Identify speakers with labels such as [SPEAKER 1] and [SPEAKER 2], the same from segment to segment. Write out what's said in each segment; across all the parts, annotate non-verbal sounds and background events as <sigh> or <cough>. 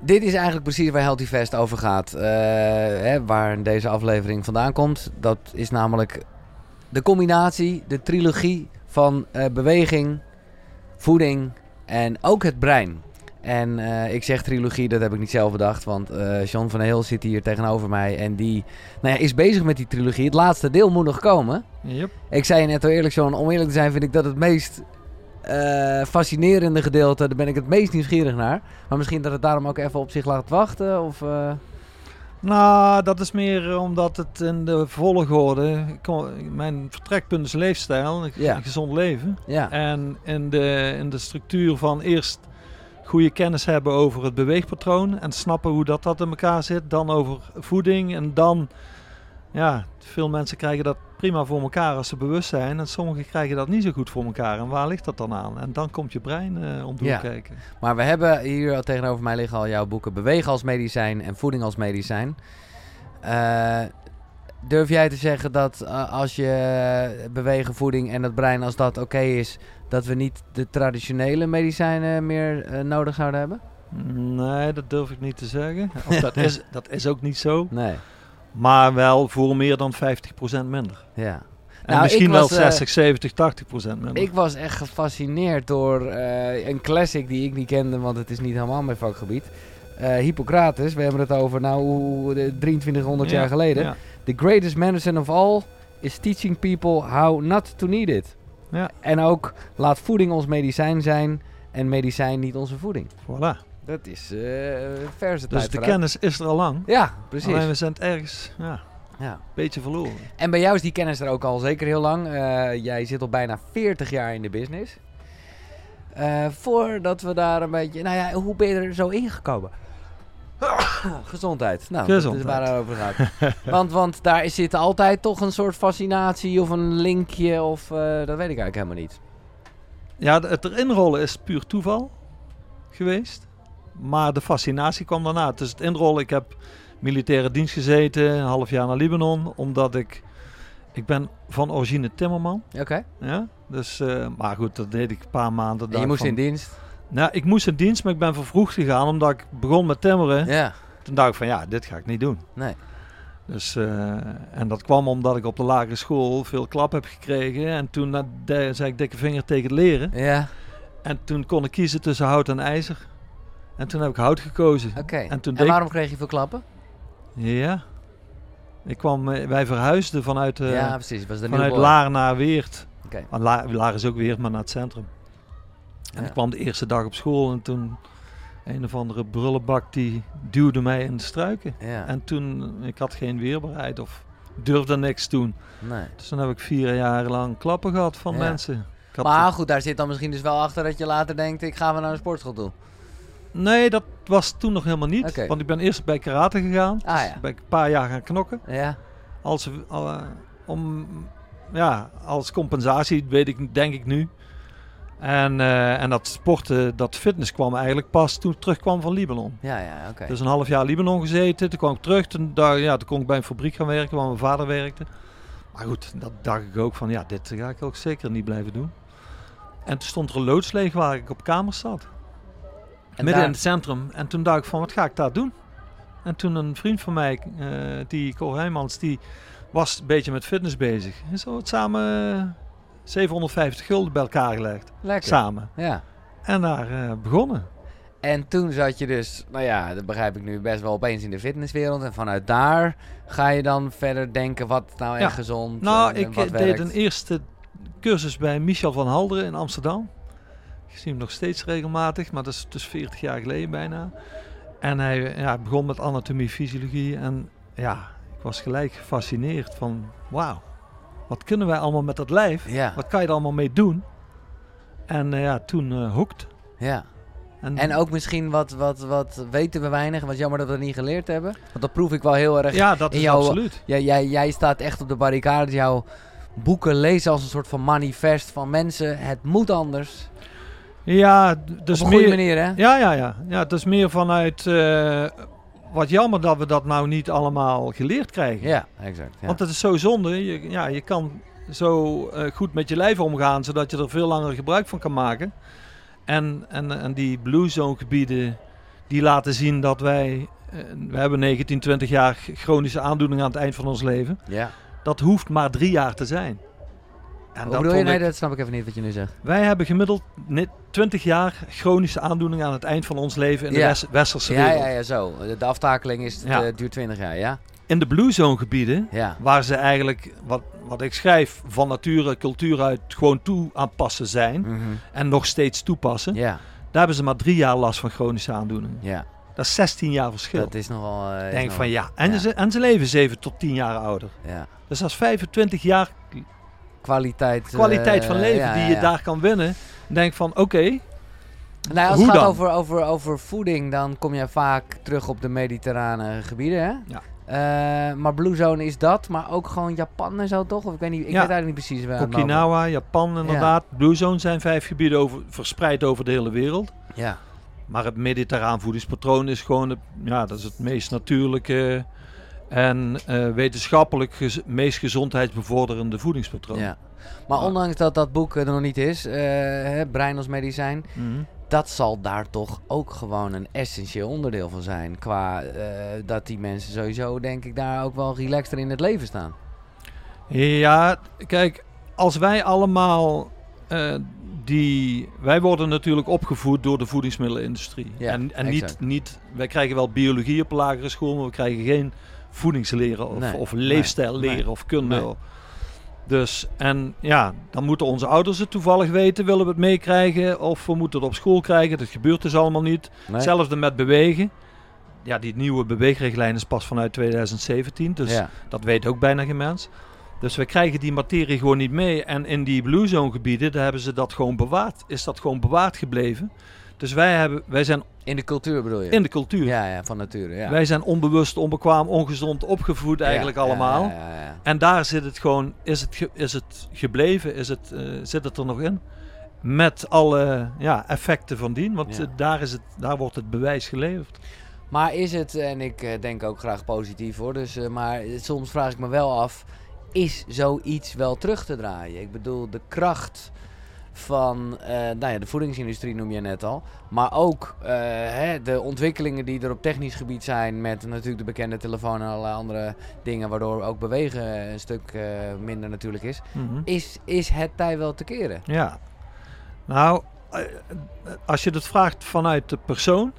[SPEAKER 1] dit is eigenlijk precies waar Healthy Fest over gaat. Eh, hè, waar deze aflevering vandaan komt. Dat is namelijk de combinatie, de trilogie van eh, beweging, voeding en ook het brein. En eh, ik zeg trilogie, dat heb ik niet zelf bedacht. Want eh John van Heel zit hier tegenover mij. En die nou ja, is bezig met die trilogie. Het laatste deel moet nog komen.
[SPEAKER 2] Yep.
[SPEAKER 1] Ik zei je net al eerlijk, John, om eerlijk te zijn vind ik dat het meest eh, fascinerende gedeelte. Daar ben ik het meest nieuwsgierig naar. Maar misschien dat het daarom ook even op zich laat wachten. Of, eh,
[SPEAKER 2] Nou, dat is meer eh, omdat het in de volgorde... Mijn vertrekpunt is leefstijl, een
[SPEAKER 1] Ja.
[SPEAKER 2] een gezond leven.
[SPEAKER 1] ja.
[SPEAKER 2] En in de, in de structuur van eerst goede kennis hebben over het beweegpatroon en snappen hoe dat, dat in elkaar zit. Dan over voeding en dan, ja, veel mensen krijgen dat prima voor elkaar als ze bewust zijn. En sommigen krijgen dat niet zo goed voor elkaar. En waar ligt dat dan aan? En dan komt je brein eh om te
[SPEAKER 1] Ja.
[SPEAKER 2] kijken.
[SPEAKER 1] Maar we hebben hier tegenover mij liggen al jouw boeken Bewegen als medicijn en Voeding als medicijn. Eh, durf jij te zeggen dat eh, als je bewegen, voeding en het brein, als dat oké is, dat we niet de traditionele medicijnen meer nodig zouden hebben?
[SPEAKER 2] Nee, dat durf ik niet te zeggen. Of dat, is, <laughs> dat is ook niet zo.
[SPEAKER 1] Nee.
[SPEAKER 2] Maar wel voor meer dan 50% minder.
[SPEAKER 1] Ja.
[SPEAKER 2] En
[SPEAKER 1] Nou,
[SPEAKER 2] misschien wel
[SPEAKER 1] was, eh,
[SPEAKER 2] 60, 70, 80% minder.
[SPEAKER 1] Ik was echt gefascineerd door eh, een classic die ik niet kende, want het is niet helemaal mijn vakgebied. Eh, Hippocrates, we hebben het over nou hoe- de 2300
[SPEAKER 2] Ja,
[SPEAKER 1] jaar geleden.
[SPEAKER 2] ja.
[SPEAKER 1] The greatest medicine of all is teaching people how not to need it.
[SPEAKER 2] Ja.
[SPEAKER 1] En ook laat voeding ons medicijn zijn en medicijn niet onze voeding.
[SPEAKER 2] Voilà.
[SPEAKER 1] Dat is eh verse
[SPEAKER 2] Dus
[SPEAKER 1] tijd
[SPEAKER 2] de
[SPEAKER 1] vooruit.
[SPEAKER 2] kennis is er al lang.
[SPEAKER 1] Ja, precies.
[SPEAKER 2] Alleen we zijn het ergens ja, een
[SPEAKER 1] Ja.
[SPEAKER 2] beetje verloren.
[SPEAKER 1] En bij jou is die kennis er ook al zeker heel lang. Eh, jij zit al bijna 40 jaar in de business. Eh, voordat we daar een beetje... Nou ja, hoe ben je er zo ingekomen? <coughs> Gezondheid. Nou, dat is
[SPEAKER 2] Gezondheid.
[SPEAKER 1] waar het over gaat. <laughs> want, want daar zit altijd toch een soort fascinatie of een linkje of... dat weet ik eigenlijk helemaal niet.
[SPEAKER 2] Ja, het erin rollen is puur toeval geweest. Maar de fascinatie kwam daarna. Dus het inrollen, ik heb militaire dienst gezeten, een half jaar naar Libanon. Omdat ik, ik ben van origine timmerman.
[SPEAKER 1] Oké.
[SPEAKER 2] Ja? Dus, eh, maar goed, dat deed ik een paar maanden.
[SPEAKER 1] En je moest
[SPEAKER 2] van-
[SPEAKER 1] in dienst?
[SPEAKER 2] Nou, ik moest in dienst, maar ik ben vervroegd gegaan omdat ik begon met timmeren.
[SPEAKER 1] Ja.
[SPEAKER 2] Toen dacht ik van ja, dit ga ik niet doen.
[SPEAKER 1] Nee.
[SPEAKER 2] Dus, eh, en dat kwam omdat ik op de lagere school veel klap heb gekregen. En toen eh, zei ik dikke vinger tegen het leren.
[SPEAKER 1] Ja.
[SPEAKER 2] En toen kon ik kiezen tussen hout en ijzer. En toen heb ik hout gekozen.
[SPEAKER 1] Oké.
[SPEAKER 2] En
[SPEAKER 1] En,
[SPEAKER 2] toen
[SPEAKER 1] waarom kreeg je veel klappen?
[SPEAKER 2] Ja. Ik kwam, eh, wij verhuisden vanuit, eh,
[SPEAKER 1] ja, precies. Was de
[SPEAKER 2] vanuit Laar naar Weert.
[SPEAKER 1] Oké.
[SPEAKER 2] La, Laar is ook Weert, maar naar het centrum. En
[SPEAKER 1] Ja.
[SPEAKER 2] ik kwam de eerste dag op school en toen een of andere brullenbak die duwde mij in de struiken.
[SPEAKER 1] Ja.
[SPEAKER 2] En toen, ik had geen weerbaarheid of durfde niks doen.
[SPEAKER 1] Nee.
[SPEAKER 2] Dus dan heb ik vier jaar lang klappen gehad van
[SPEAKER 1] Ja.
[SPEAKER 2] mensen.
[SPEAKER 1] Maar goed, daar zit dan misschien dus wel achter dat je later denkt, ik ga weer naar een sportschool toe.
[SPEAKER 2] Nee, dat was toen nog helemaal niet. Want ik ben eerst bij karate gegaan.
[SPEAKER 1] Ah,
[SPEAKER 2] Dus
[SPEAKER 1] ja.
[SPEAKER 2] ben ik een paar jaar gaan knokken.
[SPEAKER 1] Ja.
[SPEAKER 2] Als, al, eh, om, ja, als compensatie, weet ik, denk ik nu. En, eh, en dat sporten, dat fitness kwam eigenlijk pas toen ik terugkwam van Libanon.
[SPEAKER 1] Ja, ja, oké.
[SPEAKER 2] Dus een half jaar Libanon gezeten. Toen kwam ik terug. Toen, daar, ja, toen kon ik bij een fabriek gaan werken waar mijn vader werkte. Maar goed, dat dacht ik ook van ja, dit ga ik ook zeker niet blijven doen. En toen stond er een loods leeg waar ik op kamers zat.
[SPEAKER 1] En
[SPEAKER 2] midden
[SPEAKER 1] daar-
[SPEAKER 2] in het centrum. En toen dacht ik van wat ga ik daar doen? En toen een vriend van mij, eh, die Cor Heijmans, die was een beetje met fitness bezig. En zo het samen eh, 750 gulden bij elkaar gelegd.
[SPEAKER 1] Lekker.
[SPEAKER 2] Samen.
[SPEAKER 1] Ja.
[SPEAKER 2] En daar eh, begonnen.
[SPEAKER 1] En toen zat je dus, nou ja, dat begrijp ik nu best wel opeens in de fitnesswereld. En vanuit daar ga je dan verder denken wat nou echt
[SPEAKER 2] Ja.
[SPEAKER 1] gezond
[SPEAKER 2] Nou,
[SPEAKER 1] en, en
[SPEAKER 2] ik
[SPEAKER 1] wat
[SPEAKER 2] eh,
[SPEAKER 1] werkt.
[SPEAKER 2] deed een eerste cursus bij Michel van Halderen in Amsterdam. Ik zie hem nog steeds regelmatig, maar dat is dus 40 jaar geleden bijna. En hij ja, begon met anatomie, fysiologie. En ja, ik was gelijk gefascineerd van, wauw, wat kunnen wij allemaal met dat lijf?
[SPEAKER 1] Ja,
[SPEAKER 2] Wat kan je er allemaal mee doen? En eh, ja, toen eh hooked.
[SPEAKER 1] ja. En ook misschien wat, wat, wat weten we weinig. Wat jammer dat we dat niet geleerd hebben. Want dat proef ik wel heel erg.
[SPEAKER 2] Ja, dat is
[SPEAKER 1] jouw-
[SPEAKER 2] absoluut.
[SPEAKER 1] Jij, jij, jij staat echt op de barricades. Jouw boeken lezen als een soort van manifest van mensen. Het moet anders.
[SPEAKER 2] Ja, dus
[SPEAKER 1] op een
[SPEAKER 2] meer,
[SPEAKER 1] manier, hè?
[SPEAKER 2] Ja, ja, ja. ja het is meer vanuit... eh, wat jammer dat we dat nou niet allemaal geleerd krijgen.
[SPEAKER 1] Ja, exact. Ja.
[SPEAKER 2] Want het is zo zonde. Je, ja, je kan zo eh, goed met je lijf omgaan, zodat je er veel langer gebruik van kan maken. En, en, en die blue zone gebieden, die laten zien dat wij, eh, we hebben 19, 20 jaar chronische aandoeningen aan het eind van ons leven.
[SPEAKER 1] Ja.
[SPEAKER 2] Dat hoeft maar drie jaar te zijn. En
[SPEAKER 1] Hoe
[SPEAKER 2] dat
[SPEAKER 1] bedoel je? Nee, dat snap ik even niet wat je nu zegt.
[SPEAKER 2] Wij hebben gemiddeld net 20 jaar chronische aandoeningen aan het eind van ons leven in de
[SPEAKER 1] Ja.
[SPEAKER 2] west- westerse
[SPEAKER 1] Ja,
[SPEAKER 2] wereld.
[SPEAKER 1] ja, ja, zo. De, aftakeling is,
[SPEAKER 2] Ja.
[SPEAKER 1] eh, duurt 20 jaar, ja?
[SPEAKER 2] In de Blue Zone gebieden,
[SPEAKER 1] Ja.
[SPEAKER 2] waar ze eigenlijk, wat, wat ik schrijf, van nature, cultuur uit gewoon toe aan het passen zijn.
[SPEAKER 1] Mhm.
[SPEAKER 2] En nog steeds toepassen.
[SPEAKER 1] Ja,
[SPEAKER 2] Daar hebben ze maar drie jaar last van chronische aandoeningen.
[SPEAKER 1] ja.
[SPEAKER 2] Dat is 16 jaar verschil.
[SPEAKER 1] Dat is nogal... eh, is
[SPEAKER 2] Denk
[SPEAKER 1] nogal-
[SPEAKER 2] van ja. En,
[SPEAKER 1] ja.
[SPEAKER 2] Ze, en ze leven 7 tot 10 jaar ouder.
[SPEAKER 1] Ja.
[SPEAKER 2] Dus dat is 25 jaar
[SPEAKER 1] Kwaliteit.
[SPEAKER 2] kwaliteit
[SPEAKER 1] eh,
[SPEAKER 2] van leven
[SPEAKER 1] ja,
[SPEAKER 2] die je daar kan winnen. Denk van oké,
[SPEAKER 1] Nou, als
[SPEAKER 2] Hoe
[SPEAKER 1] het gaat
[SPEAKER 2] dan?
[SPEAKER 1] over, over, over voeding, dan kom je vaak terug op de mediterrane gebieden, hè?
[SPEAKER 2] Ja.
[SPEAKER 1] Eh, maar Blue Zone is dat, maar ook gewoon Japan en zo, toch? Of ik weet niet, ik
[SPEAKER 2] Ja.
[SPEAKER 1] weet eigenlijk niet precies waar.
[SPEAKER 2] Okinawa, Japan inderdaad. Blue Zone zijn vijf gebieden over, verspreid over de hele wereld.
[SPEAKER 1] Ja,
[SPEAKER 2] Maar het mediterraan voedingspatroon is gewoon het, ja, dat is het meest natuurlijke en eh, wetenschappelijk gez- meest gezondheidsbevorderende voedingspatroon.
[SPEAKER 1] ja. Maar
[SPEAKER 2] Ja.
[SPEAKER 1] ondanks dat dat boek er nog niet is, eh, hè, Brein als medicijn,
[SPEAKER 2] Mhm.
[SPEAKER 1] dat zal daar toch ook gewoon een essentieel onderdeel van zijn. Qua eh, dat die mensen sowieso, denk ik, daar ook wel relaxter in het leven staan.
[SPEAKER 2] Ja, kijk, als wij allemaal eh, die. Wij worden natuurlijk opgevoed door de voedingsmiddelenindustrie.
[SPEAKER 1] Ja,
[SPEAKER 2] en en niet, niet. Wij krijgen wel biologie op lagere school, maar we krijgen geen voedingsleren of,
[SPEAKER 1] Nee,
[SPEAKER 2] of
[SPEAKER 1] nee,
[SPEAKER 2] leefstijl leren
[SPEAKER 1] nee,
[SPEAKER 2] of kunde. Dus, en ja, dan moeten onze ouders het toevallig weten, willen we het meekrijgen, of we moeten het op school krijgen. Dat gebeurt dus allemaal niet. Hetzelfde met bewegen. Ja, die nieuwe beweegrichtlijn is pas vanuit 2017, dus
[SPEAKER 1] ja.
[SPEAKER 2] dat weet ook bijna geen mens. Dus we krijgen die materie gewoon niet mee. En in die Blue Zone gebieden, daar hebben ze dat gewoon bewaard. Is dat gewoon bewaard gebleven. Dus wij, hebben, wij zijn
[SPEAKER 1] In de cultuur bedoel je?
[SPEAKER 2] in de cultuur.
[SPEAKER 1] Ja, ja, van nature, ja.
[SPEAKER 2] Wij zijn onbewust, onbekwaam, ongezond opgevoed eigenlijk
[SPEAKER 1] Ja,
[SPEAKER 2] allemaal.
[SPEAKER 1] Ja, ja, ja.
[SPEAKER 2] En daar zit het gewoon, is het, is het gebleven, is het, eh, zit het er nog in? Met alle ja, effecten van dien, want eh, daar, is het, daar wordt het bewijs geleverd.
[SPEAKER 1] Maar is het, en ik eh, denk ook graag positief hoor, dus, maar soms vraag ik me wel af, is zoiets wel terug te draaien? Ik bedoel, de kracht van eh, nou ja, de voedingsindustrie noem je net al, maar ook eh, hè, de ontwikkelingen die er op technisch gebied zijn met natuurlijk de bekende telefoon en allerlei andere dingen, waardoor ook bewegen een stuk eh, minder natuurlijk is.
[SPEAKER 2] Mhm.
[SPEAKER 1] is. Is het tij wel te keren?
[SPEAKER 2] Ja. Nou, als je dat vraagt vanuit de persoon,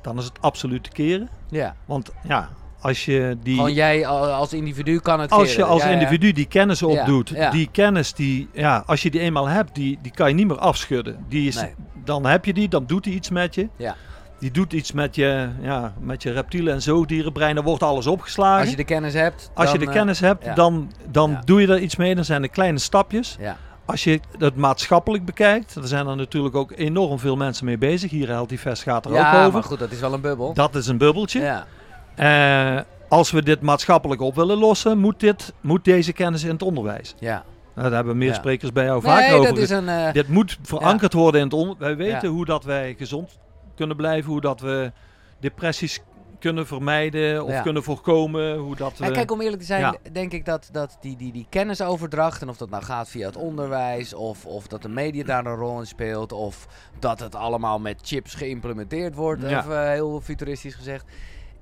[SPEAKER 2] dan is het absoluut te keren.
[SPEAKER 1] Ja,
[SPEAKER 2] Want ja, als je die.
[SPEAKER 1] gewoon jij al- als individu kan het
[SPEAKER 2] als je als
[SPEAKER 1] Ja, ja.
[SPEAKER 2] individu die kennis opdoet,
[SPEAKER 1] ja.
[SPEAKER 2] die kennis die, ja, als je die eenmaal hebt, die, die kan je niet meer afschudden. Die is,
[SPEAKER 1] Nee.
[SPEAKER 2] Dan heb je die, dan doet hij iets met je.
[SPEAKER 1] Ja.
[SPEAKER 2] Die doet iets met je, ja, met je reptielen en zoogdierenbrein. Dan wordt alles opgeslagen.
[SPEAKER 1] Als je de kennis hebt.
[SPEAKER 2] Als je de
[SPEAKER 1] eh,
[SPEAKER 2] kennis hebt,
[SPEAKER 1] ja.
[SPEAKER 2] dan, dan
[SPEAKER 1] Ja.
[SPEAKER 2] doe je er iets mee. Dan zijn er kleine stapjes.
[SPEAKER 1] Ja,
[SPEAKER 2] Als je het maatschappelijk bekijkt, er zijn er natuurlijk ook enorm veel mensen mee bezig. Hier Fest gaat er
[SPEAKER 1] ja
[SPEAKER 2] ook
[SPEAKER 1] maar
[SPEAKER 2] over.
[SPEAKER 1] goed, dat is wel een bubbel.
[SPEAKER 2] Dat is een bubbeltje.
[SPEAKER 1] Ja,
[SPEAKER 2] Eh, als we dit maatschappelijk op willen lossen, moet, dit, moet deze kennis in het onderwijs.
[SPEAKER 1] ja.
[SPEAKER 2] Nou, daar hebben meer
[SPEAKER 1] Ja.
[SPEAKER 2] sprekers bij jou
[SPEAKER 1] Nee,
[SPEAKER 2] vaak over.
[SPEAKER 1] dat is een... eh,
[SPEAKER 2] Dit moet verankerd worden in het onderwijs. Wij weten
[SPEAKER 1] Ja.
[SPEAKER 2] hoe dat wij gezond kunnen blijven, hoe dat we depressies kunnen vermijden of
[SPEAKER 1] Ja.
[SPEAKER 2] kunnen voorkomen. Hoe dat we...
[SPEAKER 1] Ja, kijk, om eerlijk te zijn,
[SPEAKER 2] ja.
[SPEAKER 1] denk ik dat, dat die, die, die kennisoverdracht, en of dat nou gaat via het onderwijs, of, of dat de media daar een rol in speelt, of dat het allemaal met chips geïmplementeerd wordt,
[SPEAKER 2] Ja.
[SPEAKER 1] even eh, heel futuristisch gezegd.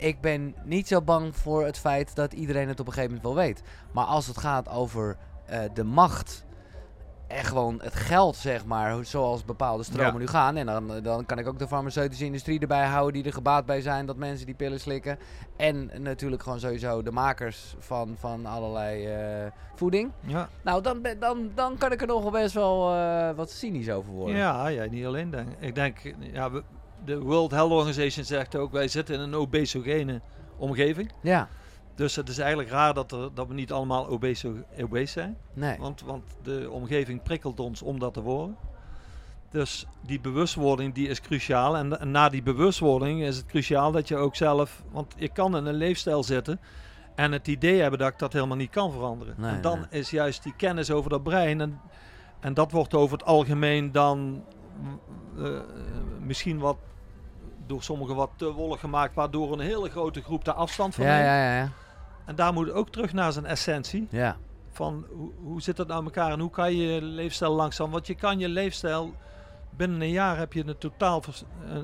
[SPEAKER 1] Ik ben niet zo bang voor het feit dat iedereen het op een gegeven moment wel weet. Maar als het gaat over eh, de macht en gewoon het geld, zeg maar, zoals bepaalde stromen
[SPEAKER 2] Ja.
[SPEAKER 1] nu gaan. En dan, dan kan ik ook de farmaceutische industrie erbij houden die er gebaat bij zijn dat mensen die pillen slikken. En natuurlijk gewoon sowieso de makers van, van allerlei eh, voeding.
[SPEAKER 2] ja.
[SPEAKER 1] Nou, dan, dan, dan kan ik er nog wel best wel eh, wat cynisch over worden.
[SPEAKER 2] Ja, ja, niet alleen denk ik. denk, ja, we- de World Health Organization zegt ook, wij zitten in een obesogene omgeving.
[SPEAKER 1] Ja,
[SPEAKER 2] Dus het is eigenlijk raar dat, er, dat we niet allemaal obeso, obese zijn.
[SPEAKER 1] nee.
[SPEAKER 2] Want, want de omgeving prikkelt ons om dat te worden. Dus die bewustwording die is cruciaal. En, en na die bewustwording is het cruciaal dat je ook zelf... Want je kan in een leefstijl zitten en het idee hebben dat ik dat helemaal niet kan veranderen.
[SPEAKER 1] Nee,
[SPEAKER 2] en dan
[SPEAKER 1] nee.
[SPEAKER 2] is juist die kennis over dat brein... En, en dat wordt over het algemeen dan mm, eh, misschien wat door sommigen wat te wollig gemaakt... waardoor een hele grote groep daar afstand van
[SPEAKER 1] Ja,
[SPEAKER 2] neemt.
[SPEAKER 1] ja, ja.
[SPEAKER 2] En daar moet ook terug naar zijn essentie
[SPEAKER 1] ja.
[SPEAKER 2] van hoe, hoe zit het nou elkaar en hoe kan je je leefstijl langzaam, want je kan je leefstijl binnen een jaar heb je een totaal vers- eh,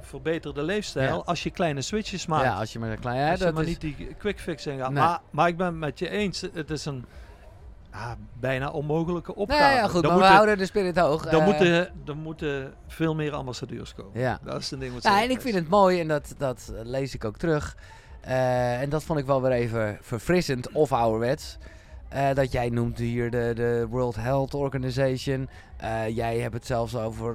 [SPEAKER 2] verbeterde leefstijl
[SPEAKER 1] Ja.
[SPEAKER 2] als je kleine switches maakt.
[SPEAKER 1] Ja, als je maar een klein... Ja,
[SPEAKER 2] als je
[SPEAKER 1] dat
[SPEAKER 2] maar
[SPEAKER 1] is,
[SPEAKER 2] niet die quick fix in gaat.
[SPEAKER 1] Nee.
[SPEAKER 2] Maar, maar ik ben het met je eens. Het is een ja, bijna onmogelijke opgave.
[SPEAKER 1] nee, ja, goed,
[SPEAKER 2] Dan
[SPEAKER 1] maar we houden de spirit hoog.
[SPEAKER 2] Dan
[SPEAKER 1] Eh,
[SPEAKER 2] moeten, dan moeten veel meer ambassadeurs komen.
[SPEAKER 1] Ja.
[SPEAKER 2] Dat is een ding wat
[SPEAKER 1] Nou, en ik vind het mooi, en dat, dat lees ik ook terug. eh, en dat vond ik wel weer even verfrissend of ouderwets. eh, dat jij noemt hier de, de World Health Organization. Jij hebt het zelfs over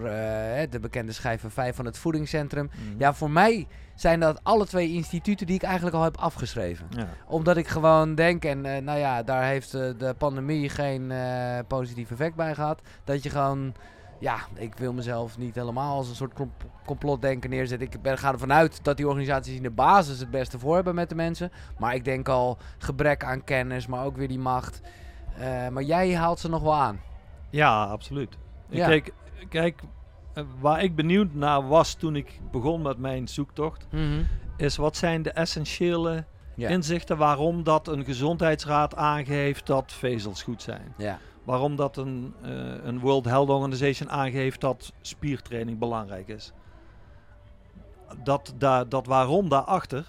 [SPEAKER 1] de bekende schijven 5 van het voedingscentrum.
[SPEAKER 2] Mhm.
[SPEAKER 1] Ja, voor mij zijn dat alle twee instituten die ik eigenlijk al heb afgeschreven.
[SPEAKER 2] Ja.
[SPEAKER 1] Omdat ik gewoon denk, en eh, nou ja, daar heeft eh, de pandemie geen eh, positief effect bij gehad. Dat je gewoon, ja, ik wil mezelf niet helemaal als een soort complotdenker neerzetten. Ik ben, ga ervan uit dat die organisaties in de basis het beste voor hebben met de mensen. Maar ik denk al gebrek aan kennis, maar ook weer die macht. Maar jij haalt ze nog wel aan.
[SPEAKER 2] Ja, absoluut.
[SPEAKER 1] Ja.
[SPEAKER 2] Kijk, kijk, waar ik benieuwd naar was toen ik begon met mijn zoektocht, is wat zijn de essentiële
[SPEAKER 1] Ja.
[SPEAKER 2] inzichten waarom dat een gezondheidsraad aangeeft dat vezels goed zijn.
[SPEAKER 1] ja.
[SPEAKER 2] Waarom dat een, eh, een World Health Organization aangeeft dat spiertraining belangrijk is. Dat, daar, dat waarom daarachter,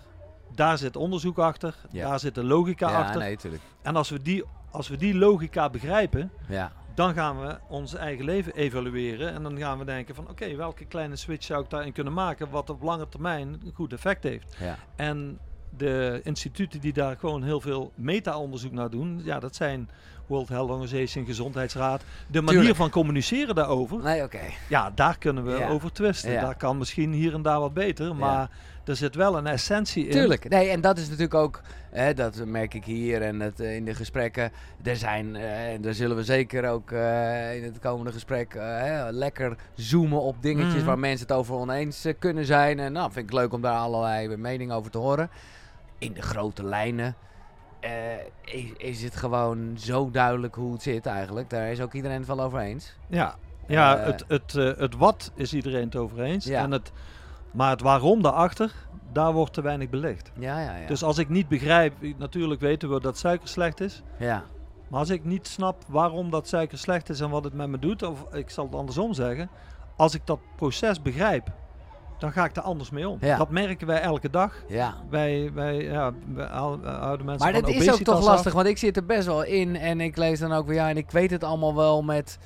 [SPEAKER 2] daar zit onderzoek achter,
[SPEAKER 1] Ja.
[SPEAKER 2] daar zit de logica achter.
[SPEAKER 1] nee.
[SPEAKER 2] En als we, die, als we die logica begrijpen,
[SPEAKER 1] Ja.
[SPEAKER 2] Dan gaan we ons eigen leven evalueren. En dan gaan we denken van oké, welke kleine switch zou ik daarin kunnen maken wat op lange termijn een goed effect heeft.
[SPEAKER 1] Ja.
[SPEAKER 2] En de instituten die daar gewoon heel veel meta-onderzoek naar doen, ja, dat zijn World Health Organization, Gezondheidsraad. De manier
[SPEAKER 1] Tuurlijk.
[SPEAKER 2] van communiceren daarover,
[SPEAKER 1] Nee, oké.
[SPEAKER 2] ja, daar kunnen we
[SPEAKER 1] Ja.
[SPEAKER 2] over twisten.
[SPEAKER 1] Ja.
[SPEAKER 2] Daar kan misschien hier en daar wat beter, maar er zit wel een essentie in.
[SPEAKER 1] Tuurlijk. Nee, en dat is natuurlijk ook, hè, dat merk ik hier en het, eh, in de gesprekken. Er zijn, eh, en daar zullen we zeker ook eh, in het komende gesprek hè, lekker zoomen op dingetjes
[SPEAKER 2] Mhm.
[SPEAKER 1] waar mensen het over oneens kunnen zijn. En nou, vind ik leuk om daar allerlei meningen over te horen. In de grote lijnen is, is het gewoon zo duidelijk hoe het zit eigenlijk. Daar is ook iedereen het wel over eens.
[SPEAKER 2] Ja, ja het, het, het wat is iedereen het over eens.
[SPEAKER 1] Ja.
[SPEAKER 2] En het, maar het waarom daarachter, daar wordt te weinig belicht.
[SPEAKER 1] Ja, ja, ja.
[SPEAKER 2] Dus als ik niet begrijp, natuurlijk weten we dat suiker slecht is.
[SPEAKER 1] ja.
[SPEAKER 2] Maar als ik niet snap waarom dat suiker slecht is en wat het met me doet, of ik zal het andersom zeggen. Als ik dat proces begrijp, dan ga ik er anders mee om.
[SPEAKER 1] Ja.
[SPEAKER 2] Dat merken wij elke dag.
[SPEAKER 1] ja.
[SPEAKER 2] Wij, wij, ja, wij hou- houden mensen
[SPEAKER 1] Maar dat is ook toch lastig,
[SPEAKER 2] af.
[SPEAKER 1] want ik zit er best wel in en ik lees dan ook weer, ja, en ik weet het allemaal wel met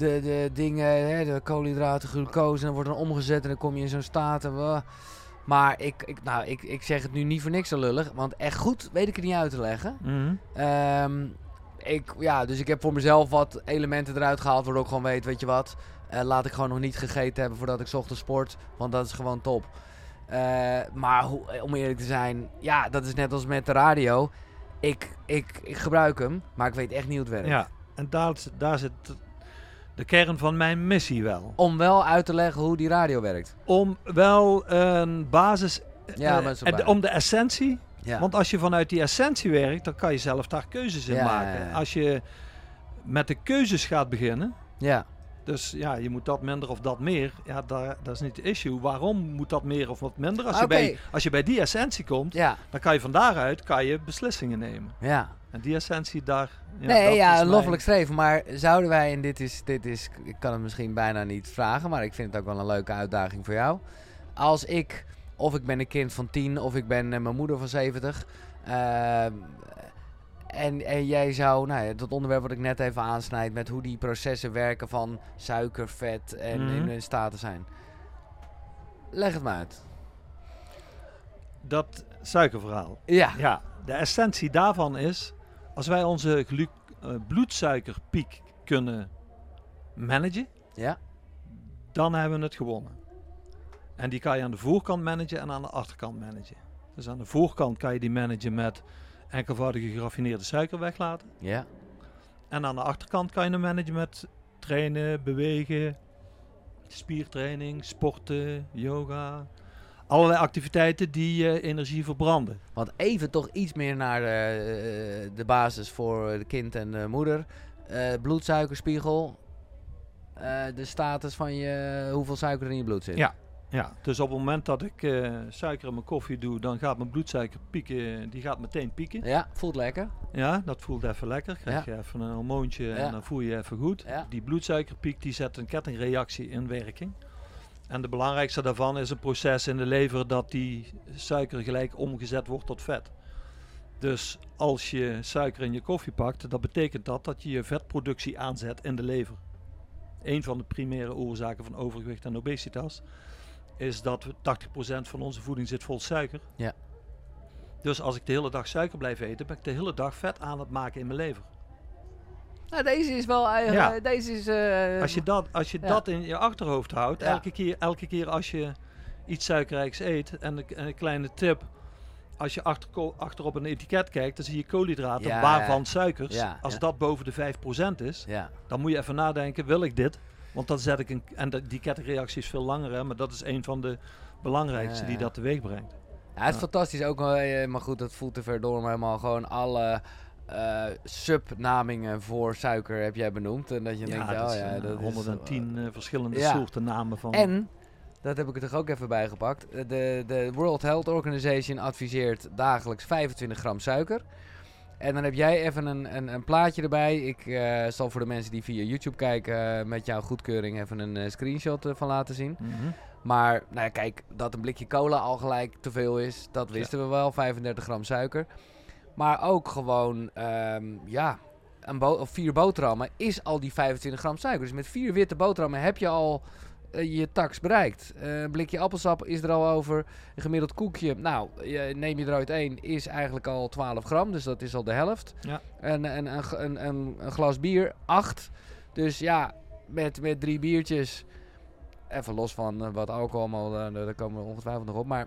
[SPEAKER 1] de, de dingen, hè, de koolhydraten, glucose, en dan wordt dan omgezet en dan kom je in zo'n staat. En, maar ik, ik, nou, ik, ik zeg het nu niet voor niks zo lullig, want echt goed weet ik het niet uit te leggen.
[SPEAKER 2] Mhm.
[SPEAKER 1] Ehm, ik, ja, dus ik heb voor mezelf wat elementen eruit gehaald, waardoor ik gewoon weet, weet je wat, eh, laat ik gewoon nog niet gegeten hebben voordat ik ochtends sport, want dat is gewoon top. Eh, maar hoe- om eerlijk te zijn, ja, dat is net als met de radio. Ik, ik, ik gebruik hem, maar ik weet echt niet hoe het werkt.
[SPEAKER 2] Ja, en daar, daar zit de kern van mijn missie wel.
[SPEAKER 1] Om wel uit te leggen hoe die radio werkt.
[SPEAKER 2] Om wel een basis,
[SPEAKER 1] Ja,
[SPEAKER 2] eh, en om de essentie
[SPEAKER 1] Ja.
[SPEAKER 2] Want als je vanuit die essentie werkt, dan kan je zelf daar keuzes in
[SPEAKER 1] Ja,
[SPEAKER 2] maken. Als je met de keuzes gaat beginnen,
[SPEAKER 1] ja.
[SPEAKER 2] Dus ja, je moet dat minder of dat meer, ja, daar, dat is niet de issue. Waarom moet dat meer of wat minder? Als, je,
[SPEAKER 1] Oké.
[SPEAKER 2] bij, als je bij die essentie komt,
[SPEAKER 1] Ja.
[SPEAKER 2] dan kan je van daaruit kan je beslissingen nemen.
[SPEAKER 1] Ja.
[SPEAKER 2] En die essentie daar. Ja,
[SPEAKER 1] nee,
[SPEAKER 2] dat
[SPEAKER 1] ja, loffelijk streven. Maar zouden wij, en dit is, dit is, ik kan het misschien bijna niet vragen, maar ik vind het ook wel een leuke uitdaging voor jou. Als ik, of ik ben een kind van 10, of ik ben eh, mijn moeder van 70. ehm, en, en jij zou, nou ja, dat onderwerp wat ik net even aansnijd, met hoe die processen werken van suiker, vet en
[SPEAKER 2] Mhm.
[SPEAKER 1] in hun staten zijn. Leg het maar uit.
[SPEAKER 2] Dat suikerverhaal.
[SPEAKER 1] Ja.
[SPEAKER 2] Ja, de essentie daarvan is, als wij onze eh, bloedsuikerpiek kunnen managen,
[SPEAKER 1] Ja.
[SPEAKER 2] dan hebben we het gewonnen. En die kan je aan de voorkant managen en aan de achterkant managen. Dus aan de voorkant kan je die managen met enkelvoudige geraffineerde suiker weglaten.
[SPEAKER 1] Ja.
[SPEAKER 2] En aan de achterkant kan je hem managen met trainen, bewegen, spiertraining, sporten, yoga. Allerlei activiteiten die je energie verbranden.
[SPEAKER 1] Want even toch iets meer naar de, de basis voor de kind en de moeder. Eh, bloedsuikerspiegel. Eh, de status van je, hoeveel suiker er in je bloed zit.
[SPEAKER 2] Ja. Ja, dus op het moment dat ik eh, suiker in mijn koffie doe, dan gaat mijn bloedsuiker pieken. Die gaat meteen pieken.
[SPEAKER 1] Ja, voelt lekker.
[SPEAKER 2] Ja, dat voelt even lekker. Krijg
[SPEAKER 1] Ja.
[SPEAKER 2] je even een hormoontje
[SPEAKER 1] Ja.
[SPEAKER 2] en dan voel je je even goed.
[SPEAKER 1] Ja.
[SPEAKER 2] Die bloedsuikerpiek die zet een kettingreactie in werking. En de belangrijkste daarvan is een proces in de lever dat die suiker gelijk omgezet wordt tot vet. Dus als je suiker in je koffie pakt, dat betekent dat dat je je vetproductie aanzet in de lever. Een van de primaire oorzaken van overgewicht en obesitas is dat we 80% van onze voeding zit vol suiker.
[SPEAKER 1] Ja.
[SPEAKER 2] Dus als ik de hele dag suiker blijf eten, ben ik de hele dag vet aan het maken in mijn lever.
[SPEAKER 1] Nou, deze is wel eigenlijk...
[SPEAKER 2] Ja.
[SPEAKER 1] Deze is... eh,
[SPEAKER 2] Als je dat, als je
[SPEAKER 1] ja.
[SPEAKER 2] dat in je achterhoofd houdt,
[SPEAKER 1] Ja.
[SPEAKER 2] elke, keer, elke keer als je iets suikerrijks eet, en een, en een kleine tip, als je achter, ko- achter op een etiket kijkt, dan zie je koolhydraten,
[SPEAKER 1] Ja,
[SPEAKER 2] waarvan
[SPEAKER 1] ja.
[SPEAKER 2] suikers.
[SPEAKER 1] Ja,
[SPEAKER 2] als
[SPEAKER 1] ja.
[SPEAKER 2] dat boven de 5% is,
[SPEAKER 1] Ja.
[SPEAKER 2] dan moet je even nadenken, wil ik dit? Want dan zet ik een, en de- die kettingreactie is veel langer, hè, maar dat is een van de belangrijkste die dat teweeg brengt.
[SPEAKER 1] Ja, het is fantastisch ook, eh, maar goed, dat voelt te ver door. Maar helemaal gewoon alle eh, subnamingen voor suiker heb jij benoemd. En dat je denkt,
[SPEAKER 2] dat
[SPEAKER 1] oh ja, dat is,
[SPEAKER 2] 110 eh, verschillende
[SPEAKER 1] ja.
[SPEAKER 2] soorten namen van.
[SPEAKER 1] En, dat heb ik er toch ook even bij gepakt. De, de World Health Organization adviseert dagelijks 25 gram suiker. En dan heb jij even een, een, een plaatje erbij. Ik eh, zal voor de mensen die via YouTube kijken eh, met jouw goedkeuring even een eh, screenshot van laten zien.
[SPEAKER 2] Mhm.
[SPEAKER 1] Maar nou ja, kijk, dat een blikje cola al gelijk te veel is, dat wisten we wel. 35 gram suiker. Maar ook gewoon, ehm, ja, een bo- of vier boterhammen is al die 25 gram suiker. Dus met vier witte boterhammen heb je al je tax bereikt. Eh, een blikje appelsap is er al over. Een gemiddeld koekje, nou, neem je eruit één, is eigenlijk al 12 gram. Dus dat is al de helft.
[SPEAKER 2] Ja.
[SPEAKER 1] En, en, een, een, een, glas bier, 8. Dus ja, met, met drie biertjes... Even los van eh, wat alcohol, maar eh, daar komen we ongetwijfeld nog op. Maar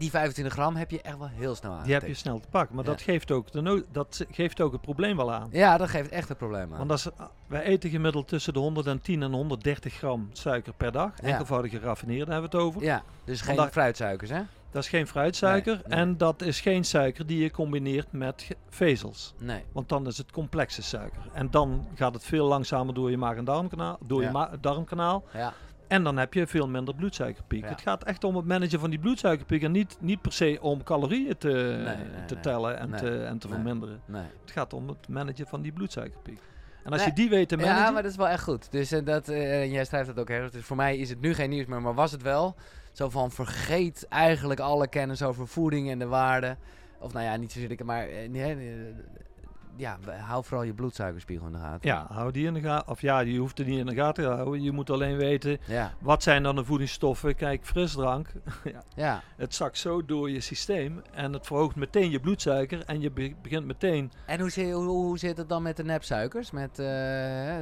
[SPEAKER 1] die 25 gram heb je echt wel heel snel aan.
[SPEAKER 2] Die heb je snel te pakken. Maar
[SPEAKER 1] Ja.
[SPEAKER 2] dat, geeft ook de no- dat geeft ook het probleem wel aan.
[SPEAKER 1] Ja, dat geeft echt een probleem aan.
[SPEAKER 2] Want als, wij eten gemiddeld tussen de 110 en 130 gram suiker per dag.
[SPEAKER 1] Ja.
[SPEAKER 2] Enkelvoudige geraffineerde hebben we het over.
[SPEAKER 1] Ja, dus geen
[SPEAKER 2] Omdat-
[SPEAKER 1] fruitsuikers, hè?
[SPEAKER 2] Dat is geen fruitsuiker.
[SPEAKER 1] Nee, nee.
[SPEAKER 2] En dat is geen suiker die je combineert met vezels.
[SPEAKER 1] Nee.
[SPEAKER 2] Want dan is het complexe suiker. En dan gaat het veel langzamer door je maag- en darmkanaal. Door
[SPEAKER 1] Ja.
[SPEAKER 2] je darmkanaal.
[SPEAKER 1] Ja,
[SPEAKER 2] En dan heb je veel minder bloedsuikerpiek.
[SPEAKER 1] Ja.
[SPEAKER 2] Het gaat echt om het managen van die bloedsuikerpiek. En niet, niet per se om calorieën te,
[SPEAKER 1] nee,
[SPEAKER 2] te tellen en
[SPEAKER 1] Nee,
[SPEAKER 2] te, en te verminderen.
[SPEAKER 1] nee.
[SPEAKER 2] Het gaat om het managen van die bloedsuikerpiek. En als je die weet te managen...
[SPEAKER 1] Ja, maar dat is wel echt goed. Dus eh, dat, eh, en jij schrijft dat ook ergens. Dus voor mij is het nu geen nieuws meer, maar was het wel. Zo van vergeet eigenlijk alle kennis over voeding en de waarde. Of nou ja, niet zozeer, ik- maar nee, eh, ja, hou vooral je bloedsuikerspiegel in de gaten.
[SPEAKER 2] Ja, hou die in de gaten. Of ja, je hoeft het niet in de gaten te houden. Je moet alleen weten,
[SPEAKER 1] Ja,
[SPEAKER 2] wat zijn dan de voedingsstoffen? Kijk, frisdrank, <laughs> ja,
[SPEAKER 1] ja.
[SPEAKER 2] het zakt zo door je systeem. En het verhoogt meteen je bloedsuiker. En je be- begint meteen...
[SPEAKER 1] En hoe, hoe, hoe zit het dan met de nepsuikers? Met, eh,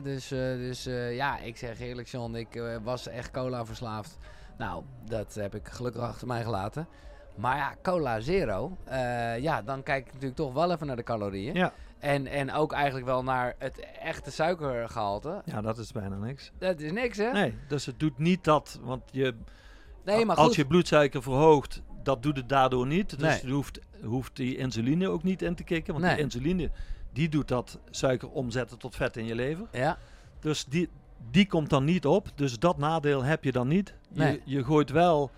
[SPEAKER 1] dus eh, dus eh, ja, ik zeg eerlijk, John, ik was echt cola verslaafd. Nou, dat heb ik gelukkig achter mij gelaten. Maar ja, cola zero, ja, dan kijk ik natuurlijk toch wel even naar de calorieën.
[SPEAKER 2] Ja,
[SPEAKER 1] En, en ook eigenlijk wel naar het echte suikergehalte.
[SPEAKER 2] ja dat is bijna niks.
[SPEAKER 1] Dat is niks, hè?
[SPEAKER 2] Nee, dus het doet niet dat... Want je,
[SPEAKER 1] Nee, maar
[SPEAKER 2] als je bloedsuiker verhoogt, dat doet het daardoor niet. Dus
[SPEAKER 1] Nee.
[SPEAKER 2] je hoeft, hoeft die insuline ook niet in te kicken. Want
[SPEAKER 1] Nee.
[SPEAKER 2] die insuline, die doet dat suiker omzetten tot vet in je lever.
[SPEAKER 1] Ja,
[SPEAKER 2] Dus die, die komt dan niet op. Dus dat nadeel heb je dan niet.
[SPEAKER 1] Nee.
[SPEAKER 2] Je, je gooit wel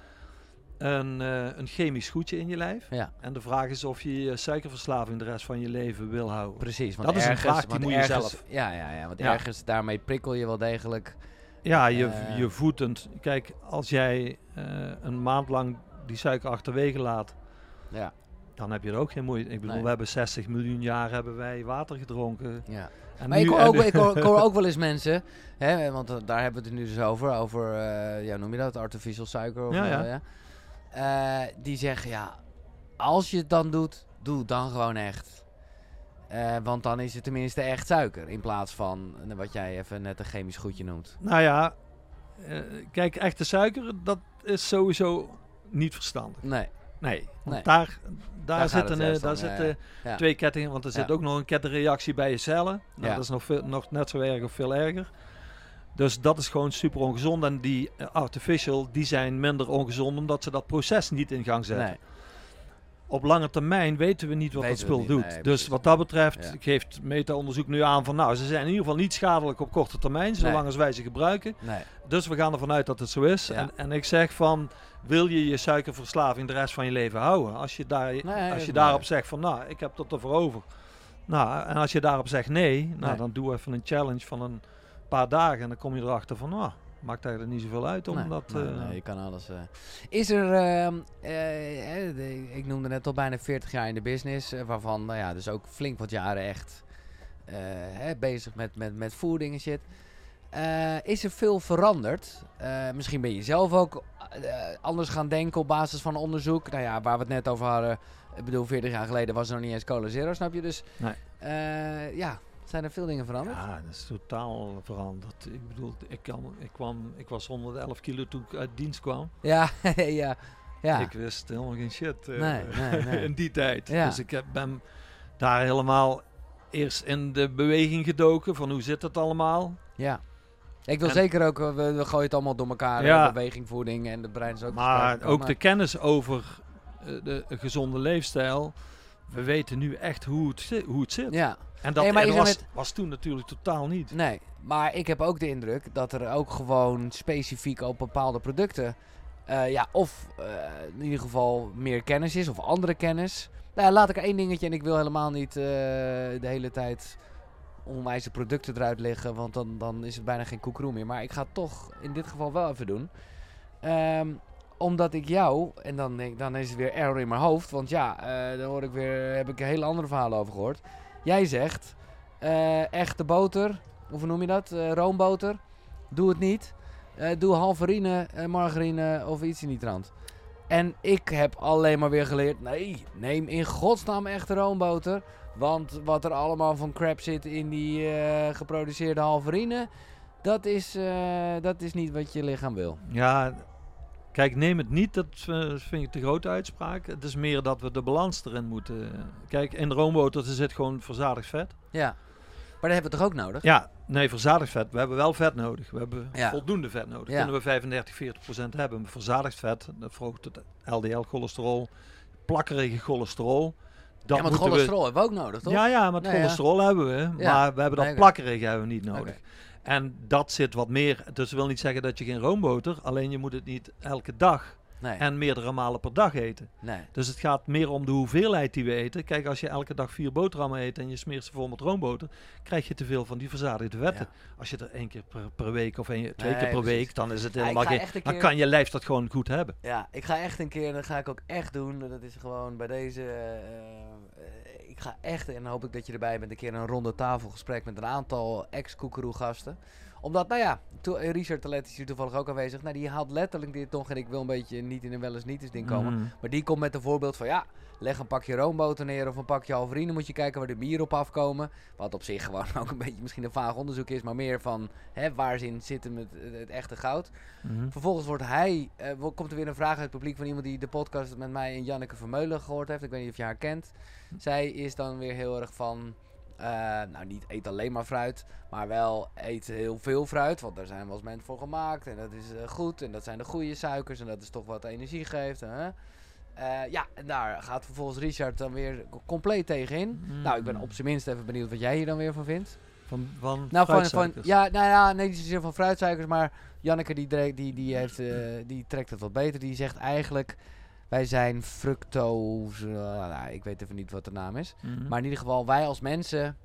[SPEAKER 2] een, eh, een chemisch goedje in je lijf.
[SPEAKER 1] ja,
[SPEAKER 2] En de vraag is of je je suikerverslaving de rest van je leven wil houden.
[SPEAKER 1] precies. Want
[SPEAKER 2] Dat is een vraag die moet je zelf.
[SPEAKER 1] Ja, ja, ja, want
[SPEAKER 2] Ja.
[SPEAKER 1] ergens daarmee prikkel je wel degelijk.
[SPEAKER 2] Ja, je,
[SPEAKER 1] Eh.
[SPEAKER 2] je voetend. Kijk, als jij eh, een maand lang die suiker achterwege laat,
[SPEAKER 1] Ja,
[SPEAKER 2] dan heb je er ook geen moeite. Ik bedoel,
[SPEAKER 1] Nee.
[SPEAKER 2] we hebben 60 miljoen jaar hebben wij water gedronken.
[SPEAKER 1] ja.
[SPEAKER 2] En
[SPEAKER 1] Maar ik hoor, ook, ik, hoor, ik hoor <laughs> ook wel eens mensen, hè, want daar hebben we het nu dus over, over, ja, noem je dat, artificial suiker? Of
[SPEAKER 2] Ja,
[SPEAKER 1] wel,
[SPEAKER 2] ja.
[SPEAKER 1] Eh, die zeggen, ja, als je het dan doet, doe het dan gewoon echt. Eh, want dan is het tenminste echt suiker, in plaats van eh, wat jij even net een chemisch goedje noemt.
[SPEAKER 2] Nou ja, kijk, echte suiker, dat is sowieso niet verstandig.
[SPEAKER 1] Nee,
[SPEAKER 2] Nee, want
[SPEAKER 1] Nee.
[SPEAKER 2] daar, daar, zitten, daar zitten
[SPEAKER 1] ja.
[SPEAKER 2] twee kettingen, want er zit
[SPEAKER 1] Ja.
[SPEAKER 2] ook nog een kettingreactie bij je cellen. Nou,
[SPEAKER 1] Ja.
[SPEAKER 2] Dat is nog, veel, nog net zo erg of veel erger. Dus dat is gewoon super ongezond. En die eh, artificial, die zijn minder ongezond omdat ze dat proces niet in gang zetten.
[SPEAKER 1] nee.
[SPEAKER 2] Op lange termijn weten we niet wat
[SPEAKER 1] Weten
[SPEAKER 2] dat spul
[SPEAKER 1] niet,
[SPEAKER 2] doet.
[SPEAKER 1] nee,
[SPEAKER 2] dus wat dat betreft
[SPEAKER 1] Ja.
[SPEAKER 2] geeft meta-onderzoek nu aan van nou, ze zijn in ieder geval niet schadelijk op korte termijn, zolang
[SPEAKER 1] Nee.
[SPEAKER 2] als wij ze gebruiken. Dus we gaan ervan uit dat het zo is.
[SPEAKER 1] Ja.
[SPEAKER 2] En, en ik zeg van, wil je je suikerverslaving de rest van je leven houden? Als je, daar, als je daarop zegt van, nou, ik heb dat ervoor over. Nou, en als je daarop zegt nee, nou, dan doe even een challenge van een paar dagen. En dan kom je erachter van, nou, maakt eigenlijk niet zoveel uit. Omdat,
[SPEAKER 1] nee,
[SPEAKER 2] eh,
[SPEAKER 1] nee, je kan alles. eh. Is er, ehm, eh, de- ik noemde net al bijna 40 jaar in de business, waarvan nou ja, dus ook flink wat jaren echt hè, bezig met, met, met voeding en shit. Is er veel veranderd? Misschien ben je zelf ook anders gaan denken op basis van onderzoek. Nou ja, waar we het net over hadden. Ik bedoel, 40 jaar geleden was er nog niet eens Cola Zero, snap je? Dus
[SPEAKER 2] Nee.
[SPEAKER 1] ja, zijn er veel dingen veranderd?
[SPEAKER 2] Ja, dat is totaal veranderd. Ik bedoel, ik, kan, ik, kwam, ik was 111 kilo toen ik uit dienst kwam.
[SPEAKER 1] Ja, <laughs> ja, ja.
[SPEAKER 2] Ik wist helemaal geen shit eh,
[SPEAKER 1] Nee, nee, <laughs> nee.
[SPEAKER 2] in die tijd.
[SPEAKER 1] Ja.
[SPEAKER 2] Dus ik heb, ben daar helemaal eerst in de beweging gedoken van hoe zit het allemaal.
[SPEAKER 1] Ja. Ik wil
[SPEAKER 2] En-
[SPEAKER 1] zeker ook, eh, we, we gooien het allemaal door elkaar.
[SPEAKER 2] Ja.
[SPEAKER 1] Beweging, voeding en de brein is ook
[SPEAKER 2] maar ook de kennis over eh, de, gezonde leefstijl. We weten nu echt hoe het, hoe het zit.
[SPEAKER 1] Ja,
[SPEAKER 2] En dat
[SPEAKER 1] Nee, maar
[SPEAKER 2] en was, was toen natuurlijk totaal niet.
[SPEAKER 1] nee. Maar ik heb ook de indruk dat er ook gewoon specifiek op bepaalde producten... eh, ja, of eh, in ieder geval meer kennis is of andere kennis. Nou, ja, laat ik één dingetje en ik wil helemaal niet eh, de hele tijd onwijze producten eruit liggen, want dan, dan is het bijna geen koekroe meer. Maar ik ga het toch in dit geval wel even doen. Ehm, omdat ik jou, en dan, denk, dan is het weer error in mijn hoofd, want ja, dan hoor ik weer, heb ik hele andere verhalen over gehoord. Jij zegt, eh, echte boter, of hoe noem je dat, Eh, roomboter, doe het niet. Eh, doe halverine, margarine of iets in die trant. En ik heb alleen maar weer geleerd, nee, neem in godsnaam echte roomboter. Want wat er allemaal van crap zit in die geproduceerde halverine, dat is, dat is niet wat je lichaam wil.
[SPEAKER 2] Ja, kijk, neem het niet. Dat eh, vind ik te grote uitspraak. Het is meer dat we de balans erin moeten. Kijk, in roomboter zit gewoon verzadigd vet.
[SPEAKER 1] Ja, maar dat hebben we toch ook nodig?
[SPEAKER 2] Ja, nee, verzadigd vet. We hebben wel vet nodig. We hebben
[SPEAKER 1] Ja.
[SPEAKER 2] voldoende vet nodig.
[SPEAKER 1] Ja.
[SPEAKER 2] Kunnen we 35, 40 procent hebben. Maar Verzadigd vet, dat verhoogt het LDL-cholesterol, plakkerige cholesterol. Dat
[SPEAKER 1] ja, want
[SPEAKER 2] moeten we-
[SPEAKER 1] cholesterol hebben we ook nodig, toch?
[SPEAKER 2] Ja, ja, maar het
[SPEAKER 1] Nee, ja.
[SPEAKER 2] cholesterol hebben we. Maar we hebben dat plakkerige hebben we niet nodig. En dat zit wat meer. Dus dat wil niet zeggen dat je geen roomboter, alleen je moet het niet elke dag
[SPEAKER 1] Nee,
[SPEAKER 2] en meerdere malen per dag eten.
[SPEAKER 1] nee.
[SPEAKER 2] Dus het gaat meer om de hoeveelheid die we eten. Kijk, als je elke dag vier boterhammen eet en je smeert ze vol met roomboter, krijg je te veel van die verzadigde vetten. Als je er één keer per, per week of één, twee
[SPEAKER 1] Nee,
[SPEAKER 2] keer per week, dan is het
[SPEAKER 1] Ja,
[SPEAKER 2] helemaal
[SPEAKER 1] ga
[SPEAKER 2] geen. Dan kan je lijf dat gewoon goed hebben.
[SPEAKER 1] Ja, ik ga echt een keer, dat ga ik ook echt doen. Dat is gewoon bij deze. eh, eh, ga echt, en hoop ik dat je erbij bent, een keer een ronde tafelgesprek met een aantal ex-koekeroe gasten. Omdat, nou ja, Richard Talet is hier toevallig ook aanwezig. Nou, die haalt letterlijk dit nog. En ik wil een beetje niet in een wel eens niet eens ding komen.
[SPEAKER 2] Mhm.
[SPEAKER 1] Maar die komt met een voorbeeld van ja, leg een pakje roomboter neer of een pakje halverine. Moet je kijken waar de bieren op afkomen. Wat op zich gewoon <laughs> ook een beetje misschien een vaag onderzoek is. Maar meer van hè, waar zin zit hem het, het echte goud.
[SPEAKER 2] Mhm.
[SPEAKER 1] Vervolgens wordt hij, eh, komt er weer een vraag uit het publiek van iemand die de podcast met mij en Janneke Vermeulen gehoord heeft. Ik weet niet of je haar kent. Zij is dan weer heel erg van, eh, nou niet eet alleen maar fruit, maar wel eet heel veel fruit. Want daar zijn wel eens mensen voor gemaakt en dat is eh, goed. En dat zijn de goede suikers en dat is toch wat energie geeft. Hè? Eh, ja, en daar gaat vervolgens Richard dan weer compleet tegenin. Nou, ik ben op zijn minst even benieuwd wat jij hier dan weer van vindt.
[SPEAKER 2] Van, van
[SPEAKER 1] Nou, van, van, ja, nou ja, nee, niet zozeer van fruitsuikers, maar Janneke die, die, die, heeft, die trekt het wat beter. Die zegt eigenlijk, wij zijn fructose, nou, ik weet even niet wat de naam is.
[SPEAKER 2] Mhm.
[SPEAKER 1] Maar in ieder geval, wij als mensen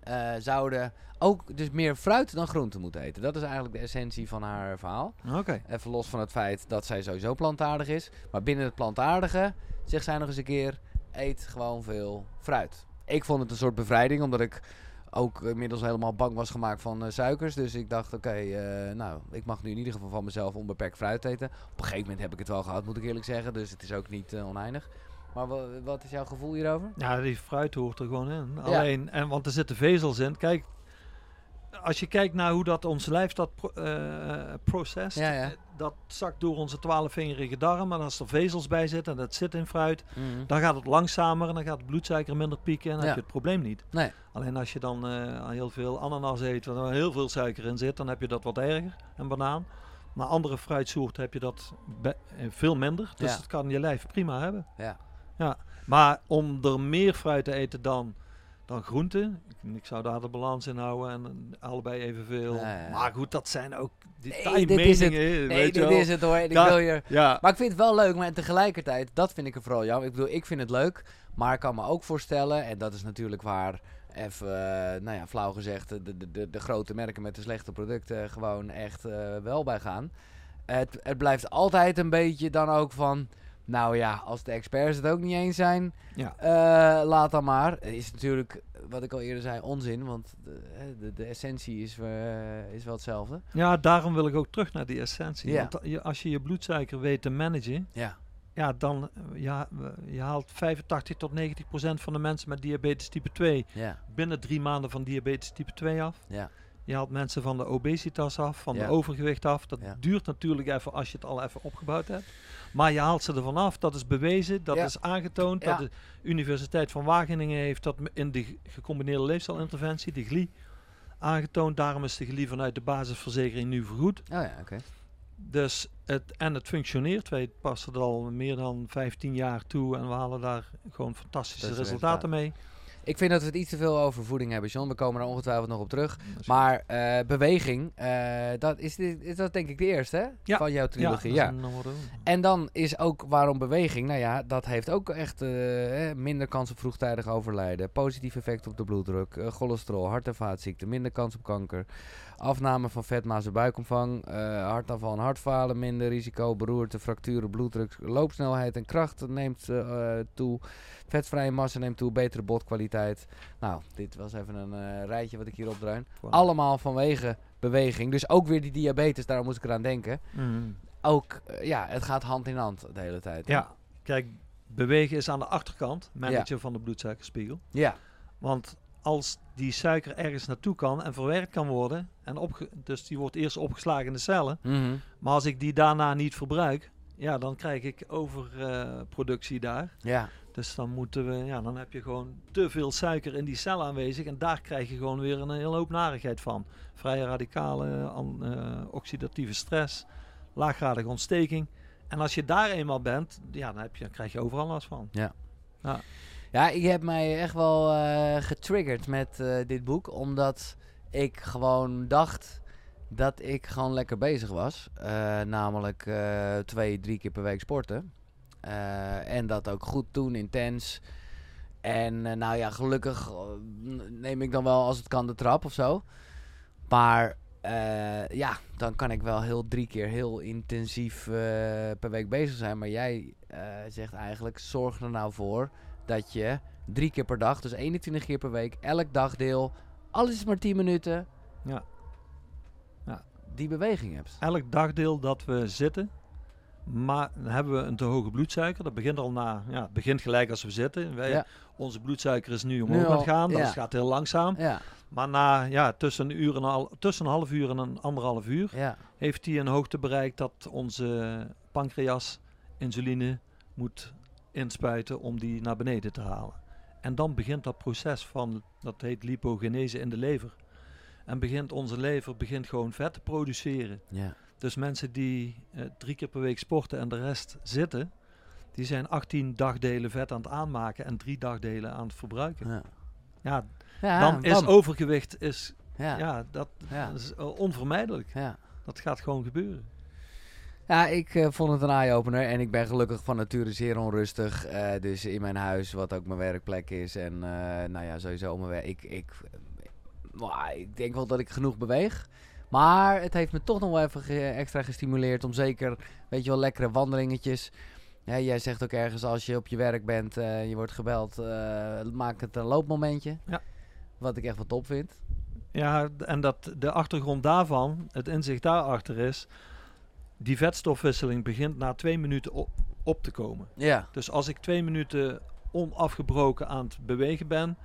[SPEAKER 1] eh, zouden ook dus meer fruit dan groente moeten eten. Dat is eigenlijk de essentie van haar verhaal.
[SPEAKER 2] Oké.
[SPEAKER 1] Even los van het feit dat zij sowieso plantaardig is. Maar binnen het plantaardige zegt zij nog eens een keer: eet gewoon veel fruit. Ik vond het een soort bevrijding, omdat ik ook inmiddels helemaal bang was gemaakt van eh, suikers. Dus ik dacht: oké, eh, nou, ik mag nu in ieder geval van mezelf onbeperkt fruit eten. Op een gegeven moment heb ik het wel gehad, moet ik eerlijk zeggen. Dus het is ook niet eh, oneindig. Maar wa- wat is jouw gevoel hierover?
[SPEAKER 2] Ja, die fruit hoort er gewoon in.
[SPEAKER 1] Ja.
[SPEAKER 2] Alleen, en, want er zitten vezels in. Kijk, als je kijkt naar hoe dat ons lijf dat pro eh, processt,
[SPEAKER 1] Ja, ja.
[SPEAKER 2] dat zakt door onze twaalfvingerige darm. En als er vezels bij zitten en dat zit in fruit,
[SPEAKER 1] Mhm.
[SPEAKER 2] dan gaat het langzamer en dan gaat het bloedsuiker minder pieken en dan
[SPEAKER 1] Ja.
[SPEAKER 2] heb je het probleem niet.
[SPEAKER 1] Nee.
[SPEAKER 2] Alleen als je dan eh, heel veel ananas eet, waar heel veel suiker in zit, dan heb je dat wat erger. En banaan. Maar andere fruitsoorten heb je dat eh, veel minder. Dus dat kan je lijf prima hebben.
[SPEAKER 1] Ja.
[SPEAKER 2] Ja, maar om er meer fruit te eten dan, dan groenten, ik, ik zou daar de balans in houden en allebei evenveel.
[SPEAKER 1] Ja, ja.
[SPEAKER 2] Maar goed, dat zijn ook
[SPEAKER 1] Nee,
[SPEAKER 2] detailmeningen.
[SPEAKER 1] dit is het. Nee,
[SPEAKER 2] je
[SPEAKER 1] dit is het hoor. Ik wil hier
[SPEAKER 2] Ja,
[SPEAKER 1] Maar ik vind het wel leuk, maar tegelijkertijd, dat vind ik er vooral jammer. Ik bedoel, ik vind het leuk, maar ik kan me ook voorstellen, en dat is natuurlijk waar even, eh, nou ja, flauw gezegd, de, de, de, de grote merken met de slechte producten gewoon echt eh, wel bij gaan. Het, het blijft altijd een beetje dan ook van, nou ja, als de experts het ook niet eens zijn,
[SPEAKER 2] Ja.
[SPEAKER 1] eh, laat dan maar. Is natuurlijk, wat ik al eerder zei, onzin, want de, de, de essentie is, eh, is wel hetzelfde.
[SPEAKER 2] Ja, daarom wil ik ook terug naar die essentie.
[SPEAKER 1] Ja.
[SPEAKER 2] Want als je je bloedsuiker weet te managen,
[SPEAKER 1] Ja,
[SPEAKER 2] ja, dan eh, ja, je haalt 85 tot 90 procent van de mensen met diabetes type 2
[SPEAKER 1] ja,
[SPEAKER 2] binnen drie maanden van diabetes type 2 af.
[SPEAKER 1] ja,
[SPEAKER 2] Je haalt mensen van de obesitas af, van
[SPEAKER 1] Ja.
[SPEAKER 2] de overgewicht af. Dat
[SPEAKER 1] Ja.
[SPEAKER 2] duurt natuurlijk even als je het al even opgebouwd hebt. Maar je haalt ze ervan af. Dat is bewezen, dat
[SPEAKER 1] Ja.
[SPEAKER 2] is aangetoond. Dat de Universiteit van Wageningen heeft dat in de ge- gecombineerde leefstijlinterventie, de GLI, aangetoond. Daarom is de GLI vanuit de basisverzekering nu vergoed.
[SPEAKER 1] oh ja, oké.
[SPEAKER 2] Dus het, en het functioneert. Wij passen er al meer dan 15 jaar toe en we halen daar gewoon fantastische resultaten mee.
[SPEAKER 1] Ik vind dat we het iets te veel over voeding hebben, John. We komen er ongetwijfeld nog op terug. Maar eh, beweging, eh, dat is, dit, is dat denk ik de eerste hè?
[SPEAKER 2] Ja.
[SPEAKER 1] van jouw trilogie. Ja. En dan is ook waarom beweging. Nou ja, dat heeft ook echt eh, minder kans op vroegtijdig overlijden. Positief effect op de bloeddruk, eh, cholesterol, hart- en vaatziekten, minder kans op kanker. Afname van vetmaas en buikomvang, eh hartaanval en hartfalen, minder risico, beroerte, fracturen, bloeddruk, loopsnelheid en kracht neemt eh, toe. Vetvrije massa neemt toe, betere botkwaliteit. Nou, dit was even een eh, rijtje wat ik hier opdruin.
[SPEAKER 2] Wow.
[SPEAKER 1] Allemaal vanwege beweging. Dus ook weer die diabetes, daar moest ik eraan denken.
[SPEAKER 2] Mhm.
[SPEAKER 1] Ook, ja, het gaat hand in hand de hele tijd.
[SPEAKER 2] Ja, kijk, bewegen is aan de achterkant, managen van de bloedsuikerspiegel.
[SPEAKER 1] Ja,
[SPEAKER 2] Want als die suiker ergens naartoe kan en verwerkt kan worden, en opge dus die wordt eerst opgeslagen in de cellen,
[SPEAKER 1] Mhm.
[SPEAKER 2] maar als ik die daarna niet verbruik, ja, dan krijg ik overproductie daar.
[SPEAKER 1] ja,
[SPEAKER 2] Dus dan moeten we, ja, dan heb je gewoon te veel suiker in die cel aanwezig en daar krijg je gewoon weer een hele hoop narigheid van. Vrije radicalen, an- eh, oxidatieve stress, laaggradige ontsteking. En als je daar eenmaal bent, ja, dan, heb je, dan krijg je overal last van.
[SPEAKER 1] ja, ik heb mij echt wel eh, getriggerd met eh, dit boek, omdat ik gewoon dacht dat ik gewoon lekker bezig was. Eh, namelijk twee, drie keer per week sporten. En dat ook goed doen, intens. En nou ja, gelukkig neem ik dan wel als het kan de trap of zo. Maar ja, dan kan ik wel heel drie keer heel intensief per week bezig zijn. Maar jij zegt eigenlijk, zorg er nou voor dat je drie keer per dag, dus 21 keer per week, elk dagdeel, alles is maar 10 minuten,
[SPEAKER 2] Ja. Ja.
[SPEAKER 1] die beweging hebt.
[SPEAKER 2] Elk dagdeel dat we zitten, maar dan hebben we een te hoge bloedsuiker. Dat begint al na, ja, het begint gelijk als we zitten. Wij,
[SPEAKER 1] Ja.
[SPEAKER 2] Onze bloedsuiker is nu omhoog aan het gaan, dat
[SPEAKER 1] ja.
[SPEAKER 2] gaat heel langzaam.
[SPEAKER 1] Ja,
[SPEAKER 2] Maar na ja, tussen, een uur en al, tussen een half uur en een anderhalf uur
[SPEAKER 1] ja,
[SPEAKER 2] heeft hij een hoogte bereikt dat onze pancreas insuline moet inspuiten om die naar beneden te halen. En dan begint dat proces van, dat heet lipogenese in de lever. En begint onze lever begint gewoon vet te produceren.
[SPEAKER 1] ja.
[SPEAKER 2] Dus mensen die eh, drie keer per week sporten en de rest zitten, die zijn 18 dagdelen vet aan het aanmaken en drie dagdelen aan het verbruiken.
[SPEAKER 1] ja.
[SPEAKER 2] Ja,
[SPEAKER 1] Ja,
[SPEAKER 2] dan is overgewicht is,
[SPEAKER 1] Ja,
[SPEAKER 2] dat,
[SPEAKER 1] Ja.
[SPEAKER 2] dat is eh, onvermijdelijk.
[SPEAKER 1] ja.
[SPEAKER 2] Dat gaat gewoon gebeuren.
[SPEAKER 1] Ja, ik eh, vond het een eye-opener en ik ben gelukkig van nature zeer onrustig. eh, dus in mijn huis, wat ook mijn werkplek is. En eh, nou ja, sowieso mijn werk. Ik, ik, ik denk wel dat ik genoeg beweeg. Maar het heeft me toch nog wel even ge- extra gestimuleerd om zeker, weet je wel, lekkere wandelingetjes. Ja, jij zegt ook ergens als je op je werk bent en je wordt gebeld, maak het een loopmomentje.
[SPEAKER 2] Ja.
[SPEAKER 1] Wat ik echt wat top vind.
[SPEAKER 2] Ja, en dat de achtergrond daarvan, het inzicht daarachter is, die vetstofwisseling begint na twee minuten op, op te komen.
[SPEAKER 1] Ja,
[SPEAKER 2] Dus als ik twee minuten onafgebroken aan het bewegen ben,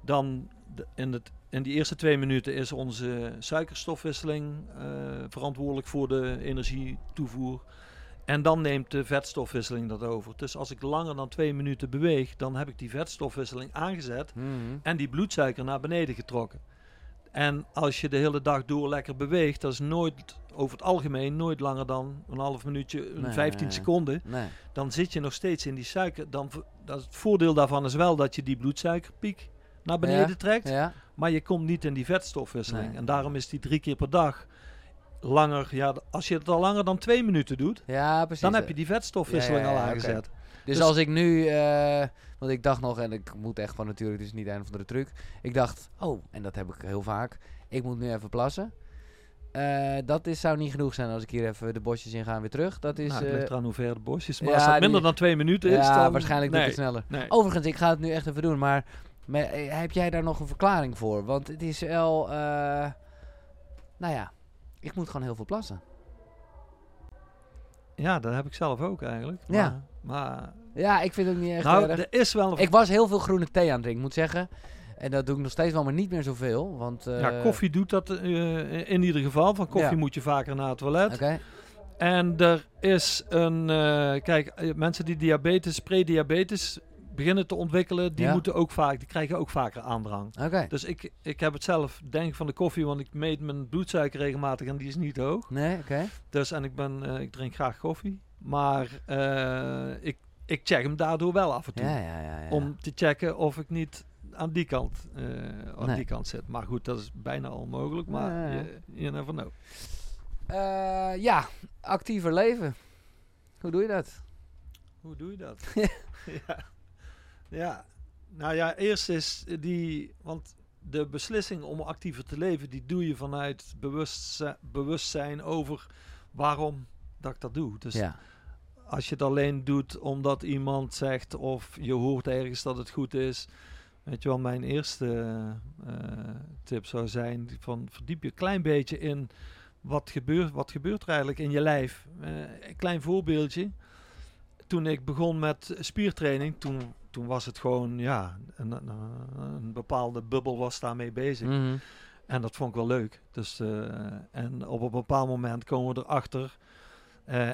[SPEAKER 2] dan in, het, in die eerste twee minuten is onze suikerstofwisseling eh, verantwoordelijk voor de energietoevoer. En dan neemt de vetstofwisseling dat over. Dus als ik langer dan twee minuten beweeg, dan heb ik die vetstofwisseling aangezet
[SPEAKER 1] Mhm.
[SPEAKER 2] en die bloedsuiker naar beneden getrokken. En als je de hele dag door lekker beweegt, dat is nooit, over het algemeen, nooit langer dan een half minuutje, een
[SPEAKER 1] Nee,
[SPEAKER 2] 15
[SPEAKER 1] nee.
[SPEAKER 2] seconden.
[SPEAKER 1] nee.
[SPEAKER 2] Dan zit je nog steeds in die suiker. Dan, dat het voordeel daarvan is wel dat je die bloedsuikerpiek naar beneden
[SPEAKER 1] Ja,
[SPEAKER 2] trekt.
[SPEAKER 1] Ja,
[SPEAKER 2] Maar je komt niet in die vetstofwisseling.
[SPEAKER 1] Nee.
[SPEAKER 2] En daarom is die drie keer per dag langer. Ja, als je het al langer dan twee minuten doet,
[SPEAKER 1] ja precies.
[SPEAKER 2] dan heb je die vetstofwisseling al aangezet.
[SPEAKER 1] Dus,
[SPEAKER 2] Dus-
[SPEAKER 1] als ik nu, eh, want ik dacht nog, en ik moet echt van natuurlijk, het is niet een of andere truc. Ik dacht, oh, en dat heb ik heel vaak, ik moet nu even plassen. Eh, dat is, zou niet genoeg zijn als ik hier even de bosjes in ga en weer terug. Dat is,
[SPEAKER 2] nou, het
[SPEAKER 1] eh,
[SPEAKER 2] eraan hoe ver de bosjes. Maar
[SPEAKER 1] ja,
[SPEAKER 2] als dat minder
[SPEAKER 1] die-
[SPEAKER 2] dan twee minuten is,
[SPEAKER 1] ja,
[SPEAKER 2] dan...
[SPEAKER 1] waarschijnlijk doe ik
[SPEAKER 2] nee,
[SPEAKER 1] het sneller.
[SPEAKER 2] Nee.
[SPEAKER 1] Overigens, ik ga het nu echt even doen, maar eh, heb jij daar nog een verklaring voor? Want het is wel, eh, nou ja, ik moet gewoon heel veel plassen.
[SPEAKER 2] Ja, dat heb ik zelf ook eigenlijk.
[SPEAKER 1] Ja.
[SPEAKER 2] Maar, maar
[SPEAKER 1] Ja, ik vind het niet echt
[SPEAKER 2] nou,
[SPEAKER 1] erg.
[SPEAKER 2] er is wel een...
[SPEAKER 1] Ik was heel veel groene thee aan het drinken, moet zeggen. En dat doe ik nog steeds wel, maar niet meer zoveel. Want, eh,
[SPEAKER 2] ja, koffie doet dat eh, in ieder geval. Van koffie
[SPEAKER 1] Ja.
[SPEAKER 2] moet je vaker naar het toilet.
[SPEAKER 1] Oké,
[SPEAKER 2] En er is een... eh, kijk, mensen die diabetes, prediabetes beginnen te ontwikkelen, die
[SPEAKER 1] Ja.
[SPEAKER 2] moeten ook vaak, die krijgen ook vaker aandrang.
[SPEAKER 1] oké.
[SPEAKER 2] Dus ik, ik heb het zelf, denk ik, van de koffie, want ik meet mijn bloedsuiker regelmatig en die is niet hoog.
[SPEAKER 1] Nee, oké.
[SPEAKER 2] Dus en ik ben, ik drink graag koffie, maar ik, ik check hem daardoor wel af en toe.
[SPEAKER 1] Ja, ja, ja. ja.
[SPEAKER 2] Om te checken of ik niet aan die kant, eh, aan
[SPEAKER 1] Nee.
[SPEAKER 2] die kant zit. Maar goed, dat is bijna onmogelijk, maar je, you never know.
[SPEAKER 1] Eh, ja, actiever leven. Hoe doe je dat?
[SPEAKER 2] Hoe doe je dat? <laughs> ja. ja, nou ja, eerst is die, want de beslissing om actiever te leven, die doe je vanuit bewustzijn, bewustzijn over waarom dat ik dat doe. Dus
[SPEAKER 1] ja.
[SPEAKER 2] als je het alleen doet omdat iemand zegt of je hoort ergens dat het goed is. Weet je wel, mijn eerste eh, tip zou zijn van verdiep je een klein beetje in wat gebeurt, wat gebeurt er eigenlijk in je lijf. Eh, een klein voorbeeldje. Toen ik begon met spiertraining, toen, toen was het gewoon, ja, een, een, een bepaalde bubbel was daarmee bezig.
[SPEAKER 1] Mhm.
[SPEAKER 2] En dat vond ik wel leuk. Dus, eh, en op een bepaald moment komen we erachter.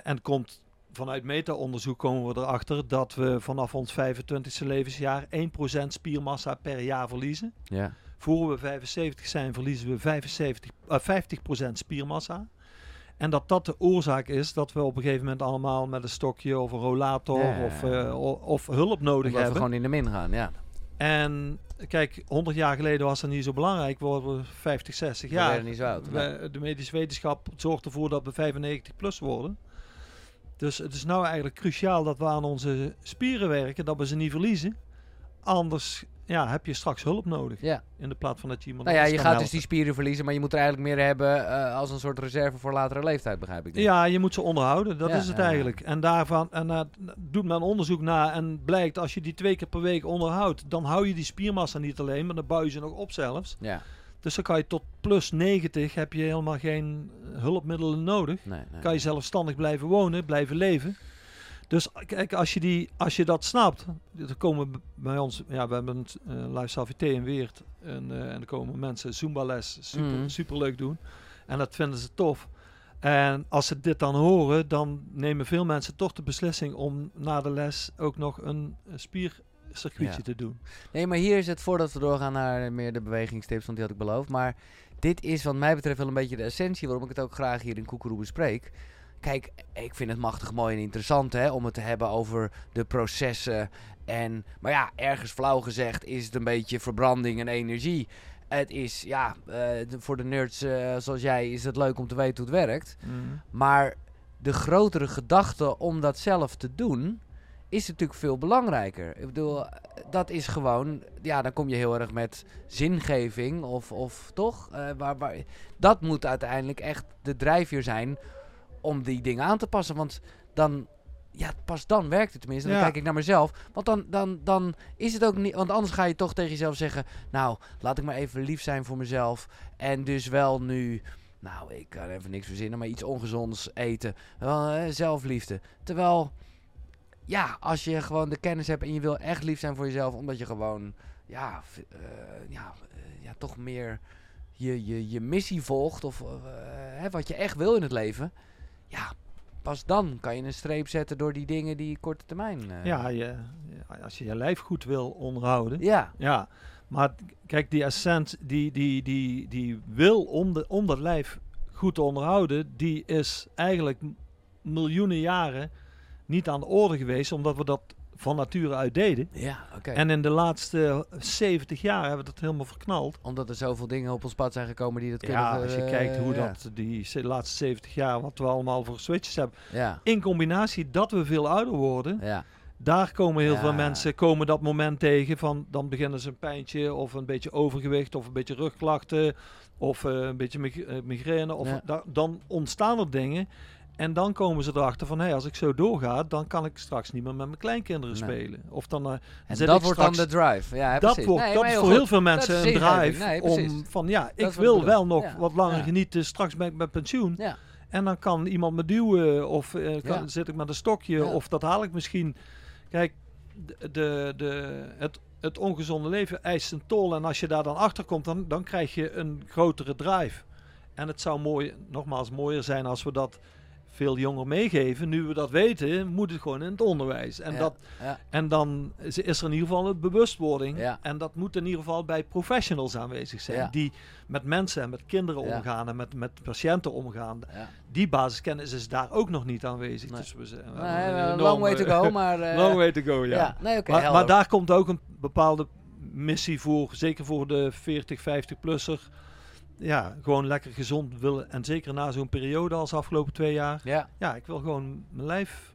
[SPEAKER 2] en komt vanuit meta-onderzoek komen we erachter dat we vanaf ons 25e levensjaar 1% spiermassa per jaar verliezen.
[SPEAKER 1] Ja.
[SPEAKER 2] Voor we 75 zijn verliezen we 75, eh, 50% spiermassa. En dat dat de oorzaak is dat we op een gegeven moment allemaal met een stokje of een rollator
[SPEAKER 1] Ja.
[SPEAKER 2] Of, eh, of hulp nodig
[SPEAKER 1] Omdat we
[SPEAKER 2] hebben.
[SPEAKER 1] gewoon in de min gaan, ja.
[SPEAKER 2] En kijk, 100 jaar geleden was dat niet zo belangrijk. We worden 50, 60
[SPEAKER 1] We
[SPEAKER 2] jaar.
[SPEAKER 1] werden niet zo oud.
[SPEAKER 2] We- de medische wetenschap zorgt ervoor dat we 95 plus worden. Dus het is nou eigenlijk cruciaal dat we aan onze spieren werken, dat we ze niet verliezen. Anders ja, heb je straks hulp nodig.
[SPEAKER 1] Ja.
[SPEAKER 2] In de plaats van dat je iemand
[SPEAKER 1] Nou ja, je gaat dus die spieren verliezen, maar je moet er eigenlijk meer hebben eh, als een soort reserve voor latere leeftijd, begrijp ik.
[SPEAKER 2] Ja, je moet ze onderhouden. Dat
[SPEAKER 1] Ja,
[SPEAKER 2] is het
[SPEAKER 1] ja,
[SPEAKER 2] eigenlijk. En daarvan en, daar doet men onderzoek naar en blijkt als je die twee keer per week onderhoudt, dan hou je die spiermassa niet alleen, maar dan bouw je ze nog op zelfs.
[SPEAKER 1] Ja,
[SPEAKER 2] Dus dan kan je tot plus 90 heb je helemaal geen hulpmiddelen nodig.
[SPEAKER 1] nee, nee.
[SPEAKER 2] Kan je zelfstandig blijven wonen, blijven leven. Dus kijk, als je, die, als je dat snapt, dan komen bij ons, ja, we hebben een uh, Lifestyle VT in Weert. En, eh, en dan komen mensen Zumba les, super,
[SPEAKER 1] Mhm.
[SPEAKER 2] super leuk doen. En dat vinden ze tof. En als ze dit dan horen, dan nemen veel mensen toch de beslissing om na de les ook nog een eh, spiercircuitje
[SPEAKER 1] Ja.
[SPEAKER 2] te doen.
[SPEAKER 1] Nee, maar hier is het voordat we doorgaan naar meer de bewegingstips, want die had ik beloofd. Maar dit is wat mij betreft wel een beetje de essentie waarom ik het ook graag hier in Koekeroe bespreek. Kijk, ik vind het machtig mooi en interessant hè, om het te hebben over de processen. En, maar ja, ergens flauw gezegd is het een beetje verbranding en energie. Het is, ja, eh, voor de nerds eh, zoals jij is het leuk om te weten hoe het werkt. Maar de grotere gedachte om dat zelf te doen, is natuurlijk veel belangrijker. Ik bedoel, dat is gewoon, ja, dan kom je heel erg met zingeving of, of toch? Eh, waar, waar, dat moet uiteindelijk echt de drijfveer zijn om die dingen aan te passen. Want dan, ja, pas dan werkt het tenminste. Dan
[SPEAKER 2] Ja.
[SPEAKER 1] kijk ik naar mezelf. Want dan, dan, dan is het ook niet, want anders ga je toch tegen jezelf zeggen, nou, laat ik maar even lief zijn voor mezelf. En dus wel nu nou, ik kan even niks verzinnen, maar iets ongezonds eten. Eh, zelfliefde. Terwijl, ja, als je gewoon de kennis hebt en je wil echt lief zijn voor jezelf, omdat je gewoon, ja, eh, ja, eh, ja toch meer je, je, je missie volgt of eh, hè, wat je echt wil in het leven. Ja, pas dan kan je een streep zetten door die dingen die korte termijn.
[SPEAKER 2] Ja, je, als je je lijf goed wil onderhouden.
[SPEAKER 1] ja,
[SPEAKER 2] Ja, maar kijk, die essent, die, die, die, die wil om, de, om dat lijf goed te onderhouden, die is eigenlijk miljoenen jaren niet aan de orde geweest, omdat we dat van nature uit deden.
[SPEAKER 1] ja, oké.
[SPEAKER 2] En in de laatste 70 jaar hebben we dat helemaal verknald.
[SPEAKER 1] Omdat er zoveel dingen op ons pad zijn gekomen die dat kunnen...
[SPEAKER 2] Ja, als je
[SPEAKER 1] eh,
[SPEAKER 2] kijkt hoe
[SPEAKER 1] ja.
[SPEAKER 2] dat die laatste 70 jaar, wat we allemaal voor switches hebben.
[SPEAKER 1] Ja,
[SPEAKER 2] In combinatie dat we veel ouder worden
[SPEAKER 1] ja.
[SPEAKER 2] Daar komen heel
[SPEAKER 1] Ja.
[SPEAKER 2] veel mensen komen dat moment tegen van dan beginnen ze een pijntje of een beetje overgewicht of een beetje rugklachten of eh, een beetje mig- eh, migraine of
[SPEAKER 1] Ja.
[SPEAKER 2] da- dan ontstaan er dingen en dan komen ze erachter van hé als ik zo doorga dan kan ik straks niet meer met mijn kleinkinderen
[SPEAKER 1] Nee.
[SPEAKER 2] spelen of dan eh,
[SPEAKER 1] En dat wordt
[SPEAKER 2] straks-
[SPEAKER 1] dan de drive. Ja,
[SPEAKER 2] dat
[SPEAKER 1] precies.
[SPEAKER 2] wordt
[SPEAKER 1] Nee,
[SPEAKER 2] dat is voor heel veel mensen een drive
[SPEAKER 1] Nee,
[SPEAKER 2] om van ja ik wil wel nog
[SPEAKER 1] Ja.
[SPEAKER 2] wat langer
[SPEAKER 1] Ja.
[SPEAKER 2] genieten straks ben ik met pensioen
[SPEAKER 1] Ja.
[SPEAKER 2] en dan kan iemand me duwen of eh, kan, zit ik met een stokje of dat haal ik misschien. Kijk, de, de, de, het, het ongezonde leven eist een tol en als je daar dan achter komt, dan, dan krijg je een grotere drive. En het zou mooi, nogmaals mooier zijn als we dat veel jonger meegeven. Nu we dat weten, moet het gewoon in het onderwijs. En,
[SPEAKER 1] Ja.
[SPEAKER 2] dat,
[SPEAKER 1] Ja.
[SPEAKER 2] en dan is, is er in ieder geval een bewustwording.
[SPEAKER 1] Ja.
[SPEAKER 2] En dat moet in ieder geval bij professionals aanwezig zijn. Die met mensen en met kinderen omgaan en met, met patiënten omgaan die basiskennis is daar ook nog niet aanwezig.
[SPEAKER 1] Nee.
[SPEAKER 2] Dus we zijn,
[SPEAKER 1] Nee, wel long way to go, maar... <laughs> eh,
[SPEAKER 2] long way to go, ja.
[SPEAKER 1] ja. Nee,
[SPEAKER 2] maar, maar daar komt ook een bepaalde missie voor, zeker voor de 40, 50-plusser. Ja, gewoon lekker gezond willen. En zeker na zo'n periode als de afgelopen twee jaar.
[SPEAKER 1] Ja,
[SPEAKER 2] Ja, ik wil gewoon mijn lijf,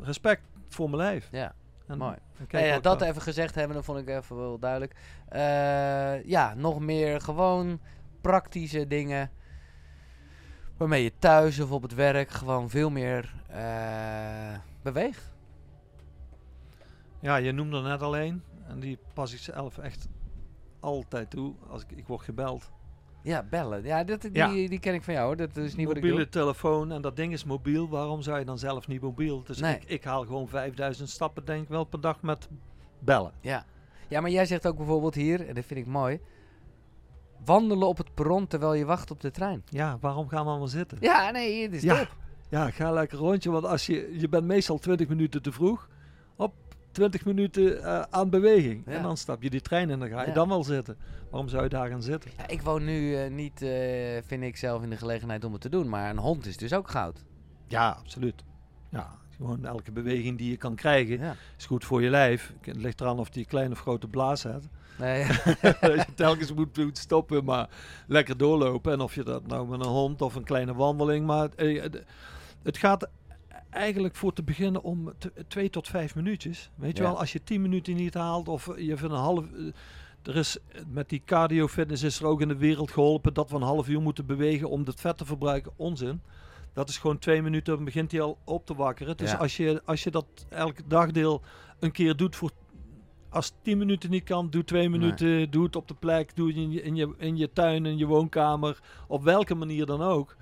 [SPEAKER 2] respect voor mijn lijf.
[SPEAKER 1] ja.
[SPEAKER 2] En,
[SPEAKER 1] Mooi.
[SPEAKER 2] en
[SPEAKER 1] ja, dat even gezegd hebben, dat vond ik even wel duidelijk. Eh, ja, nog meer gewoon praktische dingen. Waarmee je thuis of op het werk gewoon veel meer eh, beweegt.
[SPEAKER 2] Ja, je noemde er net alleen. En die pas ik zelf echt altijd toe. Als ik, ik word gebeld.
[SPEAKER 1] Ja, bellen. Ja, dat, die,
[SPEAKER 2] Ja.
[SPEAKER 1] die ken ik van jou. hoor. Dat is niet wat ik doe.
[SPEAKER 2] mobiele telefoon en dat ding is mobiel. Waarom zou je dan zelf niet mobiel? Dus
[SPEAKER 1] Nee.
[SPEAKER 2] ik, ik haal gewoon 5000 stappen denk ik wel per dag met bellen.
[SPEAKER 1] Ja. ja, maar jij zegt ook bijvoorbeeld hier, en dat vind ik mooi... Wandelen op het perron terwijl je wacht op de trein.
[SPEAKER 2] Ja, waarom gaan we allemaal zitten?
[SPEAKER 1] Ja, nee, het is
[SPEAKER 2] Ja.
[SPEAKER 1] top.
[SPEAKER 2] Ja, ga lekker rondje, want als je, je bent meestal 20 minuten te vroeg. Op 20 minuten eh, aan beweging.
[SPEAKER 1] Ja.
[SPEAKER 2] En dan stap je die trein en dan ga je
[SPEAKER 1] Ja.
[SPEAKER 2] dan wel zitten. Waarom zou je daar gaan zitten?
[SPEAKER 1] Ja, ik woon nu eh, niet, eh, vind ik zelf, in de gelegenheid om het te doen. Maar een hond is dus ook goud.
[SPEAKER 2] Ja, absoluut. Ja, gewoon elke beweging die je kan krijgen is goed voor je lijf. Het ligt eraan of die kleine of grote blaas hebt.
[SPEAKER 1] Nee,
[SPEAKER 2] dat <laughs> je telkens moet, moet stoppen, maar lekker doorlopen. En of je dat nou met een hond of een kleine wandeling. Maar het gaat eigenlijk voor te beginnen om twee tot vijf minuutjes. Weet je wel, als je tien minuten niet haalt of je vindt een half... eh, er is met die cardio fitness is er ook in de wereld geholpen dat we een half uur moeten bewegen om het vet te verbruiken. Onzin. Dat is gewoon twee minuten, dan begint hij al op te wakkeren. Dus
[SPEAKER 1] Ja.
[SPEAKER 2] als, je, als je dat elke dagdeel een keer doet voor als het 10 minuten niet kan, doe twee minuten. Doe het op de plek. Doe het in je, in, je, in je tuin, in je woonkamer. Op welke manier dan ook.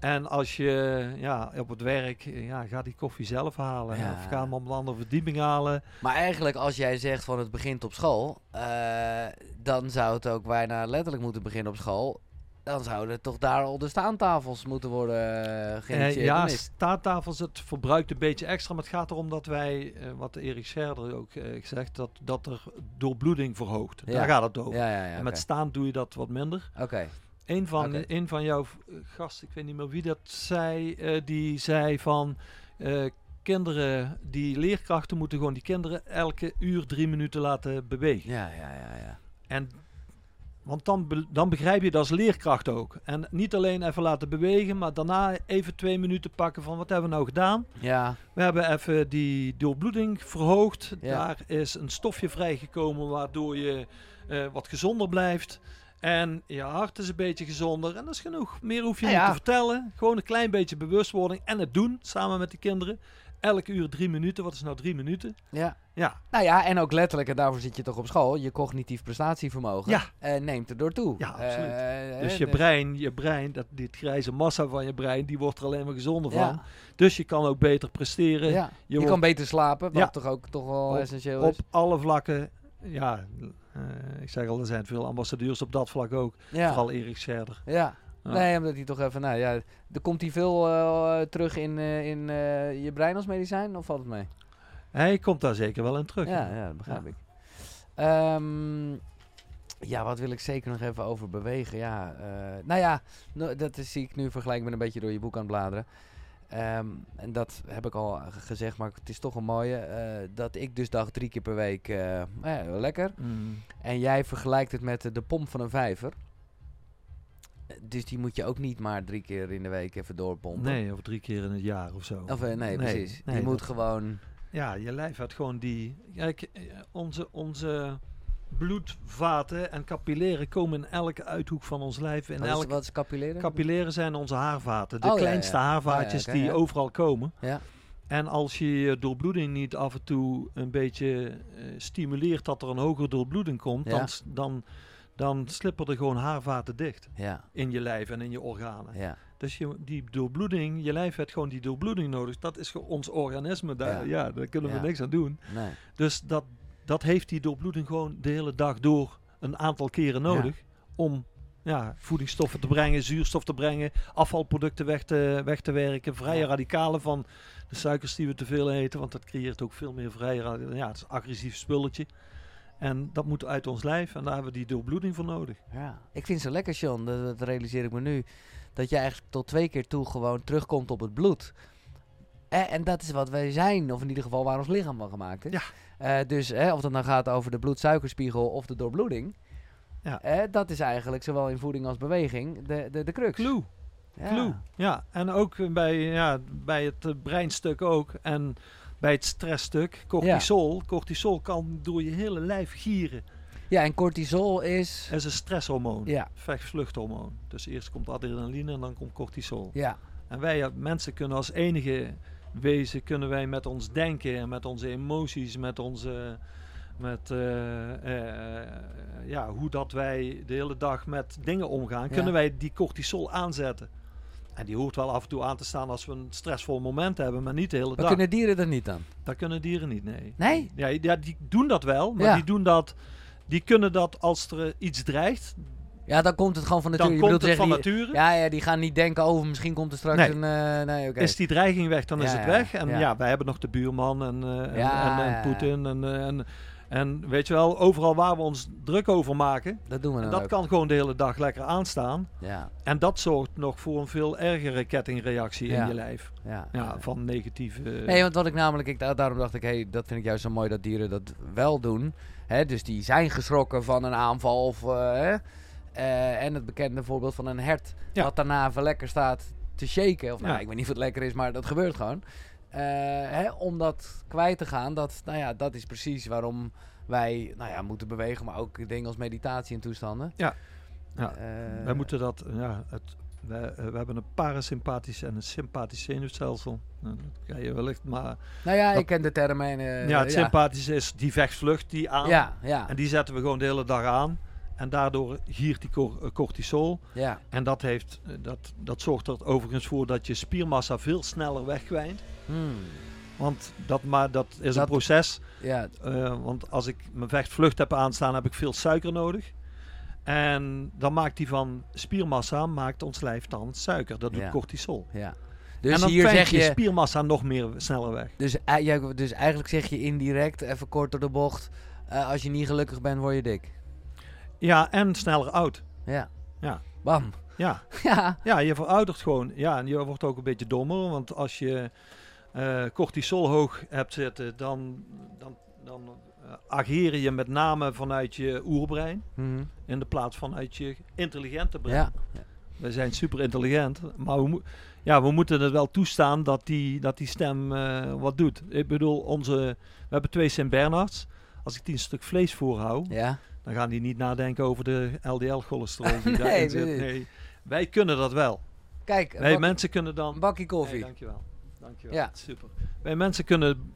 [SPEAKER 2] En als je ja, op het werk, ja, ga die koffie zelf halen.
[SPEAKER 1] Ja.
[SPEAKER 2] Of ga hem op een andere verdieping halen.
[SPEAKER 1] maar eigenlijk als jij zegt van het begint op school, eh, dan zou het ook bijna letterlijk moeten beginnen op school. Dan zouden toch daar al de staantafels moeten worden uh,
[SPEAKER 2] Eh,
[SPEAKER 1] geïnitieerd.
[SPEAKER 2] ja, staattafels, het verbruikt een beetje extra. Maar het gaat erom dat wij, eh, wat Erik Scherder ook eh, zegt, dat, dat er doorbloeding verhoogt.
[SPEAKER 1] Ja.
[SPEAKER 2] Daar gaat het over.
[SPEAKER 1] Ja.
[SPEAKER 2] En met staan doe je dat wat minder.
[SPEAKER 1] Oké.
[SPEAKER 2] Een van, een van jouw eh, gasten, ik weet niet meer wie dat zei, eh, die zei van eh, kinderen, die leerkrachten moeten gewoon die kinderen elke uur drie minuten laten bewegen.
[SPEAKER 1] Ja, ja, ja, ja.
[SPEAKER 2] En, want dan, be- dan begrijp je dat als leerkracht ook. En niet alleen even laten bewegen, maar daarna even twee minuten pakken van wat hebben we nou gedaan.
[SPEAKER 1] Ja,
[SPEAKER 2] We hebben even die doorbloeding verhoogd.
[SPEAKER 1] Ja.
[SPEAKER 2] Daar is een stofje vrijgekomen waardoor je wat gezonder blijft. En je hart is een beetje gezonder. En dat is genoeg. Meer hoef je
[SPEAKER 1] Ja,
[SPEAKER 2] niet
[SPEAKER 1] ja.
[SPEAKER 2] te vertellen. Gewoon een klein beetje bewustwording. En het doen samen met de kinderen. Elke uur drie minuten. Wat is nou drie minuten?
[SPEAKER 1] ja.
[SPEAKER 2] Ja,
[SPEAKER 1] Nou ja, en ook letterlijk, en daarvoor zit je toch op school, je cognitief prestatievermogen
[SPEAKER 2] Ja.
[SPEAKER 1] eh, neemt erdoor toe.
[SPEAKER 2] Ja, absoluut.
[SPEAKER 1] Eh,
[SPEAKER 2] dus
[SPEAKER 1] eh,
[SPEAKER 2] je brein, je brein, dat, dit grijze massa van je brein, die wordt er alleen maar gezonder van. Dus je kan ook beter presteren.
[SPEAKER 1] ja. Je,
[SPEAKER 2] wordt-
[SPEAKER 1] kan beter slapen, wat toch ook toch wel
[SPEAKER 2] Op-
[SPEAKER 1] essentieel
[SPEAKER 2] Op
[SPEAKER 1] is.
[SPEAKER 2] alle vlakken. Ja, ik zeg al, er zijn veel ambassadeurs op dat vlak ook.
[SPEAKER 1] Ja.
[SPEAKER 2] Vooral Erik Scherder.
[SPEAKER 1] Ja.
[SPEAKER 2] Ja.
[SPEAKER 1] Nee, omdat hij toch even, nou ja, er komt hij veel eh, terug in, eh, in eh, je brein als medicijn, of valt het mee?
[SPEAKER 2] Hij komt daar zeker wel in terug.
[SPEAKER 1] Ja, ja, dat begrijp
[SPEAKER 2] Ja.
[SPEAKER 1] ik. Ehm, ja, wat wil ik zeker nog even over bewegen? Ja, eh, nou ja, no- dat zie ik nu vergelijk met een beetje door je boek aan het bladeren. Ehm, en dat heb ik al gezegd, maar het is toch een mooie. eh, dat ik dus dacht drie keer per week, eh, ja, lekker.
[SPEAKER 2] Mm.
[SPEAKER 1] En jij vergelijkt het met de, pomp van een vijver. Eh, Dus die moet je ook niet maar drie keer in de week even doorpompen.
[SPEAKER 2] Nee, of drie keer in het jaar of zo.
[SPEAKER 1] Of, eh, nee, precies.
[SPEAKER 2] nee,
[SPEAKER 1] die moet gewoon
[SPEAKER 2] ja, je lijf had gewoon die... Kijk, eh, onze, onze bloedvaten en capilleren komen in elke uithoek van ons lijf. In
[SPEAKER 1] Wat is,
[SPEAKER 2] elke,
[SPEAKER 1] wat is capilleren?
[SPEAKER 2] capilleren zijn onze haarvaten. De
[SPEAKER 1] Oh,
[SPEAKER 2] kleinste
[SPEAKER 1] ja.
[SPEAKER 2] haarvaatjes
[SPEAKER 1] Oh, ja, oké,
[SPEAKER 2] die overal komen.
[SPEAKER 1] Ja.
[SPEAKER 2] En als je je doorbloeding niet af en toe een beetje eh, stimuleert dat er een hogere doorbloeding komt, dan, dan, dan slippen er gewoon haarvaten dicht
[SPEAKER 1] Ja,
[SPEAKER 2] in je lijf en in je organen.
[SPEAKER 1] ja.
[SPEAKER 2] Dus je, die doorbloeding, je lijf heeft gewoon die doorbloeding nodig. Dat is ons organisme. Daar,
[SPEAKER 1] Ja.
[SPEAKER 2] daar kunnen we niks aan doen.
[SPEAKER 1] Nee.
[SPEAKER 2] Dus dat, dat heeft die doorbloeding gewoon de hele dag door een aantal keren nodig. Om ja, voedingsstoffen te brengen, zuurstof te brengen, afvalproducten weg te, weg te werken, vrije radicalen van de suikers die we te veel eten. Want dat creëert ook veel meer vrije radicalen. Ja, het is een agressief spulletje. En dat moet uit ons lijf en daar hebben we die doorbloeding voor nodig.
[SPEAKER 1] Ja. Ik vind zo lekker, John, dat, dat realiseer ik me nu, dat je eigenlijk tot twee keer toe gewoon terugkomt op het bloed. Eh, en dat is wat wij zijn, of in ieder geval waar ons lichaam van gemaakt is.
[SPEAKER 2] Ja.
[SPEAKER 1] Eh, dus hè, of het dan gaat over de bloedsuikerspiegel of de doorbloeding.
[SPEAKER 2] Ja.
[SPEAKER 1] dat is eigenlijk zowel in voeding als beweging de, de, de crux.
[SPEAKER 2] Clue.
[SPEAKER 1] Ja.
[SPEAKER 2] Clue. Ja, en ook bij, ja, bij het eh, breinstuk ook. En bij het stressstuk, cortisol. Cortisol kan door je hele lijf gieren.
[SPEAKER 1] Ja, en cortisol is...
[SPEAKER 2] Dat is een stresshormoon.
[SPEAKER 1] Ja,
[SPEAKER 2] Vecht-vluchthormoon. Dus eerst komt adrenaline en dan komt cortisol.
[SPEAKER 1] ja,
[SPEAKER 2] En wij mensen kunnen als enige wezen, kunnen wij met ons denken en met onze emoties, met onze... Met eh, eh, ja, hoe dat wij de hele dag met dingen omgaan,
[SPEAKER 1] Ja.
[SPEAKER 2] kunnen wij die cortisol aanzetten. En die hoort wel af en toe aan te staan als we een stressvol moment hebben, maar niet de hele
[SPEAKER 1] maar
[SPEAKER 2] dag.
[SPEAKER 1] kunnen dieren dat niet dan?
[SPEAKER 2] Dat kunnen dieren niet, nee.
[SPEAKER 1] Nee?
[SPEAKER 2] Ja, ja die doen dat wel, maar
[SPEAKER 1] Ja.
[SPEAKER 2] die doen dat. Die kunnen dat als er iets dreigt,
[SPEAKER 1] Ja, dan komt het gewoon van
[SPEAKER 2] dan
[SPEAKER 1] nature. Je
[SPEAKER 2] komt het van
[SPEAKER 1] die-
[SPEAKER 2] nature.
[SPEAKER 1] Ja, ja, die gaan niet denken, oh, misschien komt er straks
[SPEAKER 2] Nee.
[SPEAKER 1] een... eh, nee.
[SPEAKER 2] Is die dreiging weg, dan is het weg. En
[SPEAKER 1] ja.
[SPEAKER 2] wij hebben nog de buurman en, eh, en, en. Poetin. En, eh, en, en weet je wel, overal waar we ons druk over maken,
[SPEAKER 1] Dat doen we dan
[SPEAKER 2] dat
[SPEAKER 1] ook.
[SPEAKER 2] kan gewoon de hele dag lekker aanstaan.
[SPEAKER 1] Ja,
[SPEAKER 2] En dat zorgt nog voor een veel ergere kettingreactie
[SPEAKER 1] Ja.
[SPEAKER 2] in je lijf.
[SPEAKER 1] ja.
[SPEAKER 2] Ja, van negatieve...
[SPEAKER 1] Nee, want wat ik namelijk, ik, da- daarom dacht ik, hey, dat vind ik juist zo mooi dat dieren dat wel doen. Hè, dus die zijn geschrokken van een aanval. Of, hè, eh, en het bekende voorbeeld van een hert,
[SPEAKER 2] Ja.
[SPEAKER 1] wat daarna even lekker staat te shaken. Of nou,
[SPEAKER 2] Ja.
[SPEAKER 1] ik weet niet of het lekker is, maar dat gebeurt gewoon. Eh, hè, om dat kwijt te gaan, dat, nou ja, dat is precies waarom wij nou ja, moeten bewegen. Maar ook dingen als meditatie en toestanden.
[SPEAKER 2] Ja. Ja.
[SPEAKER 1] Eh,
[SPEAKER 2] Wij moeten dat, ja, het, we, eh, we hebben een parasympathisch en een sympathisch zenuwstelsel. Nou, dat je wellicht, maar
[SPEAKER 1] Nou ja,
[SPEAKER 2] dat-
[SPEAKER 1] ik ken de termen. En,
[SPEAKER 2] ja, het sympathische is die vechtvlucht die aan.
[SPEAKER 1] Ja, ja,
[SPEAKER 2] En die zetten we gewoon de hele dag aan. En daardoor giert die eh, cortisol.
[SPEAKER 1] ja.
[SPEAKER 2] En dat, heeft, eh, dat, dat zorgt er overigens voor dat je spiermassa veel sneller wegkwijnt.
[SPEAKER 1] Hmm,
[SPEAKER 2] Want dat, maar dat is
[SPEAKER 1] Dat-
[SPEAKER 2] een proces.
[SPEAKER 1] ja,
[SPEAKER 2] Eh, want als ik mijn vechtvlucht heb aanstaan, heb ik veel suiker nodig. En dan maakt die van spiermassa, maakt ons lijf dan suiker. Dat doet
[SPEAKER 1] Ja.
[SPEAKER 2] cortisol.
[SPEAKER 1] ja.
[SPEAKER 2] en
[SPEAKER 1] Dus
[SPEAKER 2] dan
[SPEAKER 1] hier zeg
[SPEAKER 2] je
[SPEAKER 1] je...
[SPEAKER 2] spiermassa nog meer sneller weg.
[SPEAKER 1] Dus, ja, dus eigenlijk zeg je indirect, even kort door de bocht, als je niet gelukkig bent, word je dik.
[SPEAKER 2] Ja, en sneller oud.
[SPEAKER 1] Ja.
[SPEAKER 2] Ja.
[SPEAKER 1] Bam.
[SPEAKER 2] Ja, <laughs>
[SPEAKER 1] Ja.
[SPEAKER 2] ja je veroudert gewoon. Ja, en je wordt ook een beetje dommer. Want als je eh, cortisol hoog hebt zitten, dan, dan, dan eh, ageer je met name vanuit je oerbrein.
[SPEAKER 1] Mhm.
[SPEAKER 2] In de plaats van uit je intelligente brein.
[SPEAKER 1] Ja. ja.
[SPEAKER 2] We zijn super intelligent, maar we, ja, we moeten het wel toestaan dat die, dat die stem eh, wat doet. Ik bedoel, onze, we hebben twee Sint-Bernards. Als ik die een stuk vlees voorhoud,
[SPEAKER 1] Ja.
[SPEAKER 2] Dan gaan die niet nadenken over de LDL-cholesterol die <laughs>
[SPEAKER 1] Nee,
[SPEAKER 2] daarin zit. Nee, wij kunnen dat wel.
[SPEAKER 1] Kijk,
[SPEAKER 2] Wij
[SPEAKER 1] bak-
[SPEAKER 2] mensen kunnen dan...
[SPEAKER 1] een bakje koffie.
[SPEAKER 2] dankjewel. Dankjewel.
[SPEAKER 1] Ja.
[SPEAKER 2] Super. Wij mensen kunnen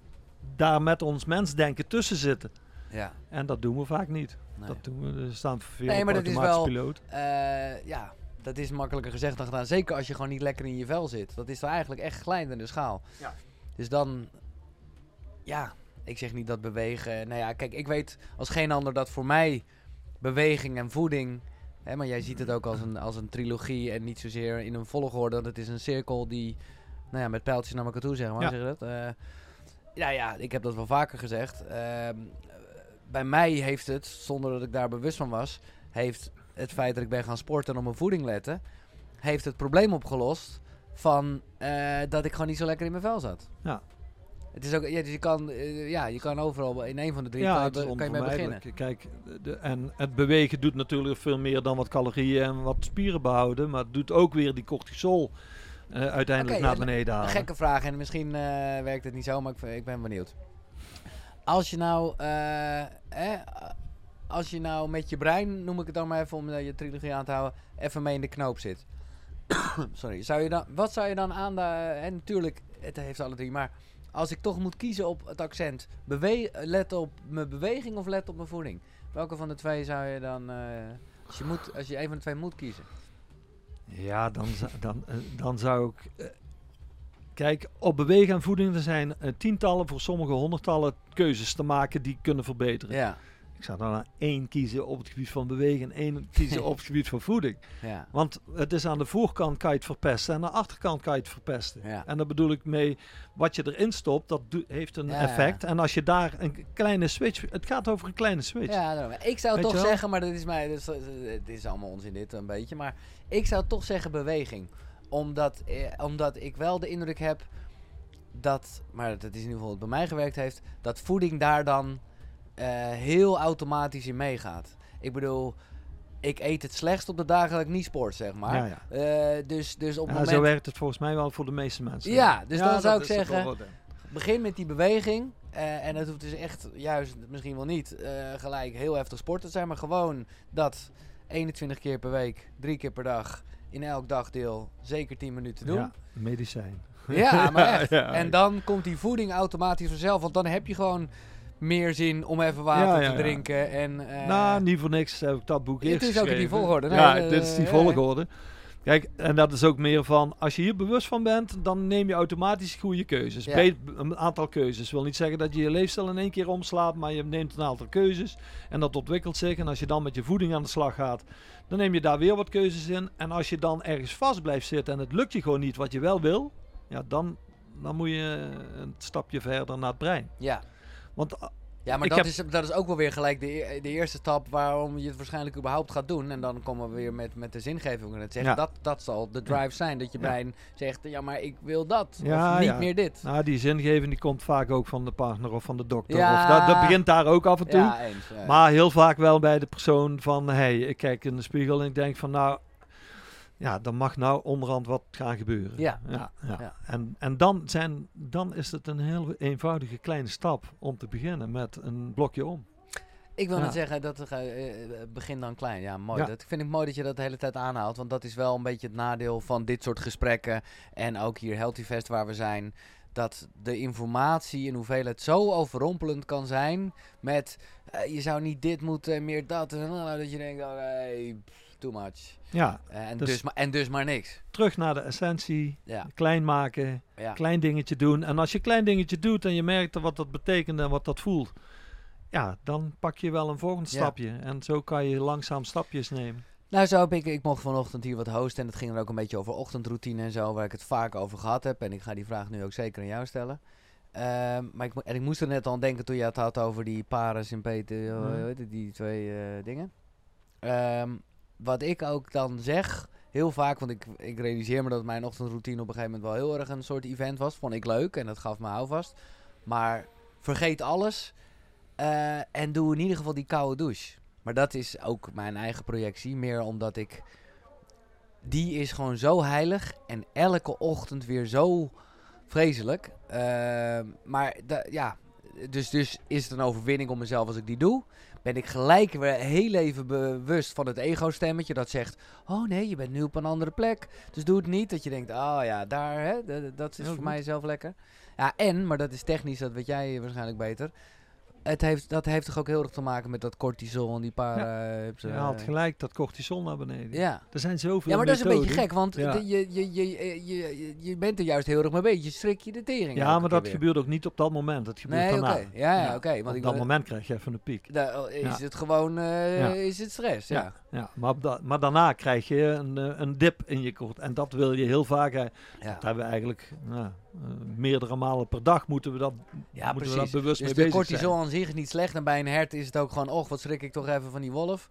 [SPEAKER 2] daar met ons mensdenken tussen zitten.
[SPEAKER 1] ja.
[SPEAKER 2] En dat doen we vaak niet.
[SPEAKER 1] Nee.
[SPEAKER 2] Dat doen we. Er staan veel
[SPEAKER 1] Nee, maar dat is
[SPEAKER 2] automatische
[SPEAKER 1] wel-
[SPEAKER 2] piloot.
[SPEAKER 1] Eh, ja, dat is makkelijker gezegd dan gedaan. Zeker als je gewoon niet lekker in je vel zit. Dat is dan eigenlijk echt glijdende schaal.
[SPEAKER 2] Ja.
[SPEAKER 1] Dus dan, ja, ik zeg niet dat bewegen. Nou ja, kijk, ik weet als geen ander dat voor mij beweging en voeding. Hè, maar jij ziet het ook als een, als een trilogie en niet zozeer in een volgorde. Dat het is een cirkel die, nou ja, met pijltjes naar elkaar toe zeg maar.
[SPEAKER 2] Ja.
[SPEAKER 1] Zeg je dat? Ja, ja, ik heb dat wel vaker gezegd. Ehm, bij mij heeft het, zonder dat ik daar bewust van was, heeft het feit dat ik ben gaan sporten en op mijn voeding letten, heeft het probleem opgelost van eh, dat ik gewoon niet zo lekker in mijn vel zat.
[SPEAKER 2] Ja.
[SPEAKER 1] Het is ook, ja, dus je kan, eh, ja, je kan overal in een van de drie
[SPEAKER 2] Ja,
[SPEAKER 1] be- kan je mee beginnen.
[SPEAKER 2] Kijk, de, en het bewegen doet natuurlijk veel meer dan wat calorieën en wat spieren behouden. Maar het doet ook weer die cortisol eh, uiteindelijk naar
[SPEAKER 1] en-
[SPEAKER 2] beneden halen.
[SPEAKER 1] gekke vraag en misschien eh, werkt het niet zo, maar ik, ik ben benieuwd. Als je nou, eh, als je nou met je brein, noem ik het dan maar even om je trilogie aan te houden, even mee in de knoop zit. <coughs> Sorry, zou je dan, wat zou je dan aan de, en natuurlijk, het heeft alle drie, maar als ik toch moet kiezen op het accent, bewe let op mijn beweging of let op mijn voeding? Welke van de twee zou je dan, eh, als, je moet, als je een van de twee moet kiezen?
[SPEAKER 2] Ja, dan, zou- dan, eh, dan zou ik... eh, kijk, op bewegen en voeding er zijn tientallen, voor sommige honderdtallen keuzes te maken die kunnen verbeteren.
[SPEAKER 1] Ja,
[SPEAKER 2] Ik zou dan één kiezen op het gebied van bewegen en één kiezen op het <laughs> gebied van voeding.
[SPEAKER 1] ja,
[SPEAKER 2] Want het is aan de voorkant kan je het verpesten en aan de achterkant kan je het verpesten.
[SPEAKER 1] ja.
[SPEAKER 2] En daar bedoel ik mee, wat je erin stopt, dat heeft een
[SPEAKER 1] Ja,
[SPEAKER 2] effect. En als je daar een kleine switch, het gaat over een kleine switch.
[SPEAKER 1] Ja, ik zou
[SPEAKER 2] Weet
[SPEAKER 1] toch zeggen, maar dat is mij, is, het is allemaal onzin dit een beetje, maar ik zou toch zeggen beweging. Omdat, eh, omdat ik wel de indruk heb dat, maar dat is in ieder geval wat bij mij gewerkt heeft, dat voeding daar dan heel automatisch in meegaat. Ik bedoel, ik eet het slechtst op de dagen dat ik niet sport, zeg maar.
[SPEAKER 2] Ja, ja.
[SPEAKER 1] Eh, dus, dus op het
[SPEAKER 2] Ja,
[SPEAKER 1] moment...
[SPEAKER 2] Zo werkt het volgens mij wel voor de meeste mensen.
[SPEAKER 1] Ja, dus dan
[SPEAKER 2] dat
[SPEAKER 1] zou ik zeggen-. Begin met die beweging. eh, en het hoeft dus echt, juist misschien wel niet, eh, gelijk heel heftig sport te zijn. Maar gewoon dat 21 keer per week, drie keer per dag, in elk dagdeel, zeker 10 minuten doen.
[SPEAKER 2] Ja, medicijn.
[SPEAKER 1] Ja, maar <laughs> echt.
[SPEAKER 2] Ja,
[SPEAKER 1] En dan komt die voeding automatisch vanzelf. Want dan heb je gewoon meer zin om even water
[SPEAKER 2] Ja,
[SPEAKER 1] te drinken. En, eh,
[SPEAKER 2] nou, niet voor niks heb ik dat boek
[SPEAKER 1] Het
[SPEAKER 2] eerst
[SPEAKER 1] is ook in die volgorde, nee,
[SPEAKER 2] ja,
[SPEAKER 1] eh,
[SPEAKER 2] dit is die
[SPEAKER 1] ja.
[SPEAKER 2] volgorde. Kijk, en dat is ook meer van, als je hier bewust van bent, dan neem je automatisch goede keuzes.
[SPEAKER 1] Ja.
[SPEAKER 2] Een aantal keuzes. wil niet zeggen dat je je leefstijl in één keer omslaat, maar je neemt een aantal keuzes en dat ontwikkelt zich. En als je dan met je voeding aan de slag gaat, dan neem je daar weer wat keuzes in. En als je dan ergens vast blijft zitten en het lukt je gewoon niet wat je wel wil, ja, dan, dan moet je een stapje verder naar het brein.
[SPEAKER 1] ja.
[SPEAKER 2] Want ah,
[SPEAKER 1] Ja, maar dat,
[SPEAKER 2] heb-
[SPEAKER 1] is, dat is ook wel weer gelijk de, e- de eerste stap waarom je het waarschijnlijk überhaupt gaat doen. En dan komen we weer met, met de zingeving. En het zeggen,
[SPEAKER 2] Ja.
[SPEAKER 1] dat, dat zal de drive zijn. Dat je
[SPEAKER 2] Ja.
[SPEAKER 1] brein zegt, ja, maar ik wil dat.
[SPEAKER 2] Ja,
[SPEAKER 1] of niet meer dit.
[SPEAKER 2] Nou, die zingeving die komt vaak ook van de partner of van de dokter.
[SPEAKER 1] Ja.
[SPEAKER 2] Of dat, dat begint daar ook af en toe.
[SPEAKER 1] eens.
[SPEAKER 2] Maar heel vaak wel bij de persoon van... hey, ik kijk in de spiegel en ik denk van... nou, ja, dan mag nou onderhand wat gaan gebeuren.
[SPEAKER 1] Ja.
[SPEAKER 2] ja, ja.
[SPEAKER 1] Ja.
[SPEAKER 2] En, en dan, zijn, dan is het een heel eenvoudige kleine stap om te beginnen met een blokje om.
[SPEAKER 1] Ik wil net zeggen, dat uh, begin dan klein. Ja, mooi. Dat vind ik mooi dat je dat de hele tijd aanhaalt. Want dat is wel een beetje het nadeel van dit soort gesprekken. En ook hier Healthy Fest waar we zijn. Dat de informatie in hoeveelheid zo overrompelend kan zijn. Met eh, je zou niet dit moeten, meer dat. En dat je denkt, oh pff, too much.
[SPEAKER 2] Ja,
[SPEAKER 1] Eh, en,
[SPEAKER 2] Dus-
[SPEAKER 1] dus, maar, en dus maar niks.
[SPEAKER 2] terug naar de essentie.
[SPEAKER 1] Ja,
[SPEAKER 2] Klein maken,
[SPEAKER 1] ja.
[SPEAKER 2] klein dingetje doen. En als je klein dingetje doet en je merkt wat dat betekent en wat dat voelt... Ja, dan pak je wel een volgend
[SPEAKER 1] Ja.
[SPEAKER 2] stapje. En zo kan je langzaam stapjes nemen.
[SPEAKER 1] Nou, zo heb ik, ik mocht vanochtend hier wat hosten en het ging er ook een beetje over ochtendroutine en zo, waar ik het vaak over gehad heb. En ik ga die vraag nu ook zeker aan jou stellen. Ehm, maar ik, en ik moest er net al aan denken toen je het had over die pares en Peter, hoe
[SPEAKER 2] Mhm.
[SPEAKER 1] heet het, die twee eh, dingen. Ehm, wat ik ook dan zeg, heel vaak, want ik, ik realiseer me dat mijn ochtendroutine op een gegeven moment wel heel erg een soort event was. Vond ik leuk en dat gaf me houvast. Maar vergeet alles eh, en doe in ieder geval die koude douche. Maar dat is ook mijn eigen projectie. Meer omdat ik. Die is gewoon zo heilig. En elke ochtend weer zo vreselijk. Ehm, maar ja. Dus, dus is het een overwinning om mezelf als ik die doe. Ben ik gelijk weer heel even bewust van het ego-stemmetje dat zegt: Oh nee, je bent nu op een andere plek. Dus doe het niet. Dat je denkt: Oh ja, daar, hè, dat is
[SPEAKER 2] Heel
[SPEAKER 1] voor
[SPEAKER 2] goed.
[SPEAKER 1] mij zelf lekker. Ja, en, maar dat is technisch, dat weet jij waarschijnlijk beter. Het heeft, dat heeft toch ook heel erg te maken met dat cortisol en die paar. eh,
[SPEAKER 2] Je haalt
[SPEAKER 1] eh,
[SPEAKER 2] gelijk dat cortisol naar beneden.
[SPEAKER 1] ja.
[SPEAKER 2] Er zijn zoveel
[SPEAKER 1] ja, maar dat is een beetje gek, want
[SPEAKER 2] Ja.
[SPEAKER 1] je, je, je, je, je, je bent er juist heel erg mee bezig. Je strik je de tering.
[SPEAKER 2] Ja, maar dat
[SPEAKER 1] weer.
[SPEAKER 2] gebeurt ook niet op dat moment. Dat gebeurt
[SPEAKER 1] Nee, oké.
[SPEAKER 2] daarna.
[SPEAKER 1] Ja, ja, oké. want
[SPEAKER 2] Op
[SPEAKER 1] ik
[SPEAKER 2] dat moment krijg je even een piek.
[SPEAKER 1] Da- is
[SPEAKER 2] Ja.
[SPEAKER 1] het gewoon eh,
[SPEAKER 2] Ja.
[SPEAKER 1] is het stress, ja.
[SPEAKER 2] Ja, maar, da- maar daarna krijg je een, eh, een dip in je kort. En dat wil je heel vaak.
[SPEAKER 1] Ja,
[SPEAKER 2] Dat hebben we eigenlijk nou, eh, meerdere malen per dag moeten we dat,
[SPEAKER 1] ja
[SPEAKER 2] moeten we daar bewust
[SPEAKER 1] Dus
[SPEAKER 2] mee
[SPEAKER 1] de
[SPEAKER 2] bezig
[SPEAKER 1] cortisol
[SPEAKER 2] zijn.
[SPEAKER 1] aan zich niet slecht. En bij een hert is het ook gewoon, och, wat schrik ik toch even van die wolf.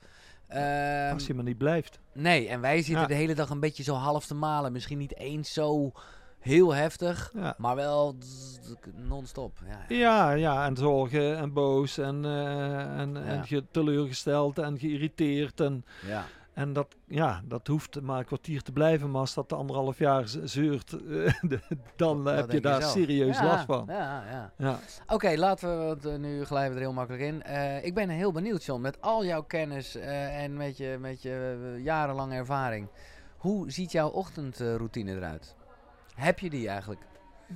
[SPEAKER 1] Ehm,
[SPEAKER 2] Als je maar niet blijft.
[SPEAKER 1] nee, en wij zitten
[SPEAKER 2] Ja.
[SPEAKER 1] de hele dag een beetje zo half te malen. Misschien niet eens zo heel heftig,
[SPEAKER 2] Ja.
[SPEAKER 1] maar wel non-stop. Ja.
[SPEAKER 2] Ja, ja, en zorgen en boos en, eh, en,
[SPEAKER 1] Ja.
[SPEAKER 2] ge- teleurgesteld en geïrriteerd. En,
[SPEAKER 1] ja.
[SPEAKER 2] En dat, ja, dat hoeft maar een kwartier te blijven, maar als dat de anderhalf jaar zeurt, eh, <laughs> dan
[SPEAKER 1] Dat
[SPEAKER 2] heb je daar serieus
[SPEAKER 1] Ja,
[SPEAKER 2] last van.
[SPEAKER 1] Ja, ja.
[SPEAKER 2] Ja.
[SPEAKER 1] Oké, laten we, want eh, nu glijden we er heel makkelijk in. Eh, ik ben heel benieuwd, John, met al jouw kennis eh, en met je, met je jarenlange ervaring. Hoe ziet jouw ochtendroutine eruit? Heb je die eigenlijk?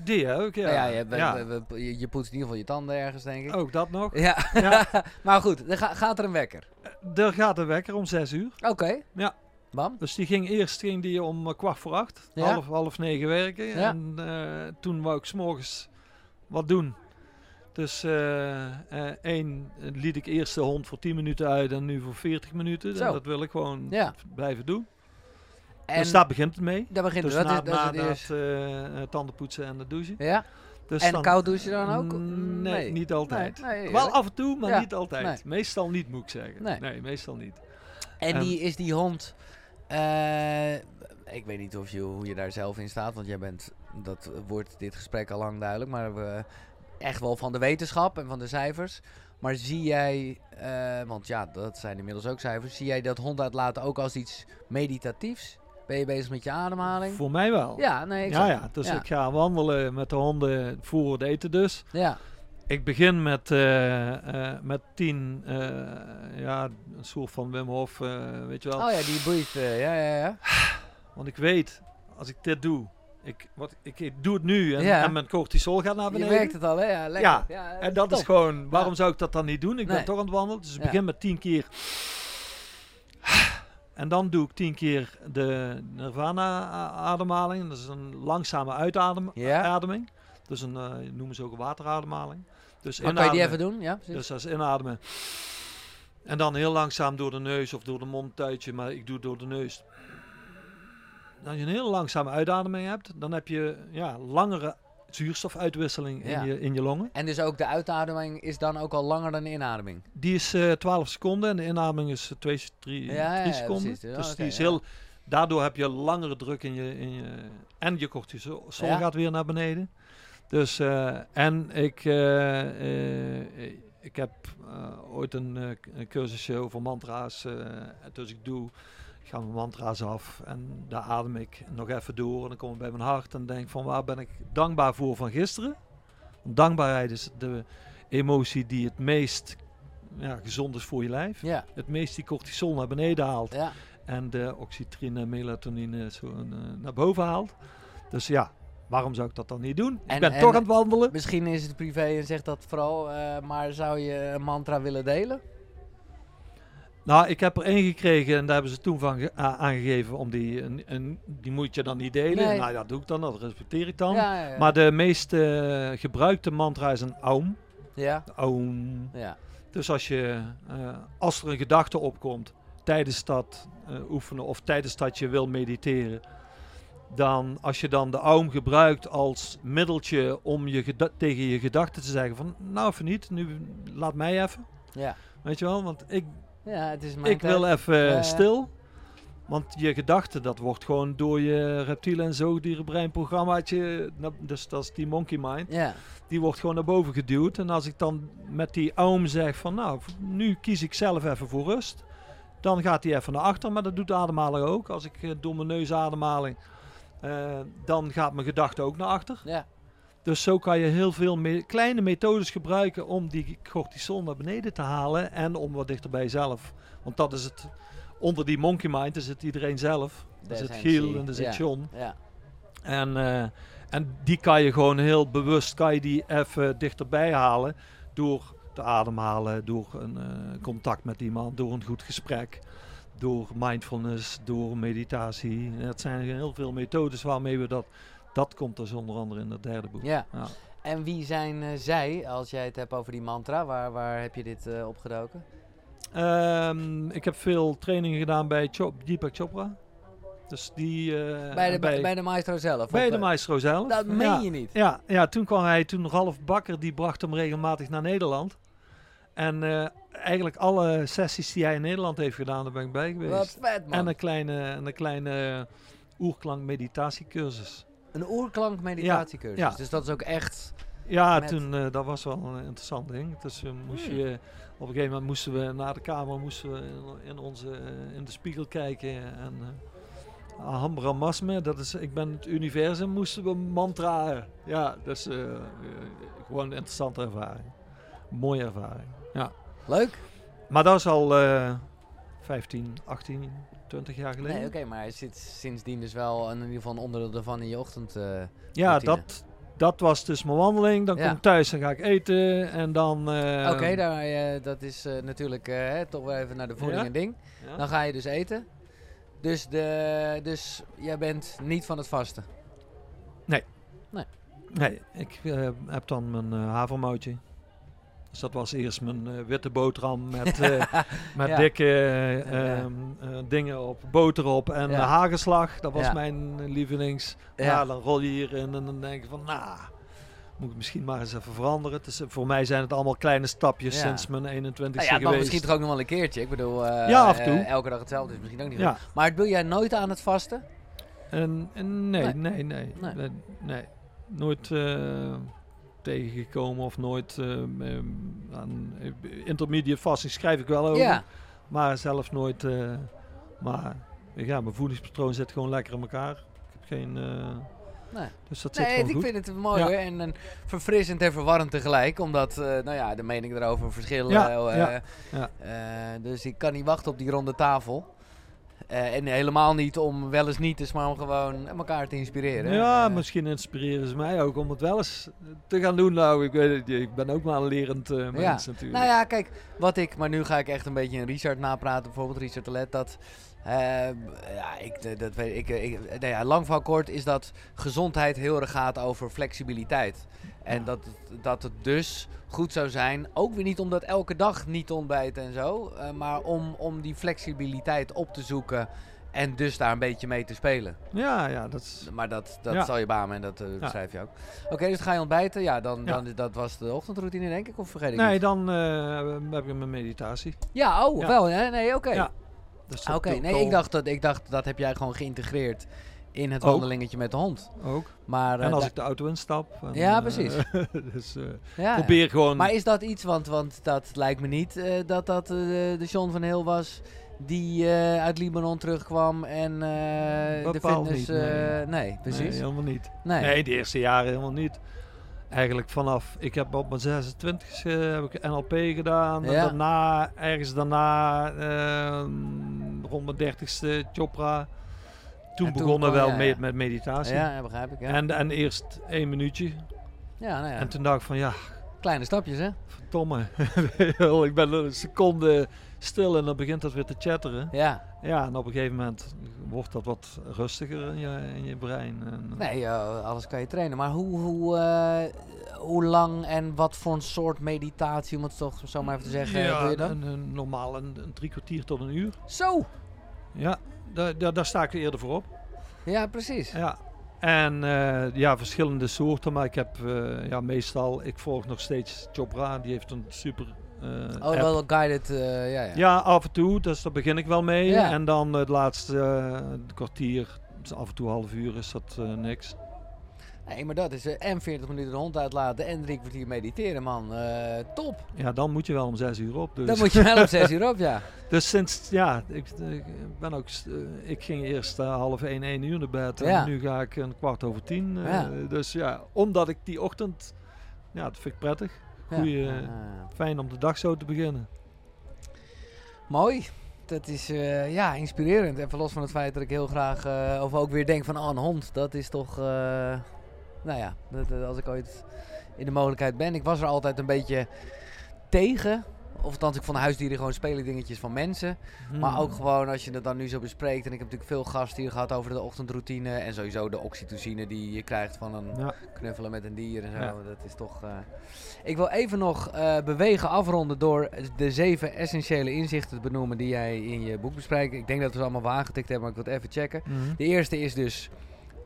[SPEAKER 2] Die ook, ja.
[SPEAKER 1] Nou ja, je, we-
[SPEAKER 2] Ja.
[SPEAKER 1] we- we- je, je poetst in ieder geval je tanden ergens, denk ik.
[SPEAKER 2] Ook dat nog.
[SPEAKER 1] Ja,
[SPEAKER 2] Ja. <laughs>
[SPEAKER 1] maar goed, er ga- gaat er een wekker.
[SPEAKER 2] Er gaat een wekker om zes uur.
[SPEAKER 1] Oké.
[SPEAKER 2] Ja.
[SPEAKER 1] Bam.
[SPEAKER 2] Dus die ging eerst ging die om eh, kwart voor acht,
[SPEAKER 1] Ja.
[SPEAKER 2] half, half negen werken. En eh, toen wou ik s'morgens wat doen. Dus eh, eh, één eh, liet ik eerst de hond voor 10 minuten uit en nu voor 40 minuten. En dat wil ik gewoon blijven doen.
[SPEAKER 1] En
[SPEAKER 2] dus daar begint het mee.
[SPEAKER 1] daar begint
[SPEAKER 2] Dus
[SPEAKER 1] het.
[SPEAKER 2] na,
[SPEAKER 1] Dat is, dat
[SPEAKER 2] na,
[SPEAKER 1] is het
[SPEAKER 2] eh, eh, tandenpoetsen en het douchen.
[SPEAKER 1] Ja?
[SPEAKER 2] Dus
[SPEAKER 1] En
[SPEAKER 2] dan-
[SPEAKER 1] koud douchen dan ook?
[SPEAKER 2] Mm, Nee,
[SPEAKER 1] Nee.
[SPEAKER 2] niet altijd.
[SPEAKER 1] Nee, nee,
[SPEAKER 2] Wel af en toe, maar
[SPEAKER 1] Ja,
[SPEAKER 2] niet altijd. Meestal niet, moet ik zeggen.
[SPEAKER 1] Nee.
[SPEAKER 2] meestal niet.
[SPEAKER 1] En
[SPEAKER 2] Ehm,
[SPEAKER 1] die, is die hond... eh, ik weet niet of je, hoe je daar zelf in staat, want jij bent... Dat wordt dit gesprek al lang duidelijk, maar we, echt wel van de wetenschap en van de cijfers. Maar zie jij, want ja, dat zijn inmiddels ook cijfers. Zie jij dat hond uitlaten ook als iets meditatiefs? Ben je bezig met je ademhaling?
[SPEAKER 2] Voor mij wel.
[SPEAKER 1] Ja, nee, ik
[SPEAKER 2] ja, ja, dus
[SPEAKER 1] ja.
[SPEAKER 2] ik ga wandelen met de honden voor het eten dus.
[SPEAKER 1] Ja,
[SPEAKER 2] Ik begin met, eh, eh, met tien, eh, ja, een soort van Wim Hof, weet je wel.
[SPEAKER 1] oh ja, die eh, ja, ja, ja.
[SPEAKER 2] Want ik weet, als ik dit doe, ik, wat, ik, ik doe het nu en,
[SPEAKER 1] Ja.
[SPEAKER 2] en mijn cortisol gaat naar
[SPEAKER 1] Je
[SPEAKER 2] beneden.
[SPEAKER 1] merkt het al, hè? Ja, lekker.
[SPEAKER 2] Ja,
[SPEAKER 1] Ja,
[SPEAKER 2] En dat is gewoon, waarom zou ik dat dan niet doen? Ik
[SPEAKER 1] Nee.
[SPEAKER 2] ben toch aan het wandelen, dus ik begin met tien keer. En dan doe ik tien keer de Nirvana-ademhaling. Dat is een langzame uitademing.
[SPEAKER 1] Ja.
[SPEAKER 2] Dus een, eh, noemen ze ook een waterademhaling. Dus
[SPEAKER 1] kan je die even doen? Ja, precies.
[SPEAKER 2] Dus dat is inademen. En dan heel langzaam door de neus of door de mond tuitje, maar ik doe het door de neus. Als je een heel langzame uitademing hebt, dan heb je ja, langere zuurstofuitwisseling
[SPEAKER 1] Ja.
[SPEAKER 2] in, je, in je longen.
[SPEAKER 1] En dus ook de uitademing is dan ook al langer dan de inademing.
[SPEAKER 2] Die is eh 12 seconden en de inademing is 2, 3,
[SPEAKER 1] Ja,
[SPEAKER 2] seconden. dus die is heel, daardoor heb je langere druk in je, in je en je cortisol gaat weer naar beneden. Dus, eh, en ik, eh, eh, ik heb eh, ooit een, eh, cursusje over mantra's. eh, dus ik doe, ik ga mijn mantra's af en daar adem ik nog even door. En dan kom ik bij mijn hart en denk van waar ben ik dankbaar voor van gisteren. Dankbaarheid is de emotie die het meest ja, gezond is voor je lijf.
[SPEAKER 1] Ja,
[SPEAKER 2] Het meest die cortisol naar beneden haalt.
[SPEAKER 1] ja.
[SPEAKER 2] En de oxytrine en melatonine zo eh, naar boven haalt. Dus ja, waarom zou ik dat dan niet doen?
[SPEAKER 1] En-
[SPEAKER 2] ik ben
[SPEAKER 1] en-
[SPEAKER 2] toch aan het wandelen.
[SPEAKER 1] Misschien is het privé en zegt dat vooral, eh, maar zou je een mantra willen delen?
[SPEAKER 2] Nou, ik heb er één gekregen en daar hebben ze toen van ge- a- aangegeven om die, en, en die moet je dan niet delen.
[SPEAKER 1] Nee.
[SPEAKER 2] Nou, dat doe ik dan, dat respecteer ik dan.
[SPEAKER 1] Ja, ja, ja.
[SPEAKER 2] Maar de meest eh, gebruikte mantra is een aum.
[SPEAKER 1] ja,
[SPEAKER 2] Aum.
[SPEAKER 1] ja.
[SPEAKER 2] Dus als, je, eh, als er een gedachte opkomt tijdens dat eh, oefenen of tijdens dat je wil mediteren, dan als je dan de aum gebruikt als middeltje om je geda- tegen je gedachten te zeggen van nou even niet, nu laat mij even.
[SPEAKER 1] ja.
[SPEAKER 2] Weet je wel, want ik,
[SPEAKER 1] Ja, het is mijn
[SPEAKER 2] ik wil even stil. Want je gedachten, dat wordt gewoon door je reptielen en zoogdierenbreinprogrammaatje, dus dat is die monkey mind,
[SPEAKER 1] Ja,
[SPEAKER 2] die wordt gewoon naar boven geduwd. En als ik dan met die aum zeg van nou, nu kies ik zelf even voor rust. Dan gaat hij even naar achter, maar dat doet de ademhaling ook. Als ik eh, door mijn neusademhaling, eh dan gaat mijn gedachte ook naar achter.
[SPEAKER 1] ja.
[SPEAKER 2] Dus zo kan je heel veel me- kleine methodes gebruiken om die cortisol naar beneden te halen. En om wat dichter bij jezelf. Want dat is het, onder die monkey mind is het iedereen zelf. Er
[SPEAKER 1] Daar
[SPEAKER 2] zit Giel en er zit. John.
[SPEAKER 1] Ja,
[SPEAKER 2] En, eh, en die kan je gewoon heel bewust kan je die even dichterbij halen door te ademhalen, door een eh, contact met iemand, door een goed gesprek, door mindfulness, door meditatie. Het zijn heel veel methodes waarmee we dat. Dat komt dus onder andere in het derde boek.
[SPEAKER 1] ja.
[SPEAKER 2] Ja.
[SPEAKER 1] En wie zijn eh, zij, als jij het hebt over die mantra? Waar, waar heb je dit eh, opgedoken?
[SPEAKER 2] Ehm, ik heb veel trainingen gedaan bij Chop, Deepak Chopra. Dus die... eh,
[SPEAKER 1] bij, de,
[SPEAKER 2] bij,
[SPEAKER 1] bij de maestro zelf?
[SPEAKER 2] bij de maestro zelf.
[SPEAKER 1] Dat meen
[SPEAKER 2] ja.
[SPEAKER 1] je niet?
[SPEAKER 2] Ja, ja, toen kwam hij, toen Ralf Bakker, die bracht hem regelmatig naar Nederland. En eigenlijk alle sessies die hij in Nederland heeft gedaan, daar ben ik bij geweest.
[SPEAKER 1] Wat vet, man.
[SPEAKER 2] En een kleine, en een kleine oerklank meditatiecursus.
[SPEAKER 1] Een oerklank meditatiecursus.
[SPEAKER 2] Ja, ja.
[SPEAKER 1] Dus dat is ook echt
[SPEAKER 2] Ja,
[SPEAKER 1] Met-
[SPEAKER 2] toen, eh, dat was wel een interessant ding. Dus eh, moest
[SPEAKER 1] Hmm.
[SPEAKER 2] je, op een gegeven moment moesten we naar de kamer moesten we in, in onze, eh, in de spiegel kijken. En uh, Brahmasme, dat is ik ben het universum, moesten we mantraen. Ja, dus eh, eh, gewoon een interessante ervaring. Mooie ervaring, ja.
[SPEAKER 1] Leuk.
[SPEAKER 2] Maar dat is al eh 15, 18, 20 jaar geleden.
[SPEAKER 1] Nee, oké, maar hij zit sindsdien dus wel in ieder geval een onderdeel ervan in je ochtend. eh,
[SPEAKER 2] ja, dat, dat was dus mijn wandeling. Dan
[SPEAKER 1] Ja.
[SPEAKER 2] kom ik thuis en ga ik eten. En dan... eh,
[SPEAKER 1] Oké, daar, dat is eh, natuurlijk hè, toch wel even naar de voeding
[SPEAKER 2] Ja.
[SPEAKER 1] en ding.
[SPEAKER 2] ja.
[SPEAKER 1] Dan ga je dus eten. Dus, de, dus jij bent niet van het vasten.
[SPEAKER 2] Nee, ik eh, heb dan mijn havermoutje. Dus dat was eerst mijn eh, witte boterham met, <laughs> eh, met
[SPEAKER 1] Ja.
[SPEAKER 2] dikke eh,
[SPEAKER 1] Ja.
[SPEAKER 2] ehm, eh, dingen op, boter op en
[SPEAKER 1] Ja.
[SPEAKER 2] hagelslag. Dat was
[SPEAKER 1] Ja.
[SPEAKER 2] mijn lievelings.
[SPEAKER 1] Ja.
[SPEAKER 2] Ja. dan rol je hierin en dan denk je van, nou, moet ik misschien maar eens even veranderen. Eh, voor mij zijn het allemaal kleine stapjes
[SPEAKER 1] Ja.
[SPEAKER 2] sinds mijn 21ste
[SPEAKER 1] Nou ja, het mag
[SPEAKER 2] geweest.
[SPEAKER 1] misschien toch ook nog wel een keertje. Ik bedoel,
[SPEAKER 2] Ja, af en toe.
[SPEAKER 1] elke dag hetzelfde is misschien ook niet
[SPEAKER 2] Ja.
[SPEAKER 1] goed. Maar doe jij nooit aan het vasten?
[SPEAKER 2] En, en nee,
[SPEAKER 1] Nee.
[SPEAKER 2] nee, nee,
[SPEAKER 1] Nee.
[SPEAKER 2] nee. nee. Nooit tegengekomen of nooit eh, aan intermediate fasting schrijf ik wel over.
[SPEAKER 1] Ja.
[SPEAKER 2] Maar zelf nooit. eh, maar ja, mijn voedingspatroon zit gewoon lekker in elkaar. Ik heb geen. eh,
[SPEAKER 1] Nee.
[SPEAKER 2] dus dat zit
[SPEAKER 1] Nee, ik
[SPEAKER 2] goed.
[SPEAKER 1] vind het mooi
[SPEAKER 2] Ja.
[SPEAKER 1] En, en verfrissend en verwarrend tegelijk. Omdat, eh, nou ja, de meningen erover verschillen.
[SPEAKER 2] Ja, ja, ja.
[SPEAKER 1] dus ik kan niet wachten op die ronde tafel. Eh, en helemaal niet om wel eens niet eens, maar om gewoon elkaar te inspireren.
[SPEAKER 2] Ja,
[SPEAKER 1] Eh,
[SPEAKER 2] misschien inspireren ze mij ook om het wel eens te gaan doen. Nou, ik weet het, niet. ik ben ook maar een lerend eh, mens natuurlijk.
[SPEAKER 1] Nou ja, kijk, wat ik, maar nu ga ik echt een beetje een Richard napraten, bijvoorbeeld Richard Telet, dat, eh, ja, ik, dat weet ik, ik nee, ja, lang van kort is dat gezondheid heel erg gaat over flexibiliteit. En dat, dat het dus goed zou zijn, ook weer niet omdat elke dag niet ontbijten en zo, eh, maar om, om die flexibiliteit op te zoeken en dus daar een beetje mee te spelen.
[SPEAKER 2] ja, ja, dat is.
[SPEAKER 1] Maar dat, dat
[SPEAKER 2] Ja.
[SPEAKER 1] zal je bamen en dat
[SPEAKER 2] Ja.
[SPEAKER 1] beschrijf je ook. Oké, dus ga je ontbijten. Ja, dan,
[SPEAKER 2] Ja.
[SPEAKER 1] dan dat was de ochtendroutine denk ik, of vergeet ik
[SPEAKER 2] Nee, dan eh, heb ik mijn meditatie.
[SPEAKER 1] Ja, oh,
[SPEAKER 2] Ja.
[SPEAKER 1] wel. Nee, oké.
[SPEAKER 2] Ja. Dus dat
[SPEAKER 1] Oké, nee, ik dacht, dat, ik dacht dat heb jij gewoon geïntegreerd in het
[SPEAKER 2] Ook.
[SPEAKER 1] wandelingetje met de hond.
[SPEAKER 2] ook.
[SPEAKER 1] Maar, eh,
[SPEAKER 2] En als
[SPEAKER 1] da-
[SPEAKER 2] ik de auto instap. en,
[SPEAKER 1] Ja,
[SPEAKER 2] eh,
[SPEAKER 1] precies. <laughs>
[SPEAKER 2] dus eh,
[SPEAKER 1] ja,
[SPEAKER 2] probeer gewoon.
[SPEAKER 1] Maar is dat iets, want, want dat lijkt me niet eh, dat dat eh, de John van Heel was die eh, uit Libanon terugkwam en eh, de fitness...
[SPEAKER 2] niet, nee.
[SPEAKER 1] eh, nee, precies.
[SPEAKER 2] Nee, helemaal niet.
[SPEAKER 1] Nee.
[SPEAKER 2] Nee, de eerste jaren helemaal niet. Eigenlijk vanaf, ik heb op mijn 26 e heb ik NLP gedaan. En
[SPEAKER 1] Ja.
[SPEAKER 2] daarna, ergens daarna, ehm, rond mijn 30ste, Chopra. Toen
[SPEAKER 1] En toen
[SPEAKER 2] begonnen
[SPEAKER 1] kwam-
[SPEAKER 2] wel mee met meditatie.
[SPEAKER 1] Ja, ja, begrijp ik. Ja,
[SPEAKER 2] En, en eerst één minuutje.
[SPEAKER 1] ja, nou ja.
[SPEAKER 2] En toen dacht ik van ja,
[SPEAKER 1] kleine stapjes, hè?
[SPEAKER 2] verdomme. <laughs> ik ben een seconde stil en dan begint dat weer te chatteren.
[SPEAKER 1] Ja.
[SPEAKER 2] Ja, en op een gegeven moment wordt dat wat rustiger in je, in je brein. En,
[SPEAKER 1] Nee, eh, alles kan je trainen. Maar hoe, hoe, eh, hoe lang en wat voor een soort meditatie, om het toch zo maar even te zeggen,
[SPEAKER 2] ja,
[SPEAKER 1] doe je dan?
[SPEAKER 2] Een, een normaal een, een drie kwartier tot een uur.
[SPEAKER 1] Zo!
[SPEAKER 2] Ja, daar, daar, daar sta ik eerder voor op.
[SPEAKER 1] Ja, precies.
[SPEAKER 2] Ja. En eh, ja, verschillende soorten, maar ik heb eh, ja, meestal, ik volg nog steeds Chopra, die heeft een super eh,
[SPEAKER 1] Oh,
[SPEAKER 2] app.
[SPEAKER 1] wel guided, ja, ja.
[SPEAKER 2] Ja, af en toe, dus daar begin ik wel mee.
[SPEAKER 1] Ja.
[SPEAKER 2] En dan het laatste kwartier, dus af en toe half uur is dat niks.
[SPEAKER 1] Nee, maar dat is eh, en 40 minuten de hond uitlaten en drie kwartier mediteren, man. Eh, top!
[SPEAKER 2] Ja, dan moet je wel om zes uur op. Dus,
[SPEAKER 1] Dan moet je wel op 6 uur op, ja. <laughs>
[SPEAKER 2] dus sinds, ja, ik, ik ben ook, eh, ik ging eerst half één, één uur naar bed.
[SPEAKER 1] Ja.
[SPEAKER 2] En nu ga ik een kwart over tien. eh,
[SPEAKER 1] Ja.
[SPEAKER 2] Dus ja, omdat ik die ochtend, ja, dat vind ik prettig. Goeie,
[SPEAKER 1] Ja. Ah.
[SPEAKER 2] Fijn om de dag zo te beginnen.
[SPEAKER 1] Mooi. Dat is ja, inspirerend. Even los van het feit dat ik heel graag, of ook weer denk van, oh, een hond, dat is toch, nou ja, dat, dat als ik ooit in de mogelijkheid ben. Ik was er altijd een beetje tegen. Of althans, ik vond huisdieren gewoon spelen dingetjes van mensen. Maar
[SPEAKER 2] Hmm.
[SPEAKER 1] ook gewoon als je het dan nu zo bespreekt. En ik heb natuurlijk veel gasten hier gehad over de ochtendroutine. En sowieso de oxytocine die je krijgt van een
[SPEAKER 2] Ja,
[SPEAKER 1] knuffelen met een dier en zo.
[SPEAKER 2] Ja.
[SPEAKER 1] Dat is toch. eh, Ik wil even nog eh, bewegen afronden door de zeven essentiële inzichten te benoemen die jij in je boek bespreekt. Ik denk dat we ze allemaal wel aangetikt hebben, maar ik wil het even checken.
[SPEAKER 2] Mhm.
[SPEAKER 1] De eerste is dus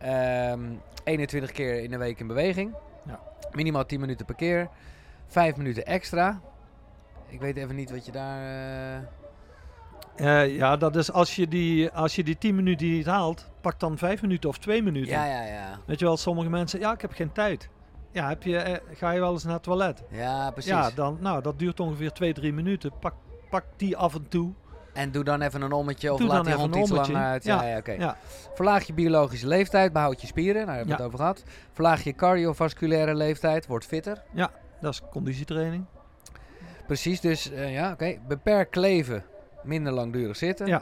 [SPEAKER 1] ehm, 21 keer in de week in beweging.
[SPEAKER 2] Ja.
[SPEAKER 1] Minimaal 10 minuten per keer. 5 minuten extra. Ik weet even niet wat je daar. eh,
[SPEAKER 2] Eh, ja, dat is als je, die, als je die 10 minuten niet haalt, pak dan 5 minuten of 2 minuten.
[SPEAKER 1] Ja, ja, ja.
[SPEAKER 2] Weet je wel, sommige mensen, ja, ik heb geen tijd. ja, heb je, eh, ga je wel eens naar het toilet?
[SPEAKER 1] Ja, precies.
[SPEAKER 2] Ja, dan, nou, dat duurt ongeveer 2, 3 minuten. Pak, pak die af en toe.
[SPEAKER 1] En doe dan even een ommetje of
[SPEAKER 2] Doe
[SPEAKER 1] laat die hond iets langer uit. Ja,
[SPEAKER 2] Ja,
[SPEAKER 1] ja, oké.
[SPEAKER 2] ja.
[SPEAKER 1] Verlaag je biologische leeftijd, behoud je spieren. Daar hebben we
[SPEAKER 2] Ja.
[SPEAKER 1] het over gehad. Verlaag je cardiovasculaire leeftijd, wordt fitter.
[SPEAKER 2] Dat is conditietraining.
[SPEAKER 1] Precies, dus eh, ja, oké. Beperk kleven, minder langdurig zitten.
[SPEAKER 2] Ja.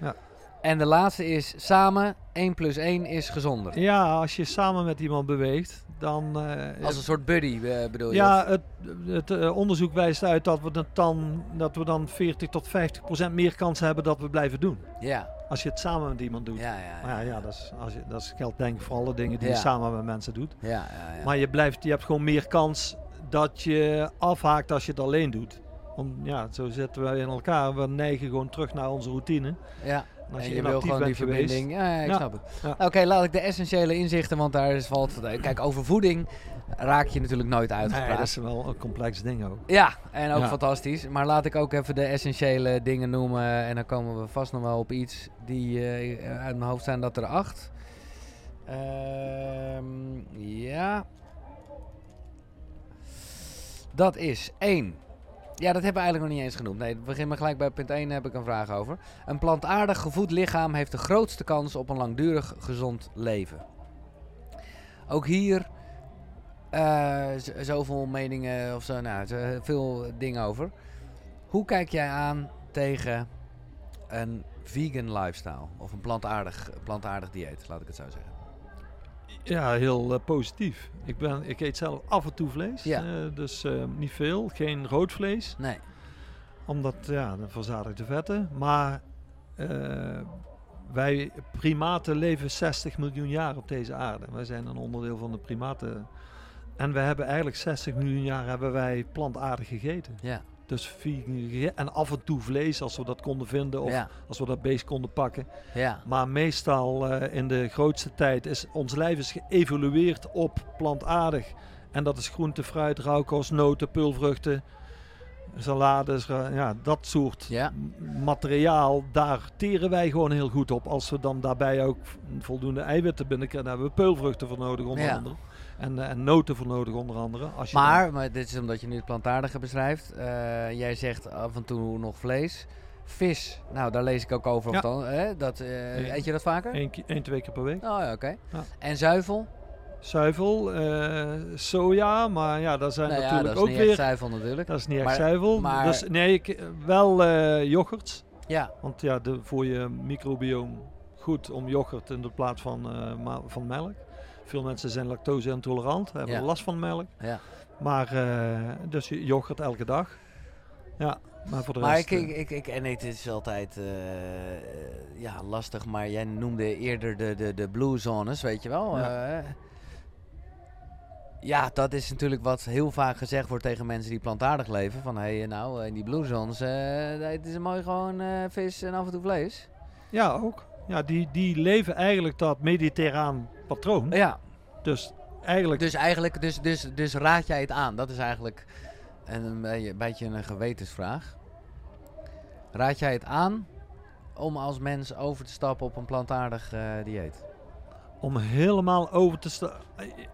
[SPEAKER 2] Ja.
[SPEAKER 1] En de laatste is samen 1 plus 1 is gezonder.
[SPEAKER 2] Ja, als je samen met iemand beweegt, dan... eh,
[SPEAKER 1] Als een soort buddy eh, bedoel je?
[SPEAKER 2] ja, het, het eh, onderzoek wijst uit dat we, dan, dat we dan 40 tot 50 procent meer kans hebben dat we blijven doen.
[SPEAKER 1] ja.
[SPEAKER 2] Als je het samen met iemand doet.
[SPEAKER 1] Ja, ja,
[SPEAKER 2] Maar ja, ja dat, is, als je, dat geldt denk ik voor alle dingen die je samen met mensen doet.
[SPEAKER 1] ja, ja, ja.
[SPEAKER 2] Maar je, blijft, je hebt gewoon meer kans dat je afhaakt als je het alleen doet. Om, ja, zo zitten wij in elkaar. We neigen gewoon terug naar onze routine.
[SPEAKER 1] ja.
[SPEAKER 2] En als
[SPEAKER 1] en
[SPEAKER 2] je,
[SPEAKER 1] je wil gewoon die verbinding. Ja, ja, ik
[SPEAKER 2] Ja.
[SPEAKER 1] snap het.
[SPEAKER 2] Ja.
[SPEAKER 1] Oké, laat ik de essentiële inzichten, want daar is valt. Kijk, over voeding raak je natuurlijk nooit uitgepraat.
[SPEAKER 2] Nee, dat is wel een complex ding ook.
[SPEAKER 1] Ja, en ook fantastisch. Maar laat ik ook even de essentiële dingen noemen. En dan komen we vast nog wel op iets die eh, uit mijn hoofd zijn dat er acht. Ehm, ja. Dat is één. Ja, dat hebben we eigenlijk nog niet eens genoemd. Nee, we beginnen gelijk bij punt 1, heb ik een vraag over. Een plantaardig gevoed lichaam heeft de grootste kans op een langdurig gezond leven. Ook hier eh, zoveel meningen of zo, nou, veel dingen over. Hoe kijk jij aan tegen een vegan lifestyle of een plantaardig, plantaardig dieet, laat ik het zo zeggen?
[SPEAKER 2] Ja, heel eh, positief. Ik, ben, ik eet zelf af en toe vlees.
[SPEAKER 1] Ja.
[SPEAKER 2] eh, dus eh, niet veel. Geen rood vlees.
[SPEAKER 1] Nee.
[SPEAKER 2] Omdat, ja, de verzadigde vetten. Maar wij primaten leven 60 miljoen jaar op deze aarde. Wij zijn een onderdeel van de primaten. En we hebben eigenlijk 60 miljoen jaar hebben wij plantaardig gegeten.
[SPEAKER 1] Ja.
[SPEAKER 2] Dus. En af en toe vlees als we dat konden vinden. Of
[SPEAKER 1] Ja.
[SPEAKER 2] als we dat beest konden pakken.
[SPEAKER 1] Ja.
[SPEAKER 2] Maar meestal eh, in de grootste tijd is ons lijf is geëvolueerd op plantaardig. En dat is groente, fruit, rauwkost, noten, peulvruchten, salades, ja, dat soort
[SPEAKER 1] Ja.
[SPEAKER 2] materiaal. Daar teren wij gewoon heel goed op. Als we dan daarbij ook voldoende eiwitten binnenkrijgen, daar hebben we peulvruchten voor nodig onder
[SPEAKER 1] Ja.
[SPEAKER 2] andere. En, eh, en noten voor nodig onder andere. Als je dan-
[SPEAKER 1] Maar, maar dit is omdat je nu het plantaardige beschrijft. Eh, jij zegt af en toe nog vlees. Vis, nou daar lees ik ook over.
[SPEAKER 2] Ja.
[SPEAKER 1] dan, hè? Dat, eh,
[SPEAKER 2] Ja.
[SPEAKER 1] eet je dat vaker?
[SPEAKER 2] één, twee keer per week.
[SPEAKER 1] Oh ja, oké.
[SPEAKER 2] Ja.
[SPEAKER 1] En zuivel?
[SPEAKER 2] Zuivel, soja, maar ja, daar zijn
[SPEAKER 1] Nou ja,
[SPEAKER 2] natuurlijk
[SPEAKER 1] dat is
[SPEAKER 2] ook
[SPEAKER 1] niet echt
[SPEAKER 2] weer
[SPEAKER 1] zuivel natuurlijk.
[SPEAKER 2] Dat is niet echt
[SPEAKER 1] Maar-
[SPEAKER 2] zuivel.
[SPEAKER 1] maar-
[SPEAKER 2] Dus nee, ik, wel yoghurt.
[SPEAKER 1] Ja,
[SPEAKER 2] Want ja, de, voor je microbioom goed om yoghurt in de plaats van, van melk. Veel mensen zijn lactose intolerant, hebben
[SPEAKER 1] Ja.
[SPEAKER 2] last van melk.
[SPEAKER 1] ja.
[SPEAKER 2] Maar eh, dus je- yoghurt elke dag. Ja, maar voor de
[SPEAKER 1] Maar
[SPEAKER 2] rest...
[SPEAKER 1] ik, ik,
[SPEAKER 2] eh,
[SPEAKER 1] ik, ik, en het is altijd eh, ja, lastig, maar jij noemde eerder de, de, de blue zones, weet je wel?
[SPEAKER 2] Ja.
[SPEAKER 1] Ja, dat is natuurlijk wat heel vaak gezegd wordt tegen mensen die plantaardig leven. Van, hé, hey, nou, in die blue zones, het is mooi gewoon vis en af en toe vlees.
[SPEAKER 2] ja, ook. Ja, die, die leven eigenlijk dat mediterraan patroon.
[SPEAKER 1] Ja,
[SPEAKER 2] Dus eigenlijk...
[SPEAKER 1] dus eigenlijk, dus, dus, dus raad jij het aan? Dat is eigenlijk een, een beetje- een gewetensvraag. Raad jij het aan om als mens over te stappen op een plantaardig eh, dieet?
[SPEAKER 2] om helemaal over te staan...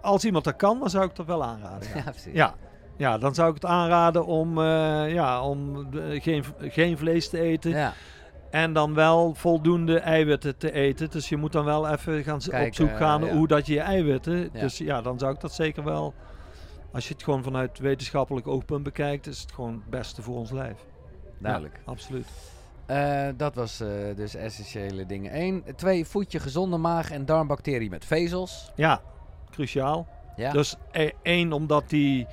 [SPEAKER 2] Als iemand dat kan, dan zou ik dat wel aanraden. ja. <laughs>
[SPEAKER 1] Ja, precies.
[SPEAKER 2] Ja, ja, dan zou ik het aanraden om, eh, ja, om eh, geen, geen vlees te eten.
[SPEAKER 1] Ja,
[SPEAKER 2] En dan wel voldoende eiwitten te eten. Dus je moet dan wel even gaan op zoek gaan
[SPEAKER 1] ja.
[SPEAKER 2] hoe dat je je eiwitten.
[SPEAKER 1] Ja.
[SPEAKER 2] Dus ja, dan zou ik dat zeker wel. Als je het gewoon vanuit wetenschappelijk oogpunt bekijkt, is het gewoon het beste voor ons lijf.
[SPEAKER 1] duidelijk.
[SPEAKER 2] Ja, absoluut.
[SPEAKER 1] Eh, dat was eh, dus essentiële dingen. 1. 2. Voed je gezonde maag- en darmbacteriën met vezels.
[SPEAKER 2] Ja, cruciaal.
[SPEAKER 1] Ja.
[SPEAKER 2] Dus eh, één, omdat die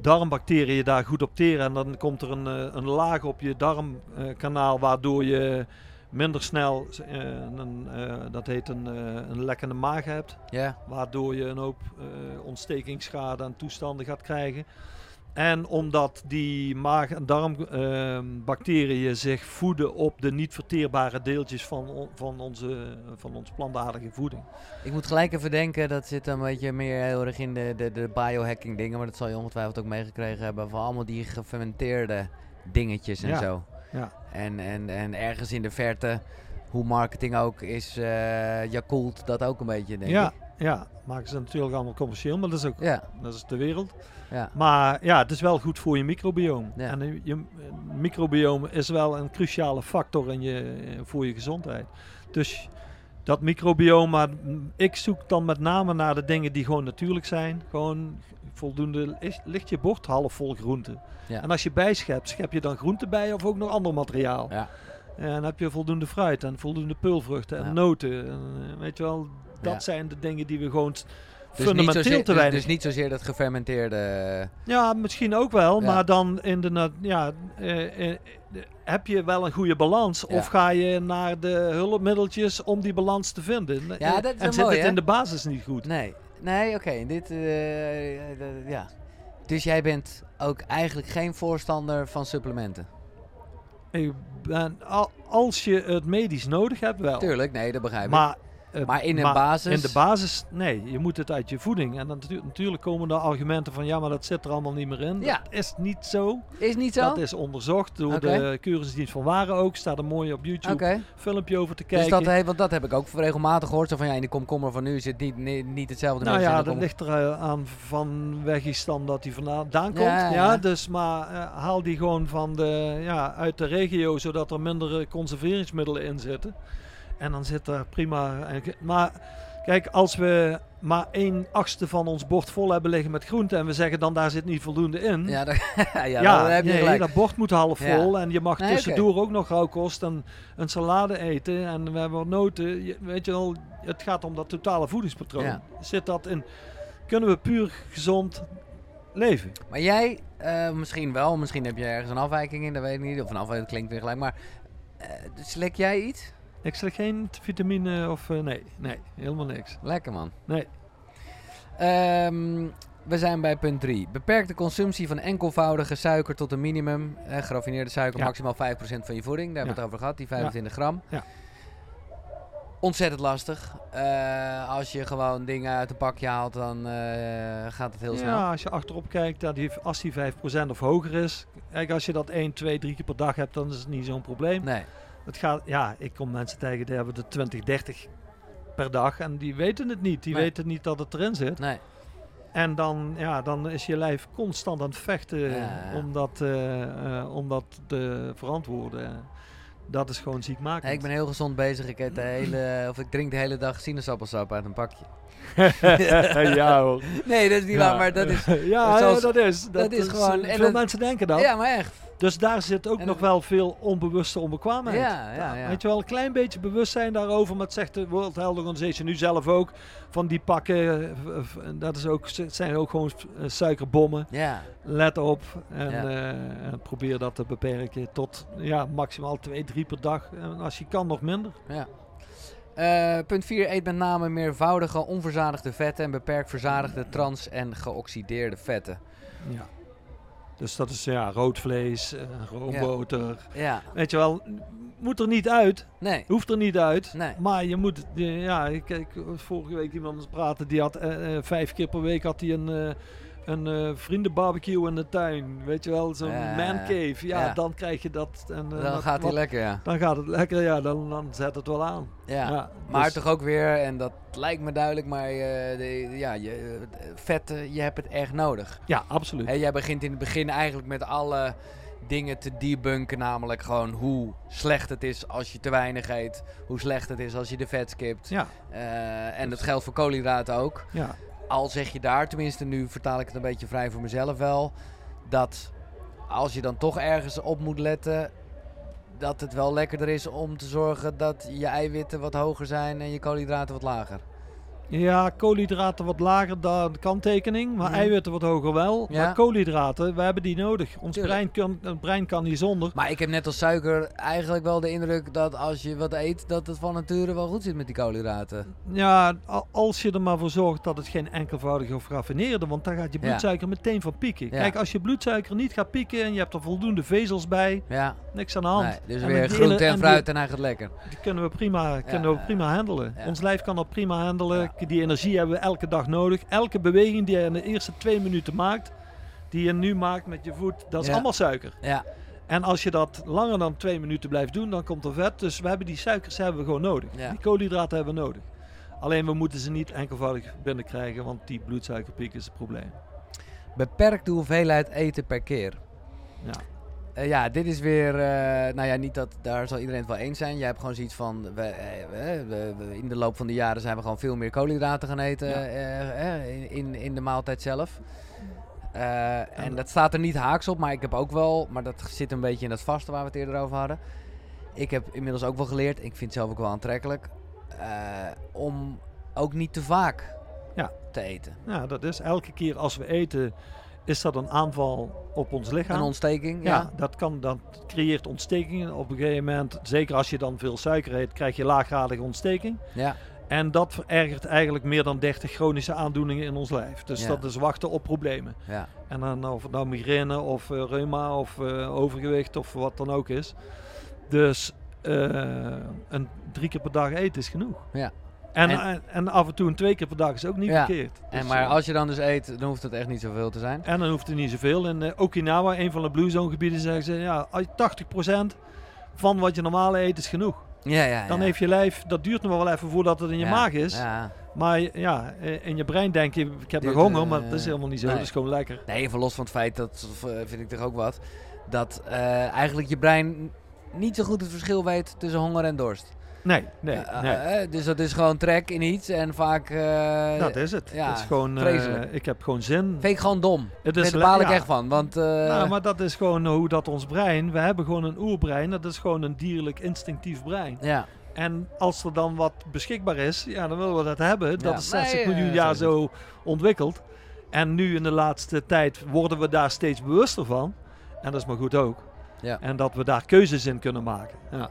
[SPEAKER 2] darmbacteriën daar goed op teren. En dan komt er een, eh, een laag op je darmkanaal, waardoor je minder snel eh, een, eh, dat heet een, een lekkende maag hebt. Waardoor je een hoop ontstekingsschade en toestanden gaat krijgen. En omdat die maag- en darmbacteriën zich voeden op de niet verteerbare deeltjes van, on- van, onze, van ons plantaardige voeding.
[SPEAKER 1] Ik moet gelijk even denken, dat zit een beetje meer heel erg in de, de, de biohacking dingen. Maar dat zal je ongetwijfeld ook meegekregen hebben. Van allemaal die gefermenteerde dingetjes en
[SPEAKER 2] Ja.
[SPEAKER 1] zo.
[SPEAKER 2] Ja.
[SPEAKER 1] En, en, en ergens in de verte, hoe marketing ook is, eh Yakult dat ook een beetje, denk
[SPEAKER 2] Ja,
[SPEAKER 1] ik.
[SPEAKER 2] Ja, maken ze natuurlijk allemaal commercieel, maar dat is ook
[SPEAKER 1] Ja,
[SPEAKER 2] dat is de wereld.
[SPEAKER 1] Ja.
[SPEAKER 2] Maar ja, het is wel goed voor je microbioom.
[SPEAKER 1] Ja.
[SPEAKER 2] En je, je microbioom is wel een cruciale factor in je, voor je gezondheid. Dus dat microbioom, maar ik zoek dan met name naar de dingen die gewoon natuurlijk zijn. Gewoon voldoende, is- ligt je bord half vol groente.
[SPEAKER 1] Ja.
[SPEAKER 2] En als je bijschept, schep je dan groente bij of ook nog ander materiaal.
[SPEAKER 1] Ja.
[SPEAKER 2] En heb je voldoende fruit en voldoende peulvruchten en noten. En, eh, weet je wel, dat zijn de dingen die we gewoon
[SPEAKER 1] Dus niet,
[SPEAKER 2] fundamenteel
[SPEAKER 1] zozeer,
[SPEAKER 2] te
[SPEAKER 1] dus,
[SPEAKER 2] weinig
[SPEAKER 1] dus niet zozeer dat gefermenteerde...
[SPEAKER 2] ja, misschien ook wel,
[SPEAKER 1] Ja.
[SPEAKER 2] maar dan in de, ja, eh, eh, heb je wel een goede balans?
[SPEAKER 1] Ja.
[SPEAKER 2] Of ga je naar de hulpmiddeltjes om die balans te vinden?
[SPEAKER 1] Ja,
[SPEAKER 2] Eh,
[SPEAKER 1] dat is
[SPEAKER 2] en zit
[SPEAKER 1] mooi,
[SPEAKER 2] het
[SPEAKER 1] hè?
[SPEAKER 2] in de basis niet goed?
[SPEAKER 1] Nee, nee, oké. Dit, ja. Dus jij bent ook eigenlijk geen voorstander van supplementen?
[SPEAKER 2] Ik ben, al- als je het medisch nodig hebt, wel.
[SPEAKER 1] Tuurlijk, nee, dat begrijp ik.
[SPEAKER 2] Maar, eh,
[SPEAKER 1] Maar in een basis-
[SPEAKER 2] In de basis, nee. Je moet het uit je voeding. En dan natu- natuurlijk komen er argumenten van, ja, maar dat zit er allemaal niet meer in.
[SPEAKER 1] Ja.
[SPEAKER 2] Dat is niet zo.
[SPEAKER 1] Is niet zo?
[SPEAKER 2] Dat is onderzocht door
[SPEAKER 1] Oké.
[SPEAKER 2] de Keuringsdienst van Waren ook. Staat er mooi op YouTube
[SPEAKER 1] Oké.
[SPEAKER 2] filmpje over te
[SPEAKER 1] Dus
[SPEAKER 2] kijken.
[SPEAKER 1] dat, he- want dat heb ik ook regelmatig gehoord. Zo van, ja, in de komkommer van nu zit niet, niet, niet hetzelfde
[SPEAKER 2] Nou ja,
[SPEAKER 1] de
[SPEAKER 2] dat ligt er eh, aan van weg dan dat hij vandaan komt.
[SPEAKER 1] Ja,
[SPEAKER 2] Ja,
[SPEAKER 1] ja, ja.
[SPEAKER 2] dus maar eh, haal die gewoon van de, ja, uit de regio, zodat er minder conserveringsmiddelen in zitten. En dan zit er prima. Maar kijk, als we maar één achtste van ons bord vol hebben liggen met groenten en we zeggen dan daar zit niet voldoende in.
[SPEAKER 1] Ja, <laughs> ja, heb je
[SPEAKER 2] nee,
[SPEAKER 1] gelijk.
[SPEAKER 2] dat bord moet half
[SPEAKER 1] Ja.
[SPEAKER 2] vol en je mag
[SPEAKER 1] Nee,
[SPEAKER 2] tussendoor ook nog rauwkost en een salade eten en we hebben wat noten. Je- weet je wel, het gaat om dat totale voedingspatroon.
[SPEAKER 1] Ja.
[SPEAKER 2] Zit dat in? Kunnen we puur gezond leven?
[SPEAKER 1] Maar jij, eh, misschien wel, misschien heb je ergens een afwijking in, dat weet ik niet. Of een afwijking klinkt weer gelijk, maar eh slik jij iets?
[SPEAKER 2] Ik zeg geen vitamine of eh, nee, nee, helemaal niks.
[SPEAKER 1] Lekker man.
[SPEAKER 2] Nee.
[SPEAKER 1] Ehm, we zijn bij punt 3. Beperk de consumptie van enkelvoudige suiker tot een minimum. Eh, geraffineerde suiker,
[SPEAKER 2] Ja.
[SPEAKER 1] maximaal 5% van je voeding. Daar hebben we
[SPEAKER 2] Ja.
[SPEAKER 1] het over gehad, die 25 gram.
[SPEAKER 2] Ja.
[SPEAKER 1] Ontzettend lastig. Eh, als je gewoon dingen uit een pakje haalt, dan eh, gaat het heel snel.
[SPEAKER 2] Ja, als je achterop kijkt, dat die, als die 5% of hoger is. Kijk, als je dat 1, 2, 3 keer per dag hebt, dan is het niet zo'n probleem.
[SPEAKER 1] Nee.
[SPEAKER 2] Het gaat, ja, ik kom mensen tegen die hebben de 20, 30 per dag en die weten het niet. Die
[SPEAKER 1] Nee.
[SPEAKER 2] weten niet dat het erin zit.
[SPEAKER 1] Nee.
[SPEAKER 2] En dan, ja, dan is je lijf constant aan het vechten
[SPEAKER 1] Ja,
[SPEAKER 2] om, dat, eh, eh, om dat te verantwoorden. Dat is gewoon ziekmakend.
[SPEAKER 1] Nee, ik ben heel gezond bezig. Ik, eet de hele, of ik drink de hele dag sinaasappelsap uit een pakje. <laughs>
[SPEAKER 2] ja hoor.
[SPEAKER 1] Nee, dat is niet
[SPEAKER 2] Ja.
[SPEAKER 1] waar, maar dat is... <laughs>
[SPEAKER 2] ja,
[SPEAKER 1] zoals-
[SPEAKER 2] ja, dat is. Dat,
[SPEAKER 1] is gewoon- en
[SPEAKER 2] Veel
[SPEAKER 1] dat-
[SPEAKER 2] mensen denken dat.
[SPEAKER 1] Ja, maar echt.
[SPEAKER 2] Dus daar zit ook
[SPEAKER 1] En
[SPEAKER 2] nog wel veel onbewuste onbekwaamheid.
[SPEAKER 1] Ja, ja, ja.
[SPEAKER 2] Weet je wel, een klein beetje bewustzijn daarover. Maar het zegt de World Health Organization nu zelf ook. Van die pakken, eh, v- dat is ook, zijn ook gewoon eh, suikerbommen.
[SPEAKER 1] Ja.
[SPEAKER 2] Let op en
[SPEAKER 1] Ja.
[SPEAKER 2] eh, en probeer dat te beperken tot ja, maximaal 2, 3 per dag. En als je kan nog minder.
[SPEAKER 1] Ja. Eh, punt 4. Eet met name meervoudige, onverzadigde vetten en beperk verzadigde trans- en geoxideerde vetten.
[SPEAKER 2] Ja. Dus dat is ja, rood vlees, eh, roomboter.
[SPEAKER 1] Ja.
[SPEAKER 2] Weet je wel, moet er niet uit.
[SPEAKER 1] Nee.
[SPEAKER 2] Hoeft er niet uit.
[SPEAKER 1] Nee.
[SPEAKER 2] Maar je moet, ja, ik kijk vorige week iemand praten, die had eh, eh, vijf keer per week had hij een, een eh, vriendenbarbecue in de tuin. Weet je wel, zo'n
[SPEAKER 1] Ja,
[SPEAKER 2] man cave. Ja,
[SPEAKER 1] ja.
[SPEAKER 2] dan krijg je dat. En, eh,
[SPEAKER 1] Dan
[SPEAKER 2] dat-
[SPEAKER 1] gaat hij lekker, ja.
[SPEAKER 2] Dan gaat het lekker, ja, dan, dan zet het wel aan.
[SPEAKER 1] Ja.
[SPEAKER 2] Ja,
[SPEAKER 1] Maar
[SPEAKER 2] dus-
[SPEAKER 1] toch ook weer, en dat lijkt me duidelijk, maar eh, de, ja, je, je hebt het echt nodig.
[SPEAKER 2] Ja, absoluut.
[SPEAKER 1] Hè, jij begint in het begin eigenlijk met alle dingen te debunken, namelijk gewoon hoe slecht het is als je te weinig eet, hoe slecht het is als je de vet skipt.
[SPEAKER 2] Ja,
[SPEAKER 1] en dat geldt voor koolhydraten ook.
[SPEAKER 2] ja.
[SPEAKER 1] Al zeg je daar, tenminste nu vertaal ik het een beetje vrij voor mezelf wel, dat als je dan toch ergens op moet letten, dat het wel lekkerder is om te zorgen dat je eiwitten wat hoger zijn en je koolhydraten wat lager.
[SPEAKER 2] Ja, koolhydraten wat lager, de kanttekening. Maar
[SPEAKER 1] Mhm.
[SPEAKER 2] eiwitten wat hoger wel.
[SPEAKER 1] Ja.
[SPEAKER 2] Maar koolhydraten, we hebben die nodig. Ons brein kan, het brein kan niet zonder.
[SPEAKER 1] Maar ik heb net als suiker eigenlijk wel de indruk dat als je wat eet, dat het van nature wel goed zit met die koolhydraten.
[SPEAKER 2] Ja, als je er maar voor zorgt dat het geen enkelvoudige of raffineerde, want dan gaat je
[SPEAKER 1] Ja.
[SPEAKER 2] bloedsuiker meteen van pieken. Kijk, als je bloedsuiker niet gaat pieken en je hebt er voldoende vezels bij,
[SPEAKER 1] Ja,
[SPEAKER 2] niks aan de hand.
[SPEAKER 1] nee, dus
[SPEAKER 2] En
[SPEAKER 1] weer groente en
[SPEAKER 2] en
[SPEAKER 1] fruit en hij gaat lekker.
[SPEAKER 2] Die, kunnen we prima, kunnen we prima handelen. Ons lijf kan dat prima handelen. Die energie hebben we elke dag nodig. Elke beweging die je in de eerste twee minuten maakt, die je nu maakt met je voet, dat is
[SPEAKER 1] Ja.
[SPEAKER 2] allemaal suiker.
[SPEAKER 1] Ja,
[SPEAKER 2] En als je dat langer dan twee minuten blijft doen, dan komt er vet. Dus we hebben die suikers hebben we gewoon nodig.
[SPEAKER 1] Ja.
[SPEAKER 2] Die koolhydraten hebben we nodig. Alleen we moeten ze niet enkelvoudig binnenkrijgen, want die bloedsuikerpiek is het probleem.
[SPEAKER 1] Beperk de hoeveelheid eten per keer.
[SPEAKER 2] Ja.
[SPEAKER 1] Eh, ja, dit is weer, eh, nou ja, niet dat, daar zal iedereen het wel eens zijn. Jij hebt gewoon zoiets van, we, eh, we- we- we- in de loop van de jaren zijn we gewoon veel meer koolhydraten gaan eten
[SPEAKER 2] Ja.
[SPEAKER 1] in, in, de maaltijd zelf. Eh, en dat staat er niet haaks op, maar ik heb ook wel, maar dat zit een beetje in dat vaste waar we het eerder over hadden. Ik heb inmiddels ook wel geleerd, ik vind het zelf ook wel aantrekkelijk, om ook niet te vaak
[SPEAKER 2] Ja.
[SPEAKER 1] te eten.
[SPEAKER 2] ja, dat is elke keer als we eten, is dat een aanval op ons lichaam.
[SPEAKER 1] Een ontsteking,
[SPEAKER 2] ja,
[SPEAKER 1] ja.
[SPEAKER 2] dat, kan, dat creëert ontstekingen. Op een gegeven moment, zeker als je dan veel suiker eet, krijg je laaggradige ontsteking.
[SPEAKER 1] Ja,
[SPEAKER 2] En dat verergert eigenlijk meer dan 30 chronische aandoeningen in ons lijf. Dus
[SPEAKER 1] Ja.
[SPEAKER 2] dat is wachten op problemen.
[SPEAKER 1] ja.
[SPEAKER 2] En dan of het nou migraine of eh, reuma of eh, overgewicht of wat dan ook is. Dus eh, een drie keer per dag eten is genoeg.
[SPEAKER 1] Ja.
[SPEAKER 2] En,
[SPEAKER 1] En-
[SPEAKER 2] af en toe een twee keer per dag is ook niet
[SPEAKER 1] Ja.
[SPEAKER 2] verkeerd.
[SPEAKER 1] En
[SPEAKER 2] Dus,
[SPEAKER 1] maar
[SPEAKER 2] eh,
[SPEAKER 1] als je dan dus eet, dan hoeft het echt niet zoveel te zijn.
[SPEAKER 2] en dan hoeft er niet zoveel. In eh, Okinawa, een van de Blue Zone gebieden, zeggen ze ja, als je 80% van wat je normaal eet is genoeg.
[SPEAKER 1] Ja, ja,
[SPEAKER 2] Dan heeft je lijf, dat duurt nog wel even voordat het in je maag is.
[SPEAKER 1] Ja.
[SPEAKER 2] Maar ja, eh, in je brein denk je, ik heb nog honger, maar dat is helemaal niet zo.
[SPEAKER 1] nee.
[SPEAKER 2] Dat is gewoon lekker.
[SPEAKER 1] Nee, even los van het feit, dat vind ik toch ook wat, dat eigenlijk je brein niet zo goed het verschil weet tussen honger en dorst.
[SPEAKER 2] Nee, nee, nee.
[SPEAKER 1] eh, eh, dus dat is gewoon trek in iets en vaak... eh,
[SPEAKER 2] dat is het.
[SPEAKER 1] ja,
[SPEAKER 2] het is gewoon, eh, ik heb gewoon zin.
[SPEAKER 1] Vind ik gewoon dom.
[SPEAKER 2] Het
[SPEAKER 1] Daar
[SPEAKER 2] is
[SPEAKER 1] baal ik
[SPEAKER 2] ja.
[SPEAKER 1] echt van, want... eh,
[SPEAKER 2] Nou, maar dat is gewoon hoe dat ons brein, we hebben gewoon een oerbrein, dat is gewoon een dierlijk instinctief brein.
[SPEAKER 1] Ja,
[SPEAKER 2] En als er dan wat beschikbaar is, ja, dan willen we dat hebben. Dat
[SPEAKER 1] Ja.
[SPEAKER 2] is 60
[SPEAKER 1] Nee,
[SPEAKER 2] miljoen jaar
[SPEAKER 1] zo
[SPEAKER 2] zo ontwikkeld. En nu in de laatste tijd worden we daar steeds bewuster van. En dat is maar goed ook.
[SPEAKER 1] Ja.
[SPEAKER 2] En dat we daar keuzes in kunnen maken. Ja.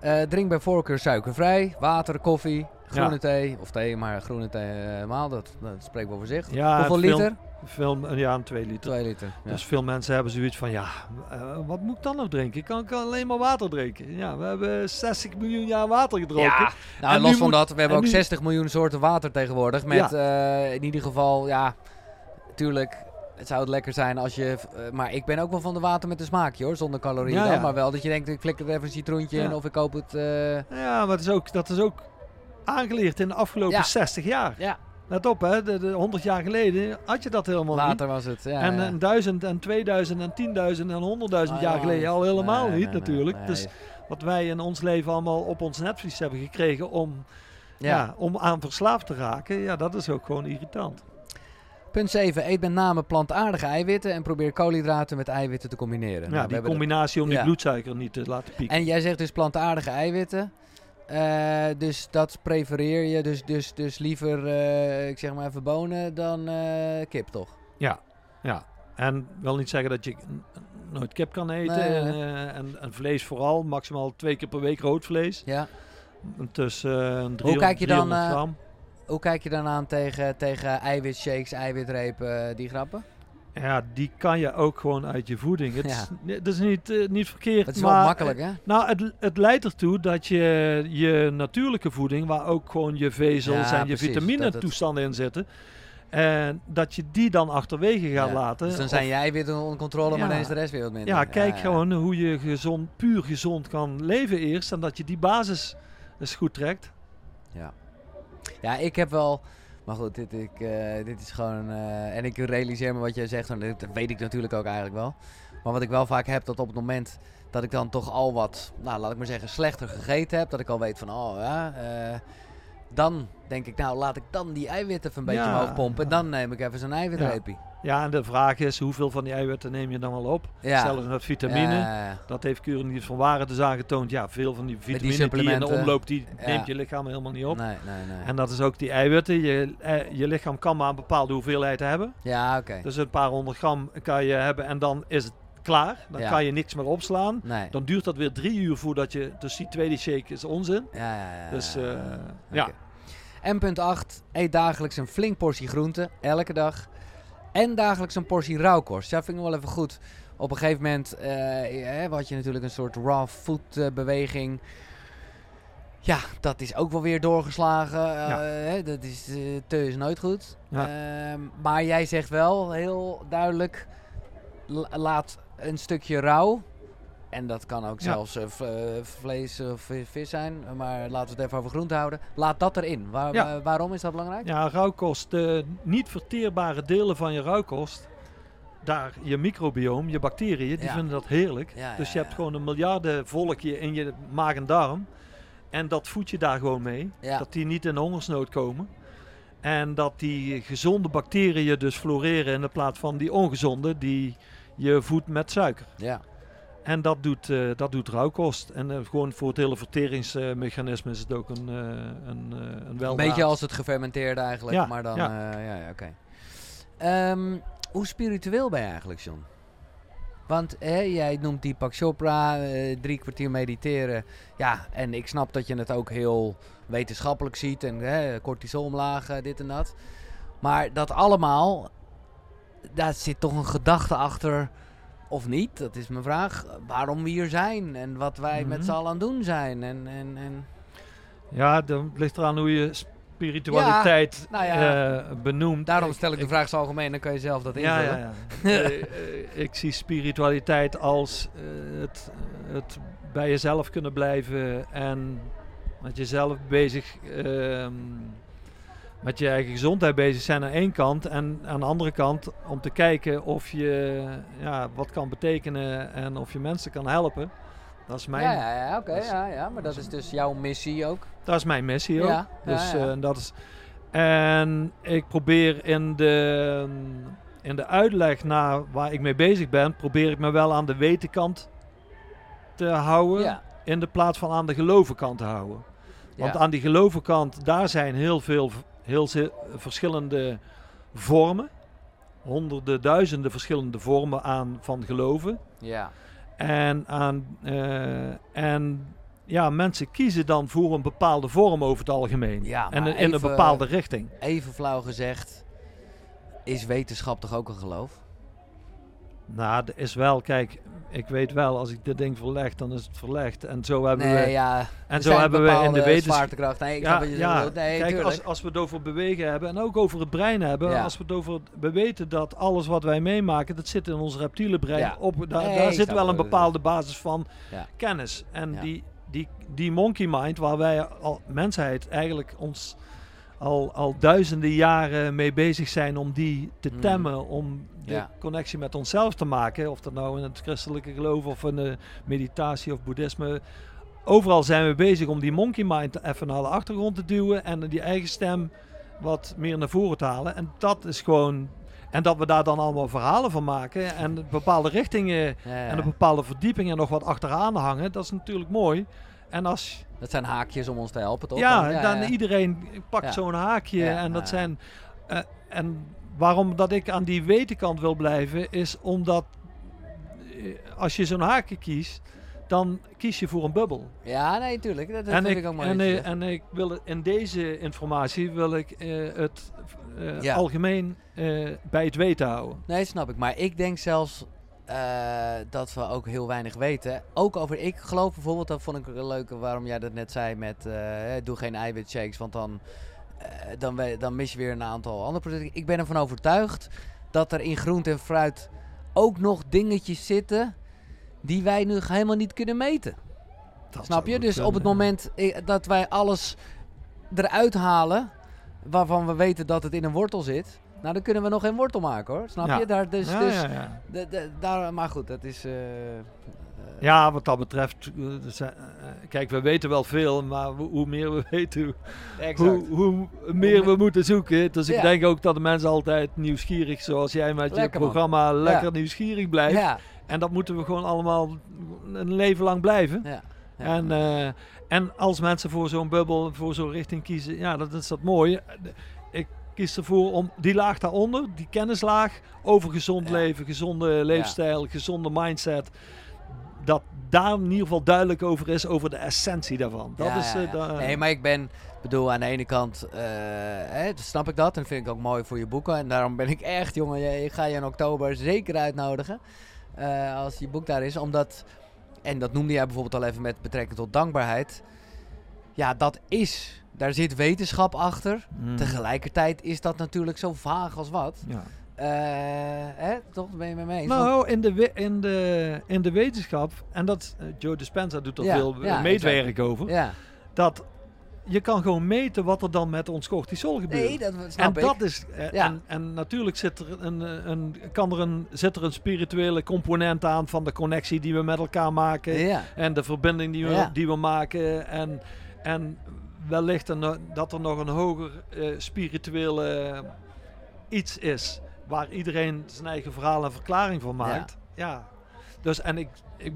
[SPEAKER 1] Eh, drink bij voorkeur suikervrij, water, koffie, groene
[SPEAKER 2] Ja.
[SPEAKER 1] thee. Of thee, maar groene thee helemaal, dat, dat spreekt wel voor zich.
[SPEAKER 2] Ja,
[SPEAKER 1] Hoeveel
[SPEAKER 2] veel-
[SPEAKER 1] liter?
[SPEAKER 2] Veel, ja, een 2 liter.
[SPEAKER 1] Twee liter. Ja.
[SPEAKER 2] Dus veel mensen hebben zoiets van, ja, eh, wat moet ik dan nog drinken? Ik kan, kan alleen maar water drinken. Ja, we hebben 60 miljoen jaar water gedronken.
[SPEAKER 1] Ja, nou,
[SPEAKER 2] En
[SPEAKER 1] los van
[SPEAKER 2] moet-
[SPEAKER 1] dat, we hebben
[SPEAKER 2] en
[SPEAKER 1] ook
[SPEAKER 2] nu-
[SPEAKER 1] 60 miljoen soorten water tegenwoordig. Met eh, in ieder geval, ja, tuurlijk, het zou het lekker zijn als je... eh, maar ik ben ook wel van de water met een smaakje hoor, zonder calorieën
[SPEAKER 2] Ja,
[SPEAKER 1] dan.
[SPEAKER 2] ja.
[SPEAKER 1] Maar wel dat je denkt, ik flikker er even een citroentje in of ik koop het... eh,
[SPEAKER 2] Ja, maar het is ook, dat is ook aangeleerd in de afgelopen
[SPEAKER 1] Ja.
[SPEAKER 2] 60 jaar.
[SPEAKER 1] ja,
[SPEAKER 2] Let op, hè, de, de 100 jaar geleden had je dat helemaal
[SPEAKER 1] water was het. Ja,
[SPEAKER 2] niet. En
[SPEAKER 1] ja.
[SPEAKER 2] een duizend en 2000 en 10.000 en 100.000
[SPEAKER 1] Ah,
[SPEAKER 2] jaar
[SPEAKER 1] ja.
[SPEAKER 2] geleden al helemaal
[SPEAKER 1] Nee,
[SPEAKER 2] niet
[SPEAKER 1] nee,
[SPEAKER 2] natuurlijk.
[SPEAKER 1] nee.
[SPEAKER 2] Dus wat wij in ons leven allemaal op ons netvlies hebben gekregen om, ja.
[SPEAKER 1] ja.
[SPEAKER 2] om aan verslaafd te raken, ja, dat is ook gewoon irritant.
[SPEAKER 1] Punt 7. Eet met name plantaardige eiwitten en probeer koolhydraten met eiwitten te combineren.
[SPEAKER 2] Ja,
[SPEAKER 1] Nou,
[SPEAKER 2] die combinatie om die
[SPEAKER 1] ja.
[SPEAKER 2] bloedsuiker niet te laten pieken.
[SPEAKER 1] En jij zegt dus plantaardige eiwitten. Eh, dus dat prefereer je dus, dus, dus liever, eh, ik zeg maar even bonen dan eh, kip toch?
[SPEAKER 2] Ja, ja. En wil niet zeggen dat je nooit kip kan eten.
[SPEAKER 1] Nee,
[SPEAKER 2] En, en, en vlees vooral, maximaal twee keer per week rood vlees.
[SPEAKER 1] Ja.
[SPEAKER 2] Tussen 300,
[SPEAKER 1] kijk je dan,
[SPEAKER 2] 300 gram.
[SPEAKER 1] Hoe kijk je dan aan tegen, tegen eiwitshakes, eiwitrepen, die grappen?
[SPEAKER 2] Ja, die kan je ook gewoon uit je voeding. Het,
[SPEAKER 1] Ja.
[SPEAKER 2] is, het is niet, eh, niet verkeerd.
[SPEAKER 1] Het is
[SPEAKER 2] maar,
[SPEAKER 1] wel makkelijk hè?
[SPEAKER 2] eh, Nou, het, het leidt ertoe dat je je natuurlijke voeding, waar ook gewoon je vezels
[SPEAKER 1] Ja,
[SPEAKER 2] en je
[SPEAKER 1] precies,
[SPEAKER 2] vitamine
[SPEAKER 1] dat het-
[SPEAKER 2] toestanden in zitten, en dat je die dan achterwege gaat
[SPEAKER 1] Ja.
[SPEAKER 2] laten.
[SPEAKER 1] Dus dan
[SPEAKER 2] Of-
[SPEAKER 1] zijn je eiwitten onder controle, maar dan is de rest weer wat minder.
[SPEAKER 2] Ja, kijk gewoon hoe je gezond, puur gezond kan leven eerst. En dat je die basis eens goed trekt.
[SPEAKER 1] Ja. Ja, ik heb wel. Maar goed, dit, ik, eh, dit is gewoon. eh, en ik realiseer me wat jij zegt, en dat weet ik natuurlijk ook eigenlijk wel. Maar wat ik wel vaak heb, dat op het moment dat ik dan toch al wat, nou laat ik maar zeggen, slechter gegeten heb, dat ik al weet van, oh ja, eh, dan denk ik, nou laat ik dan die eiwitten even een beetje omhoog pompen. En dan neem ik even zo'n eiwitreepie.
[SPEAKER 2] Ja, en de vraag is hoeveel van die eiwitten neem je dan wel op?
[SPEAKER 1] Ja.
[SPEAKER 2] Zelfs met vitamine.
[SPEAKER 1] Ja,
[SPEAKER 2] Dat heeft niet van Waren dus aangetoond. Ja, veel van die vitamine die, in de omloop, die
[SPEAKER 1] Ja.
[SPEAKER 2] neemt je lichaam helemaal niet op.
[SPEAKER 1] nee, nee, nee.
[SPEAKER 2] En dat is ook die eiwitten. Je, eh, je lichaam kan maar een bepaalde hoeveelheid hebben.
[SPEAKER 1] ja, oké.
[SPEAKER 2] Dus een paar honderd gram kan je hebben en dan is het klaar. Dan
[SPEAKER 1] Ja.
[SPEAKER 2] kan je niks meer opslaan.
[SPEAKER 1] Nee.
[SPEAKER 2] Dan duurt dat weer drie uur voordat je... Dus die tweede shake is onzin.
[SPEAKER 1] Ja, ja, ja.
[SPEAKER 2] Dus eh, ja.
[SPEAKER 1] En punt 8. Eet dagelijks een flink portie groente, elke dag. En dagelijks een portie rauwkost. Ja, vind ik wel even goed. Op een gegeven moment eh, eh, had je natuurlijk een soort raw food eh, beweging. Ja, dat is ook wel weer doorgeslagen. Eh,
[SPEAKER 2] Ja.
[SPEAKER 1] dat is, eh, te is nooit goed.
[SPEAKER 2] Ja.
[SPEAKER 1] Ehm, maar jij zegt wel heel duidelijk... la- laat een stukje rauw En dat kan ook zelfs eh, eh, vlees of vi- vis zijn. Maar laten we het even over groente houden. Laat dat erin. Waar,
[SPEAKER 2] Ja.
[SPEAKER 1] wa- waarom is dat belangrijk?
[SPEAKER 2] Ja, rauwkost. De niet verteerbare delen van je rauwkost. Daar, je microbioom, je bacteriën, die
[SPEAKER 1] Ja.
[SPEAKER 2] vinden dat heerlijk. Dus je hebt gewoon een miljardenvolkje in je maag en darm. En dat voed je daar gewoon mee. Dat die niet in hongersnood komen. En dat die gezonde bacteriën dus floreren in de plaats van die ongezonde die je voedt met suiker.
[SPEAKER 1] Ja.
[SPEAKER 2] En dat doet, eh, dat doet rauwkost. En eh, gewoon voor het hele verteringsmechanisme is het ook een, eh een, een
[SPEAKER 1] Een beetje als het gefermenteerde eigenlijk.
[SPEAKER 2] Ja,
[SPEAKER 1] maar dan,
[SPEAKER 2] ja.
[SPEAKER 1] ja, ja, oké. Ehm, hoe spiritueel ben je eigenlijk, John? Want hè, jij noemt Deepak Chopra, eh, drie kwartier mediteren. Ja, en ik snap dat je het ook heel wetenschappelijk ziet. En hè, cortisol omlaag, dit en dat. Maar dat allemaal, daar zit toch een gedachte achter, of niet? Dat is mijn vraag. Waarom we hier zijn en wat wij met
[SPEAKER 2] Mhm.
[SPEAKER 1] z'n allen aan het doen zijn. En, en, en...
[SPEAKER 2] Ja, dan ligt eraan hoe je spiritualiteit
[SPEAKER 1] nou ja,
[SPEAKER 2] eh, benoemt.
[SPEAKER 1] Daarom stel ik de vraag zo algemeen, dan kan je zelf dat invullen.
[SPEAKER 2] ja. <laughs> Eh, eh, ik zie spiritualiteit als het, het bij jezelf kunnen blijven en met jezelf bezig, ehm, met je eigen gezondheid bezig zijn aan één kant. En aan de andere kant om te kijken of je ja, wat kan betekenen en of je mensen kan helpen. Dat is mijn,
[SPEAKER 1] Ja, ja, ja, oké, ja, ja, maar dat is dus jouw missie ook.
[SPEAKER 2] Dat is mijn missie ook.
[SPEAKER 1] Ja, ja,
[SPEAKER 2] dus,
[SPEAKER 1] ja.
[SPEAKER 2] eh, dat is, en ik probeer in de, in de uitleg naar waar ik mee bezig ben, probeer ik me wel aan de wetenkant te houden.
[SPEAKER 1] Ja,
[SPEAKER 2] In de plaats van aan de gelovenkant te houden. Want
[SPEAKER 1] ja.
[SPEAKER 2] aan die gelovenkant, daar zijn heel veel heel verschillende vormen. Honderden, duizenden verschillende vormen aan, van geloven.
[SPEAKER 1] ja,
[SPEAKER 2] En, aan, eh, en ja, mensen kiezen dan voor een bepaalde vorm over het algemeen.
[SPEAKER 1] Ja,
[SPEAKER 2] en in een bepaalde richting.
[SPEAKER 1] even flauw gezegd, is wetenschap toch ook een geloof?
[SPEAKER 2] Nou, er is wel, kijk, ik weet wel, als ik dit ding verleg, dan is het verlegd. En zo hebben
[SPEAKER 1] nee,
[SPEAKER 2] we,
[SPEAKER 1] ja.
[SPEAKER 2] en zo hebben we in de wetenschap.
[SPEAKER 1] Nee, ik
[SPEAKER 2] Ja,
[SPEAKER 1] je
[SPEAKER 2] ja.
[SPEAKER 1] Nee,
[SPEAKER 2] kijk,
[SPEAKER 1] tuurlijk.
[SPEAKER 2] als, als we het over bewegen hebben en ook over het brein hebben,
[SPEAKER 1] Ja.
[SPEAKER 2] als we het over het, we weten dat alles wat wij meemaken, dat zit in ons reptiele brein.
[SPEAKER 1] Ja.
[SPEAKER 2] Op, daar
[SPEAKER 1] Nee,
[SPEAKER 2] daar zit wel een bepaalde basis van kennis. En die, die, die monkey mind, waar wij al mensheid eigenlijk ons al, al duizenden jaren mee bezig zijn om die te
[SPEAKER 1] Mhm.
[SPEAKER 2] temmen, om de
[SPEAKER 1] Ja.
[SPEAKER 2] connectie met onszelf te maken, of dat nou in het christelijke geloof of in de meditatie of boeddhisme. Overal zijn we bezig om die monkey mind even naar de achtergrond te duwen en die eigen stem wat meer naar voren te halen. En dat is gewoon. En dat we daar dan allemaal verhalen van maken en bepaalde richtingen
[SPEAKER 1] Ja, ja.
[SPEAKER 2] en een bepaalde verdiepingen nog wat achteraan hangen, dat is natuurlijk mooi. En als
[SPEAKER 1] Dat zijn haakjes om ons te helpen, toch?
[SPEAKER 2] ja, dan iedereen pakt zo'n haakje en dat zijn eh, en waarom dat ik aan die wetenkant wil blijven is omdat eh, als je zo'n haakje kiest, dan kies je voor een bubbel.
[SPEAKER 1] Ja, nee, tuurlijk. Dat, dat
[SPEAKER 2] en, ik,
[SPEAKER 1] ik ook mooi.
[SPEAKER 2] en,
[SPEAKER 1] zegt.
[SPEAKER 2] en ik wil in deze informatie wil ik eh, het
[SPEAKER 1] Ja.
[SPEAKER 2] algemeen bij het weten houden.
[SPEAKER 1] Nee, snap ik. Maar ik denk zelfs eh, dat we ook heel weinig weten. Ook over, ik geloof bijvoorbeeld, dat vond ik een leuke waarom jij dat net zei met eh, hè, doe geen eiwitshakes, want dan, eh, dan, we- dan mis je weer een aantal andere producten. Ik ben ervan overtuigd dat er in groente en fruit ook nog dingetjes zitten die wij nu helemaal niet kunnen meten.
[SPEAKER 2] Dat
[SPEAKER 1] Snap je? Dus op het moment eh, dat wij alles eruit halen waarvan we weten dat het in een wortel zit, nou dan kunnen we nog geen wortel maken hoor. Snap
[SPEAKER 2] Ja.
[SPEAKER 1] je? Daar, dus,
[SPEAKER 2] ja,
[SPEAKER 1] dus, daar, maar goed, dat is. eh, eh,
[SPEAKER 2] Ja, wat dat betreft, eh, kijk, we weten wel veel, maar hoe meer we weten, hoe, hoe, meer we moeten zoeken. Dus ik
[SPEAKER 1] Ja.
[SPEAKER 2] denk ook dat de mensen altijd nieuwsgierig, zoals jij met
[SPEAKER 1] Lekker,
[SPEAKER 2] je
[SPEAKER 1] man.
[SPEAKER 2] programma, lekker
[SPEAKER 1] Ja.
[SPEAKER 2] nieuwsgierig blijft.
[SPEAKER 1] ja,
[SPEAKER 2] En dat moeten we gewoon allemaal een leven lang blijven.
[SPEAKER 1] ja, ja.
[SPEAKER 2] En, en als mensen voor zo'n bubbel, voor zo'n richting kiezen, ja, dat is dat mooie. Kies ervoor om die laag daaronder, die kennislaag over gezond
[SPEAKER 1] Ja.
[SPEAKER 2] leven, gezonde leefstijl, gezonde mindset. Dat daar in ieder geval duidelijk over is, over de essentie daarvan. Dat
[SPEAKER 1] Ja,
[SPEAKER 2] is eh, da-
[SPEAKER 1] Nee, maar ik ben, bedoel, aan de ene kant eh, hè, snap ik dat en vind ik ook mooi voor je boeken. En daarom ben ik echt, jongen, je- ik ga je in oktober zeker uitnodigen. eh, als je boek daar is, omdat, en dat noemde jij bijvoorbeeld al even met betrekking tot dankbaarheid. Ja, dat is, daar zit wetenschap achter.
[SPEAKER 2] Mm.
[SPEAKER 1] Tegelijkertijd is dat natuurlijk zo vaag als wat.
[SPEAKER 2] Ja.
[SPEAKER 1] Eh, hè? Toch ben je met me eens?
[SPEAKER 2] Nou, in de, in, de, in de wetenschap, en dat eh, Joe Dispenza doet er
[SPEAKER 1] Ja,
[SPEAKER 2] veel
[SPEAKER 1] ja,
[SPEAKER 2] meetwerk over,
[SPEAKER 1] ja.
[SPEAKER 2] dat je kan gewoon meten wat er dan met ons cortisol gebeurt.
[SPEAKER 1] Nee, dat snap
[SPEAKER 2] en
[SPEAKER 1] ik.
[SPEAKER 2] dat is eh,
[SPEAKER 1] Ja.
[SPEAKER 2] en, en natuurlijk zit er een, een, kan er een, zit er een spirituele component aan van de connectie die we met elkaar maken
[SPEAKER 1] Ja.
[SPEAKER 2] en de verbinding die we,
[SPEAKER 1] Ja.
[SPEAKER 2] die we maken en, en wellicht dat er nog een hoger eh, spirituele iets is waar iedereen zijn eigen verhaal en verklaring van maakt. Ja. Dus en ik, ik,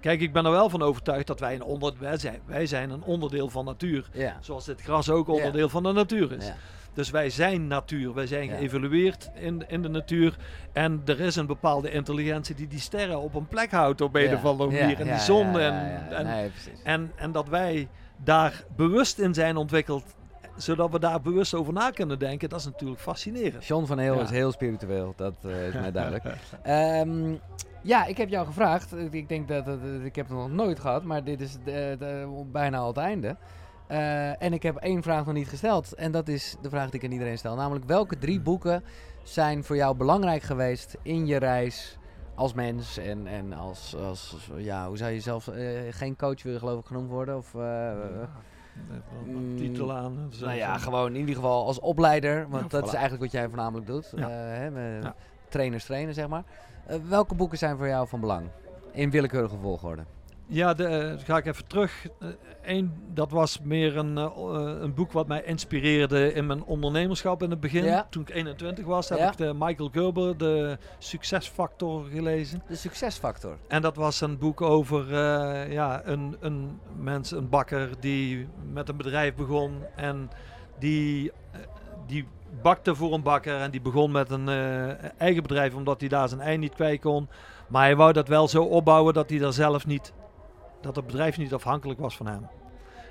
[SPEAKER 2] kijk, ik ben er wel van overtuigd dat wij een onder, wij zijn, wij zijn een onderdeel van natuur.
[SPEAKER 1] Ja.
[SPEAKER 2] Zoals dit gras ook onderdeel van de natuur is.
[SPEAKER 1] Ja.
[SPEAKER 2] Dus wij zijn natuur. Wij zijn geëvolueerd in, in de natuur. En er is een bepaalde intelligentie die die sterren op een plek houdt op een of andere manier. En die zon.
[SPEAKER 1] ja, ja,
[SPEAKER 2] en,
[SPEAKER 1] ja.
[SPEAKER 2] en,
[SPEAKER 1] Nee,
[SPEAKER 2] en, en dat wij daar bewust in zijn ontwikkeld. Zodat we daar bewust over na kunnen denken. Dat is natuurlijk fascinerend.
[SPEAKER 1] John van Heel
[SPEAKER 2] Ja.
[SPEAKER 1] is heel spiritueel, dat eh, is mij <laughs> duidelijk. Ehm, ja, ik heb jou gevraagd. Ik denk dat, dat- dat- ik heb het nog nooit gehad, maar dit is de, de- bijna al het einde. Eh, en ik heb één vraag nog niet gesteld. En dat is de vraag die ik aan iedereen stel. Namelijk, welke drie boeken zijn voor jou belangrijk geweest in je reis als mens en, en als, als, ja, hoe zou je zelf, eh, geen coach willen geloof ik genoemd worden? Of, eh,
[SPEAKER 2] Een titel aan. zo
[SPEAKER 1] nou ja, gewoon in ieder geval als opleider. Want
[SPEAKER 2] Ja,
[SPEAKER 1] dat
[SPEAKER 2] voilà.
[SPEAKER 1] is eigenlijk wat jij voornamelijk doet.
[SPEAKER 2] Ja.
[SPEAKER 1] Eh, hè, met. Trainers trainen, zeg maar. Welke boeken zijn voor jou van belang? In willekeurige volgorde.
[SPEAKER 2] Ja, de, eh, ga ik even terug. Eén, dat was meer een, eh, eh, een boek wat mij inspireerde in mijn ondernemerschap in het begin.
[SPEAKER 1] Ja.
[SPEAKER 2] Toen ik 21 was, heb
[SPEAKER 1] Ja.
[SPEAKER 2] ik de Michael Gerber, de Succesfactor, gelezen.
[SPEAKER 1] De succesfactor.
[SPEAKER 2] En dat was een boek over eh, ja, een, een mens, een bakker, die met een bedrijf begon. En die, eh, die bakte voor een bakker en die begon met een eh, eigen bedrijf omdat hij daar zijn ei niet kwijt kon. Maar hij wou dat wel zo opbouwen dat hij daar zelf niet, dat het bedrijf niet afhankelijk was van hem.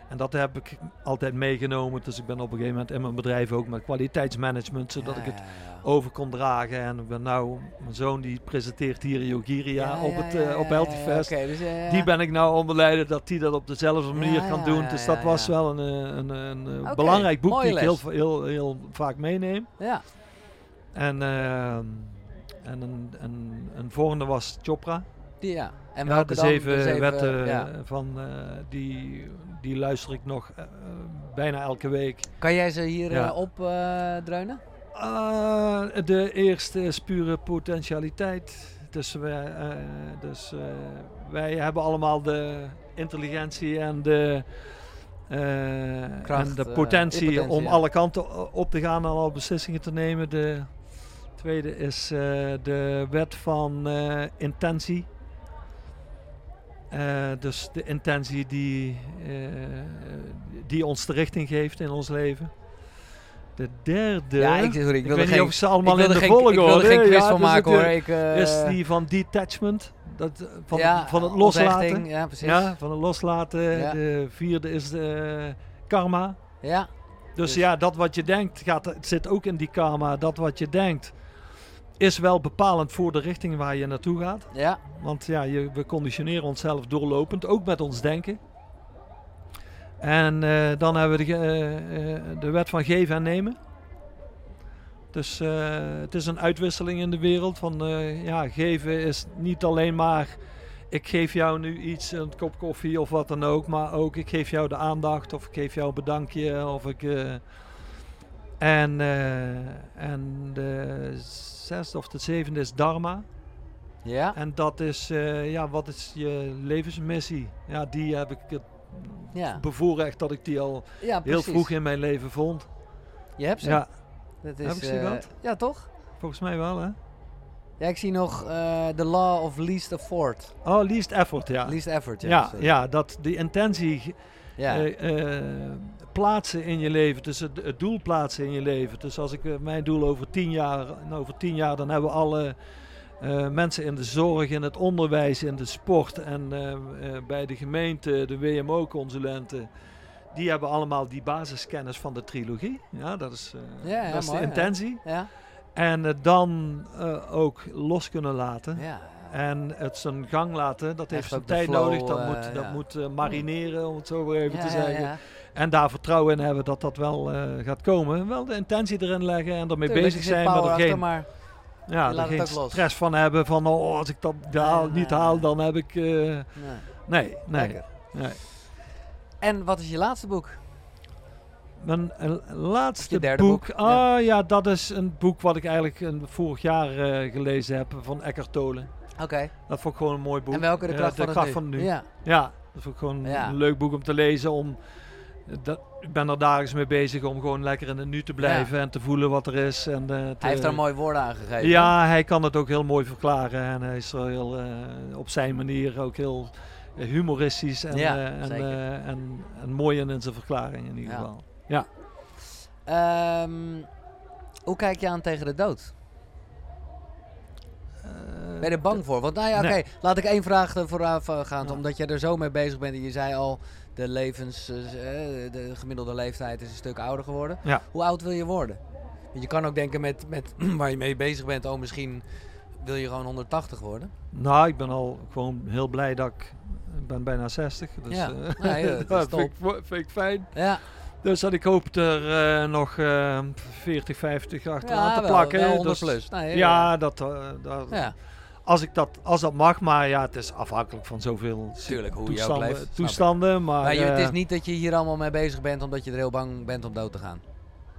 [SPEAKER 2] En dat heb ik altijd meegenomen. Dus ik ben op een gegeven moment in mijn bedrijf ook met kwaliteitsmanagement, zodat
[SPEAKER 1] Ja,
[SPEAKER 2] ik het
[SPEAKER 1] ja, ja.
[SPEAKER 2] over kon dragen. En ik ben nou, mijn zoon die presenteert hier Yogiria op het eh,
[SPEAKER 1] ja,
[SPEAKER 2] op
[SPEAKER 1] dus, ja.
[SPEAKER 2] Die ben ik nou onderleiden dat hij dat op dezelfde manier kan doen. dus dat was wel een, eh, een, een, eh, belangrijk boek die ik heel, heel, heel vaak meeneem.
[SPEAKER 1] Ja.
[SPEAKER 2] En, ehm, en een, een, een volgende was Chopra.
[SPEAKER 1] Die, ja. En
[SPEAKER 2] Ja, de zeven, wetten
[SPEAKER 1] ja.
[SPEAKER 2] van eh, die, die luister ik nog eh, bijna elke week.
[SPEAKER 1] Kan jij ze hier
[SPEAKER 2] Ja.
[SPEAKER 1] eh, eh?
[SPEAKER 2] Ah, de eerste is pure potentialiteit. Dus, wij, eh, dus eh, wij hebben allemaal de intelligentie en de, eh,
[SPEAKER 1] Kracht,
[SPEAKER 2] en de
[SPEAKER 1] eh,
[SPEAKER 2] potentie om
[SPEAKER 1] ja.
[SPEAKER 2] alle kanten op te gaan en alle beslissingen te nemen. De tweede is eh, de wet van eh, intentie. Eh, dus de intentie die, eh, die ons de richting geeft in ons leven. De derde.
[SPEAKER 1] ja, ik, sorry, ik
[SPEAKER 2] weet niet
[SPEAKER 1] geen,
[SPEAKER 2] of ze allemaal in de
[SPEAKER 1] geen,
[SPEAKER 2] volgorde
[SPEAKER 1] Ik wilde geen quiz
[SPEAKER 2] ja,
[SPEAKER 1] van
[SPEAKER 2] dus
[SPEAKER 1] maken hoor.
[SPEAKER 2] eh,
[SPEAKER 1] Ik,
[SPEAKER 2] is die van detachment. Dat, van,
[SPEAKER 1] ja,
[SPEAKER 2] van het loslaten.
[SPEAKER 1] Ja, precies.
[SPEAKER 2] Ja, van het loslaten.
[SPEAKER 1] Ja.
[SPEAKER 2] De vierde is de karma.
[SPEAKER 1] Ja.
[SPEAKER 2] Dus,
[SPEAKER 1] Dus-
[SPEAKER 2] ja, dat wat je denkt, gaat, het zit ook in die karma. Dat wat je denkt, is wel bepalend voor de richting waar je naartoe gaat.
[SPEAKER 1] Ja.
[SPEAKER 2] Want ja, je, we conditioneren onszelf doorlopend, ook met ons denken. En eh, dan hebben we de, eh, eh, de wet van geven en nemen. Dus het is een uitwisseling in de wereld. Van ja, geven is niet alleen maar ik geef jou nu iets, een kop koffie of wat dan ook. Maar ook ik geef jou de aandacht of ik geef jou een bedankje. Of ik, en, en de zesde of de zevende is dharma.
[SPEAKER 1] Ja.
[SPEAKER 2] En dat is, eh, ja, wat is je levensmissie? Ja, die heb ik het
[SPEAKER 1] Ja.
[SPEAKER 2] bevoorrecht dat ik die al
[SPEAKER 1] ja,
[SPEAKER 2] heel vroeg in mijn leven vond.
[SPEAKER 1] Je hebt ze.
[SPEAKER 2] Ja,
[SPEAKER 1] Dat is,
[SPEAKER 2] Heb ik ze
[SPEAKER 1] eh? Ja, toch?
[SPEAKER 2] volgens mij wel, hè?
[SPEAKER 1] Ja, ik zie nog eh The Law of Least Effort.
[SPEAKER 2] Oh, least effort, ja.
[SPEAKER 1] Least Effort, ja.
[SPEAKER 2] ja,
[SPEAKER 1] sorry.
[SPEAKER 2] ja, dat die intentie
[SPEAKER 1] Ja.
[SPEAKER 2] eh, eh, plaatsen in je leven, dus het, het doel plaatsen in je leven. Dus als ik eh, mijn doel over tien jaar, nou, over tien jaar, dan hebben we alle mensen in de zorg, in het onderwijs, in de sport en bij de gemeente, de WMO-consulenten. Die hebben allemaal die basiskennis van de trilogie. Ja, dat is,
[SPEAKER 1] Ja, ja,
[SPEAKER 2] dat is
[SPEAKER 1] mooi,
[SPEAKER 2] de intentie.
[SPEAKER 1] ja.
[SPEAKER 2] En het dan ook los kunnen laten. En het zijn gang laten, dat heeft zijn tijd
[SPEAKER 1] flow,
[SPEAKER 2] nodig. Dat
[SPEAKER 1] eh,
[SPEAKER 2] moet, dat
[SPEAKER 1] ja.
[SPEAKER 2] moet eh, marineren, om het zo weer even
[SPEAKER 1] Ja,
[SPEAKER 2] te zeggen.
[SPEAKER 1] ja.
[SPEAKER 2] En daar vertrouwen in hebben dat dat wel eh, gaat komen. Wel de intentie erin leggen en ermee
[SPEAKER 1] Tuurlijk,
[SPEAKER 2] bezig zijn, maar er geen,
[SPEAKER 1] maar
[SPEAKER 2] ja, er geen
[SPEAKER 1] los.
[SPEAKER 2] stress van hebben van oh, als ik dat haal, niet haal, dan heb ik...
[SPEAKER 1] Nee.
[SPEAKER 2] nee, nee, nee.
[SPEAKER 1] En wat is je laatste boek?
[SPEAKER 2] Mijn laatste
[SPEAKER 1] derde
[SPEAKER 2] boek,
[SPEAKER 1] boek,
[SPEAKER 2] ah ja. dat is een boek wat ik eigenlijk eh, vorig jaar gelezen heb van Eckhart Tolle.
[SPEAKER 1] Oké.
[SPEAKER 2] Dat vond ik gewoon een mooi boek.
[SPEAKER 1] En welke de
[SPEAKER 2] Eh,
[SPEAKER 1] kracht,
[SPEAKER 2] de
[SPEAKER 1] van,
[SPEAKER 2] kracht nu.
[SPEAKER 1] Ja.
[SPEAKER 2] Ja, dat vond ik gewoon
[SPEAKER 1] Ja.
[SPEAKER 2] een leuk boek om te lezen. Om, dat, ik ben er dagelijks mee bezig om gewoon lekker in het nu te blijven en te voelen wat er is. En, eh, te-
[SPEAKER 1] Hij heeft daar mooie woorden aan gegeven.
[SPEAKER 2] Ja, hij kan het ook heel mooi verklaren. En hij is er heel, eh, op zijn manier ook heel humoristisch en,
[SPEAKER 1] Ja,
[SPEAKER 2] en, en, en mooi in zijn verklaring in ieder
[SPEAKER 1] Ja.
[SPEAKER 2] geval.
[SPEAKER 1] Ehm, hoe kijk je aan tegen de dood? Ben je er bang voor? Want nou ja, oké,
[SPEAKER 2] Nee.
[SPEAKER 1] laat ik één vraag eh, vooraf eh, gaan.
[SPEAKER 2] Ja.
[SPEAKER 1] Omdat jij er zo mee bezig bent en je zei al, de, levens, eh, eh, de gemiddelde leeftijd is een stuk ouder geworden.
[SPEAKER 2] Ja.
[SPEAKER 1] Hoe oud wil je worden? Want je kan ook denken met, met <clears throat> waar je mee bezig bent, oh misschien wil je gewoon 180 worden.
[SPEAKER 2] Nou, ik ben al gewoon heel blij dat ik, ik ben bijna 60. Dus
[SPEAKER 1] Ja.
[SPEAKER 2] eh,
[SPEAKER 1] Nee, <laughs> dat
[SPEAKER 2] vind, ik, vind ik fijn.
[SPEAKER 1] Ja,
[SPEAKER 2] Dus dat ik hoop er eh, nog eh 40, 50 achteraan
[SPEAKER 1] ja
[SPEAKER 2] te
[SPEAKER 1] wel,
[SPEAKER 2] plakken.
[SPEAKER 1] wel 100
[SPEAKER 2] Dus-
[SPEAKER 1] plus. Nee,
[SPEAKER 2] Ja, dat, eh, dat,
[SPEAKER 1] ja.
[SPEAKER 2] als, ik dat, als dat mag, maar ja, het is afhankelijk van zoveel
[SPEAKER 1] Tuurlijk, hoe
[SPEAKER 2] toestanden.
[SPEAKER 1] ik.
[SPEAKER 2] toestanden maar
[SPEAKER 1] Maar je, het
[SPEAKER 2] eh,
[SPEAKER 1] is niet dat je hier allemaal mee bezig bent omdat je er heel bang bent om dood te gaan.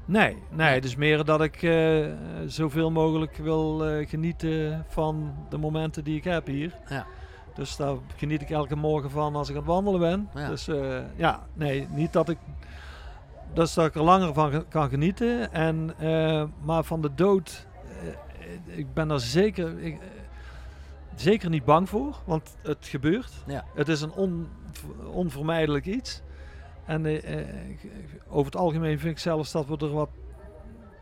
[SPEAKER 2] Nee, nee, het is meer dat ik eh, zoveel mogelijk wil eh, genieten van de momenten die ik heb hier.
[SPEAKER 1] Ja.
[SPEAKER 2] Dus daar geniet ik elke morgen van als ik aan het wandelen ben.
[SPEAKER 1] Ja.
[SPEAKER 2] Dus eh, ja, nee, niet dat ik. Dat ik er langer van kan genieten. En, eh, maar van de dood, eh, ik ben er zeker, ik, eh, zeker niet bang voor, want het gebeurt.
[SPEAKER 1] Ja.
[SPEAKER 2] Het is een on, onvermijdelijk iets. En over het algemeen vind ik zelfs dat we er wat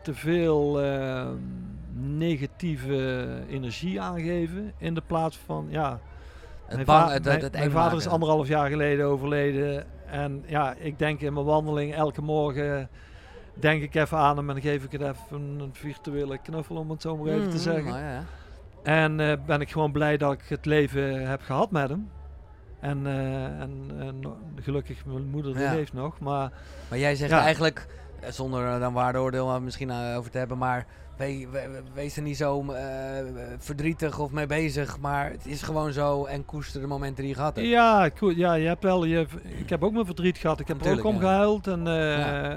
[SPEAKER 2] te veel negatieve energie aan geven. In de plaats van, ja,
[SPEAKER 1] Het
[SPEAKER 2] mijn,
[SPEAKER 1] bang,
[SPEAKER 2] va-
[SPEAKER 1] het,
[SPEAKER 2] mijn-
[SPEAKER 1] het, het
[SPEAKER 2] mijn
[SPEAKER 1] eng
[SPEAKER 2] vader is anderhalf jaar geleden overleden. En ja, ik denk in mijn wandeling elke morgen denk ik even aan hem en geef ik het even een virtuele knuffel om het zo maar even te
[SPEAKER 1] Mhm,
[SPEAKER 2] zeggen.
[SPEAKER 1] ja.
[SPEAKER 2] En eh, ben ik gewoon blij dat ik het leven heb gehad met hem. En, eh, en, en gelukkig, mijn moeder die
[SPEAKER 1] Ja.
[SPEAKER 2] leeft nog. Maar
[SPEAKER 1] Maar jij zegt
[SPEAKER 2] Ja.
[SPEAKER 1] eigenlijk, eh, zonder er dan waardeoordeel maar misschien over te hebben, maar we- we- we- wees er niet zo eh, verdrietig of mee bezig, maar het is gewoon zo en koester de momenten die je gehad hebt.
[SPEAKER 2] ja, ja, je hebt wel, je, ik heb ook mijn verdriet gehad. Ik heb er ook om
[SPEAKER 1] ja.
[SPEAKER 2] gehuild. En, eh,
[SPEAKER 1] Ja.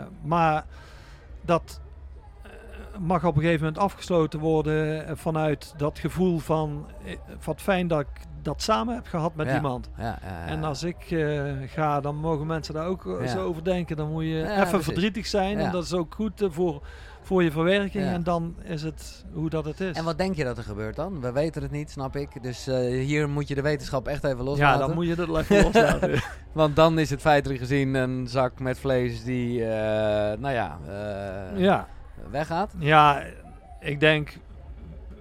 [SPEAKER 2] eh, maar dat mag op een gegeven moment afgesloten worden vanuit dat gevoel van wat fijn dat ik dat samen heb gehad met
[SPEAKER 1] Ja.
[SPEAKER 2] iemand.
[SPEAKER 1] Ja, ja.
[SPEAKER 2] En als ik ga, dan mogen mensen daar ook zo over denken. Dan moet je even
[SPEAKER 1] precies.
[SPEAKER 2] verdrietig zijn. En dat is ook goed voor, voor je verwerking.
[SPEAKER 1] Ja.
[SPEAKER 2] En dan is het hoe dat het is.
[SPEAKER 1] En wat denk je dat er gebeurt dan? We weten het niet, snap ik. Dus eh, hier moet je de wetenschap echt even
[SPEAKER 2] ja,
[SPEAKER 1] loslaten.
[SPEAKER 2] dan moet je dat even loslaten. <laughs>
[SPEAKER 1] Want dan is het feitelijk gezien een zak met vlees die, eh, nou ja, eh,
[SPEAKER 2] ja.
[SPEAKER 1] weggaat.
[SPEAKER 2] ja, ik denk...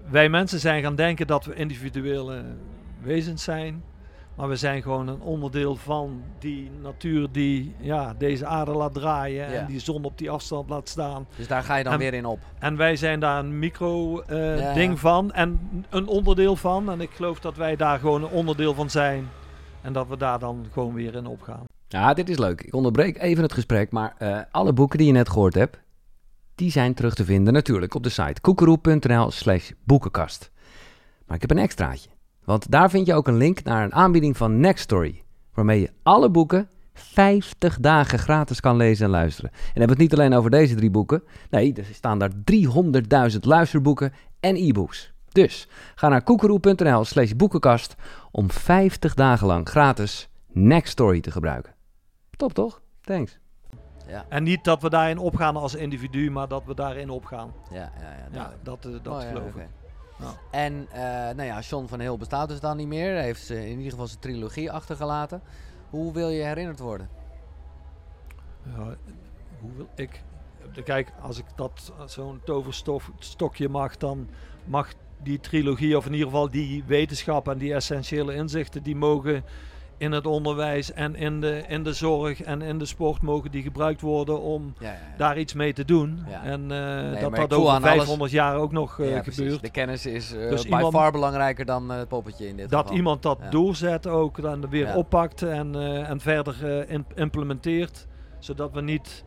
[SPEAKER 2] Wij mensen zijn gaan denken dat we individuele wezens zijn. Maar we zijn gewoon een onderdeel van die natuur die ja, deze aarde laat draaien.
[SPEAKER 1] Ja.
[SPEAKER 2] En die zon op die afstand laat staan.
[SPEAKER 1] Dus daar ga je dan
[SPEAKER 2] En-
[SPEAKER 1] weer in op.
[SPEAKER 2] En wij zijn daar een micro-ding
[SPEAKER 1] Ja,
[SPEAKER 2] ding
[SPEAKER 1] ja.
[SPEAKER 2] van en een onderdeel van. En ik geloof dat wij daar gewoon een onderdeel van zijn. En dat we daar dan gewoon weer in opgaan.
[SPEAKER 1] Ja, dit is leuk. Ik onderbreek even het gesprek, maar eh, alle boeken die je net gehoord hebt, die zijn terug te vinden natuurlijk op de site koekeroe.nl slash boekenkast. Maar ik heb een extraatje, want daar vind je ook een link naar een aanbieding van Nextory, waarmee je alle boeken 50 dagen gratis kan lezen en luisteren. En dan hebben we het niet alleen over deze drie boeken, nee, er staan daar 300.000 luisterboeken en e-books. Dus ga naar koekeroe.nl slash boekenkast om 50 dagen lang gratis Nextory te gebruiken. Top toch? Thanks. Ja,
[SPEAKER 2] En niet dat we daarin opgaan als individu, maar dat we daarin opgaan.
[SPEAKER 1] ja, ja. ja,
[SPEAKER 2] dat, eh, dat
[SPEAKER 1] Oh, ja,
[SPEAKER 2] geloof ik.
[SPEAKER 1] En eh, nou ja, John van Heel bestaat dus dan niet meer. Hij heeft in ieder geval zijn trilogie achtergelaten. Hoe wil je herinnerd worden?
[SPEAKER 2] Ja, hoe wil ik... Kijk, als ik dat zo'n toverstokje mag, dan mag die trilogie, of in ieder geval die wetenschap en die essentiële inzichten, die mogen in het onderwijs en in de, in de zorg en in de sport mogen die gebruikt worden om
[SPEAKER 1] Ja, ja, ja.
[SPEAKER 2] daar iets mee te doen. En
[SPEAKER 1] maar
[SPEAKER 2] dat dat over
[SPEAKER 1] aan alles-
[SPEAKER 2] 500 jaar ook nog eh,
[SPEAKER 1] precies.
[SPEAKER 2] gebeurt.
[SPEAKER 1] De kennis is eh
[SPEAKER 2] Dus
[SPEAKER 1] by
[SPEAKER 2] iemand-
[SPEAKER 1] far belangrijker dan het poppetje in dit
[SPEAKER 2] Dat
[SPEAKER 1] geval.
[SPEAKER 2] iemand dat doorzet ook, dan weer oppakt en, en verder in- implementeert. Zodat we niet,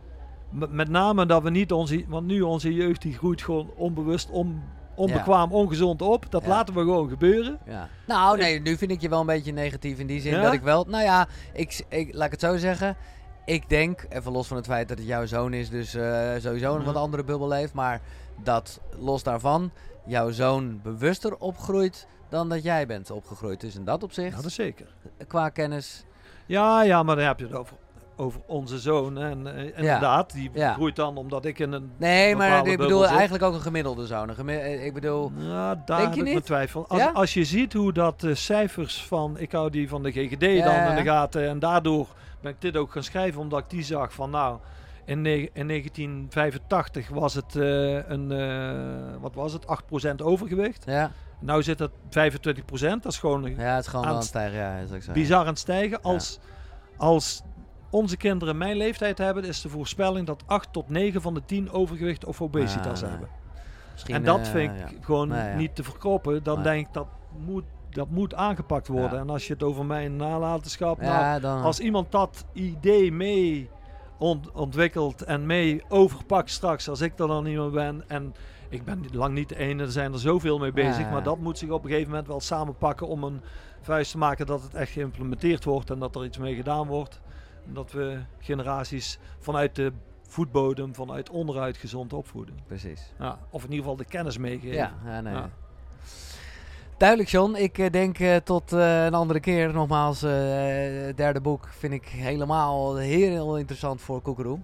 [SPEAKER 2] met name dat we niet onze, want nu onze jeugd die groeit gewoon onbewust om onbekwaam, ongezond op. Dat
[SPEAKER 1] Ja.
[SPEAKER 2] laten we gewoon gebeuren.
[SPEAKER 1] Ja. Nou, nee, nu vind ik je wel een beetje negatief in die zin
[SPEAKER 2] Ja?
[SPEAKER 1] dat ik wel... Nou ja, ik, ik, laat ik het zo zeggen. Ik denk, even los van het feit dat het jouw zoon is, dus eh, sowieso een
[SPEAKER 2] Mhm.
[SPEAKER 1] wat andere bubbel leeft. Maar dat, los daarvan, jouw zoon bewuster opgroeit dan dat jij bent opgegroeid. Dus in dat opzicht,
[SPEAKER 2] Ja, dat is zeker.
[SPEAKER 1] qua kennis...
[SPEAKER 2] Ja, ja, maar dan heb je het over, over onze zoon. En eh, inderdaad, die
[SPEAKER 1] Ja.
[SPEAKER 2] groeit dan omdat ik in een...
[SPEAKER 1] Nee, maar ik bedoel
[SPEAKER 2] zit.
[SPEAKER 1] eigenlijk ook een gemiddelde zoon. Een eh, ik bedoel...
[SPEAKER 2] Ja, daar
[SPEAKER 1] Denk
[SPEAKER 2] heb
[SPEAKER 1] je
[SPEAKER 2] ik mijn twijfel. Als,
[SPEAKER 1] Ja?
[SPEAKER 2] als je ziet hoe dat de cijfers van, ik hou die van de GGD dan in de gaten. En daardoor ben ik dit ook gaan schrijven, omdat ik die zag van nou, in, in 1985 was het eh, een, eh, wat was het, 8% overgewicht.
[SPEAKER 1] Ja,
[SPEAKER 2] Nou zit het 25%, dat is gewoon
[SPEAKER 1] ja het is gewoon
[SPEAKER 2] Aan het
[SPEAKER 1] het stijgen. Ja, is ook zo.
[SPEAKER 2] bizar aan het stijgen. Als, als onze kinderen mijn leeftijd hebben, is de voorspelling dat 8 tot 9 van de 10 overgewicht of obesitas
[SPEAKER 1] Ah,
[SPEAKER 2] hebben. En dat
[SPEAKER 1] eh,
[SPEAKER 2] vind ik
[SPEAKER 1] ja.
[SPEAKER 2] gewoon
[SPEAKER 1] Nee, ja.
[SPEAKER 2] niet te verkroppen. Dan
[SPEAKER 1] Nee.
[SPEAKER 2] denk ik dat moet, dat moet aangepakt worden.
[SPEAKER 1] Ja.
[SPEAKER 2] En als je het over mijn nalatenschap. Nou,
[SPEAKER 1] dan...
[SPEAKER 2] als iemand dat idee mee ont- ontwikkelt en mee overpakt straks, als ik er dan niet meer ben. En ik ben lang niet de ene, er zijn er zoveel mee bezig. Maar dat moet zich op een gegeven moment wel samenpakken om een vuist te maken dat het echt geïmplementeerd wordt en dat er iets mee gedaan wordt. Dat we generaties vanuit de voetbodem, vanuit onderuit gezond opvoeden.
[SPEAKER 1] Precies.
[SPEAKER 2] Ja, of in ieder geval de kennis meegeven.
[SPEAKER 1] Ja, ja, nee.
[SPEAKER 2] Ja.
[SPEAKER 1] Duidelijk, John. Ik eh, denk eh, tot eh, een andere keer. Nogmaals, het derde boek vind ik helemaal heel interessant voor Koekeroe.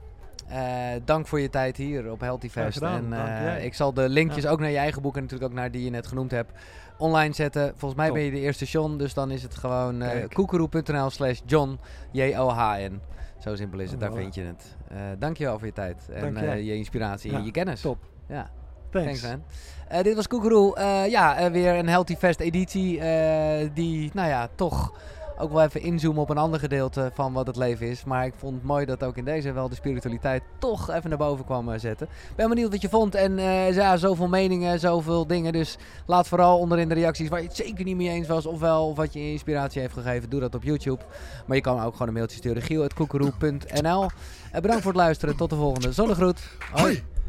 [SPEAKER 1] Eh, dank voor je tijd hier op Healthy Fest. En eh, ik zal de linkjes ook naar je eigen boek en natuurlijk ook naar die je net genoemd hebt online zetten. Volgens mij
[SPEAKER 2] Top.
[SPEAKER 1] ben je de eerste John, dus dan is het gewoon eh
[SPEAKER 2] Kijk.
[SPEAKER 1] koekeroe.nl slash John, J-O-H-N. Zo simpel is het, daar vind je het. Eh dankjewel voor je tijd en eh, je inspiratie
[SPEAKER 2] Ja,
[SPEAKER 1] en je kennis.
[SPEAKER 2] Top.
[SPEAKER 1] Ja.
[SPEAKER 2] Thanks.
[SPEAKER 1] Thanks, man. Eh, dit was Koekeroe. Eh, ja, eh, weer een Healthy Fest editie. eh, die, nou ja, toch ook wel even inzoomen op een ander gedeelte van wat het leven is. Maar ik vond het mooi dat ook in deze wel de spiritualiteit toch even naar boven kwam eh, zetten. Ben benieuwd wat je vond. En eh, ja, zoveel meningen, zoveel dingen. Dus laat vooral onderin de reacties waar je het zeker niet mee eens was. Ofwel of wat je inspiratie heeft gegeven. Doe dat op YouTube. Maar je kan ook gewoon een mailtje sturen. giel.koekeroe.nl Eh, Bedankt voor het luisteren. Tot de volgende. Zonnegroet. Hoi.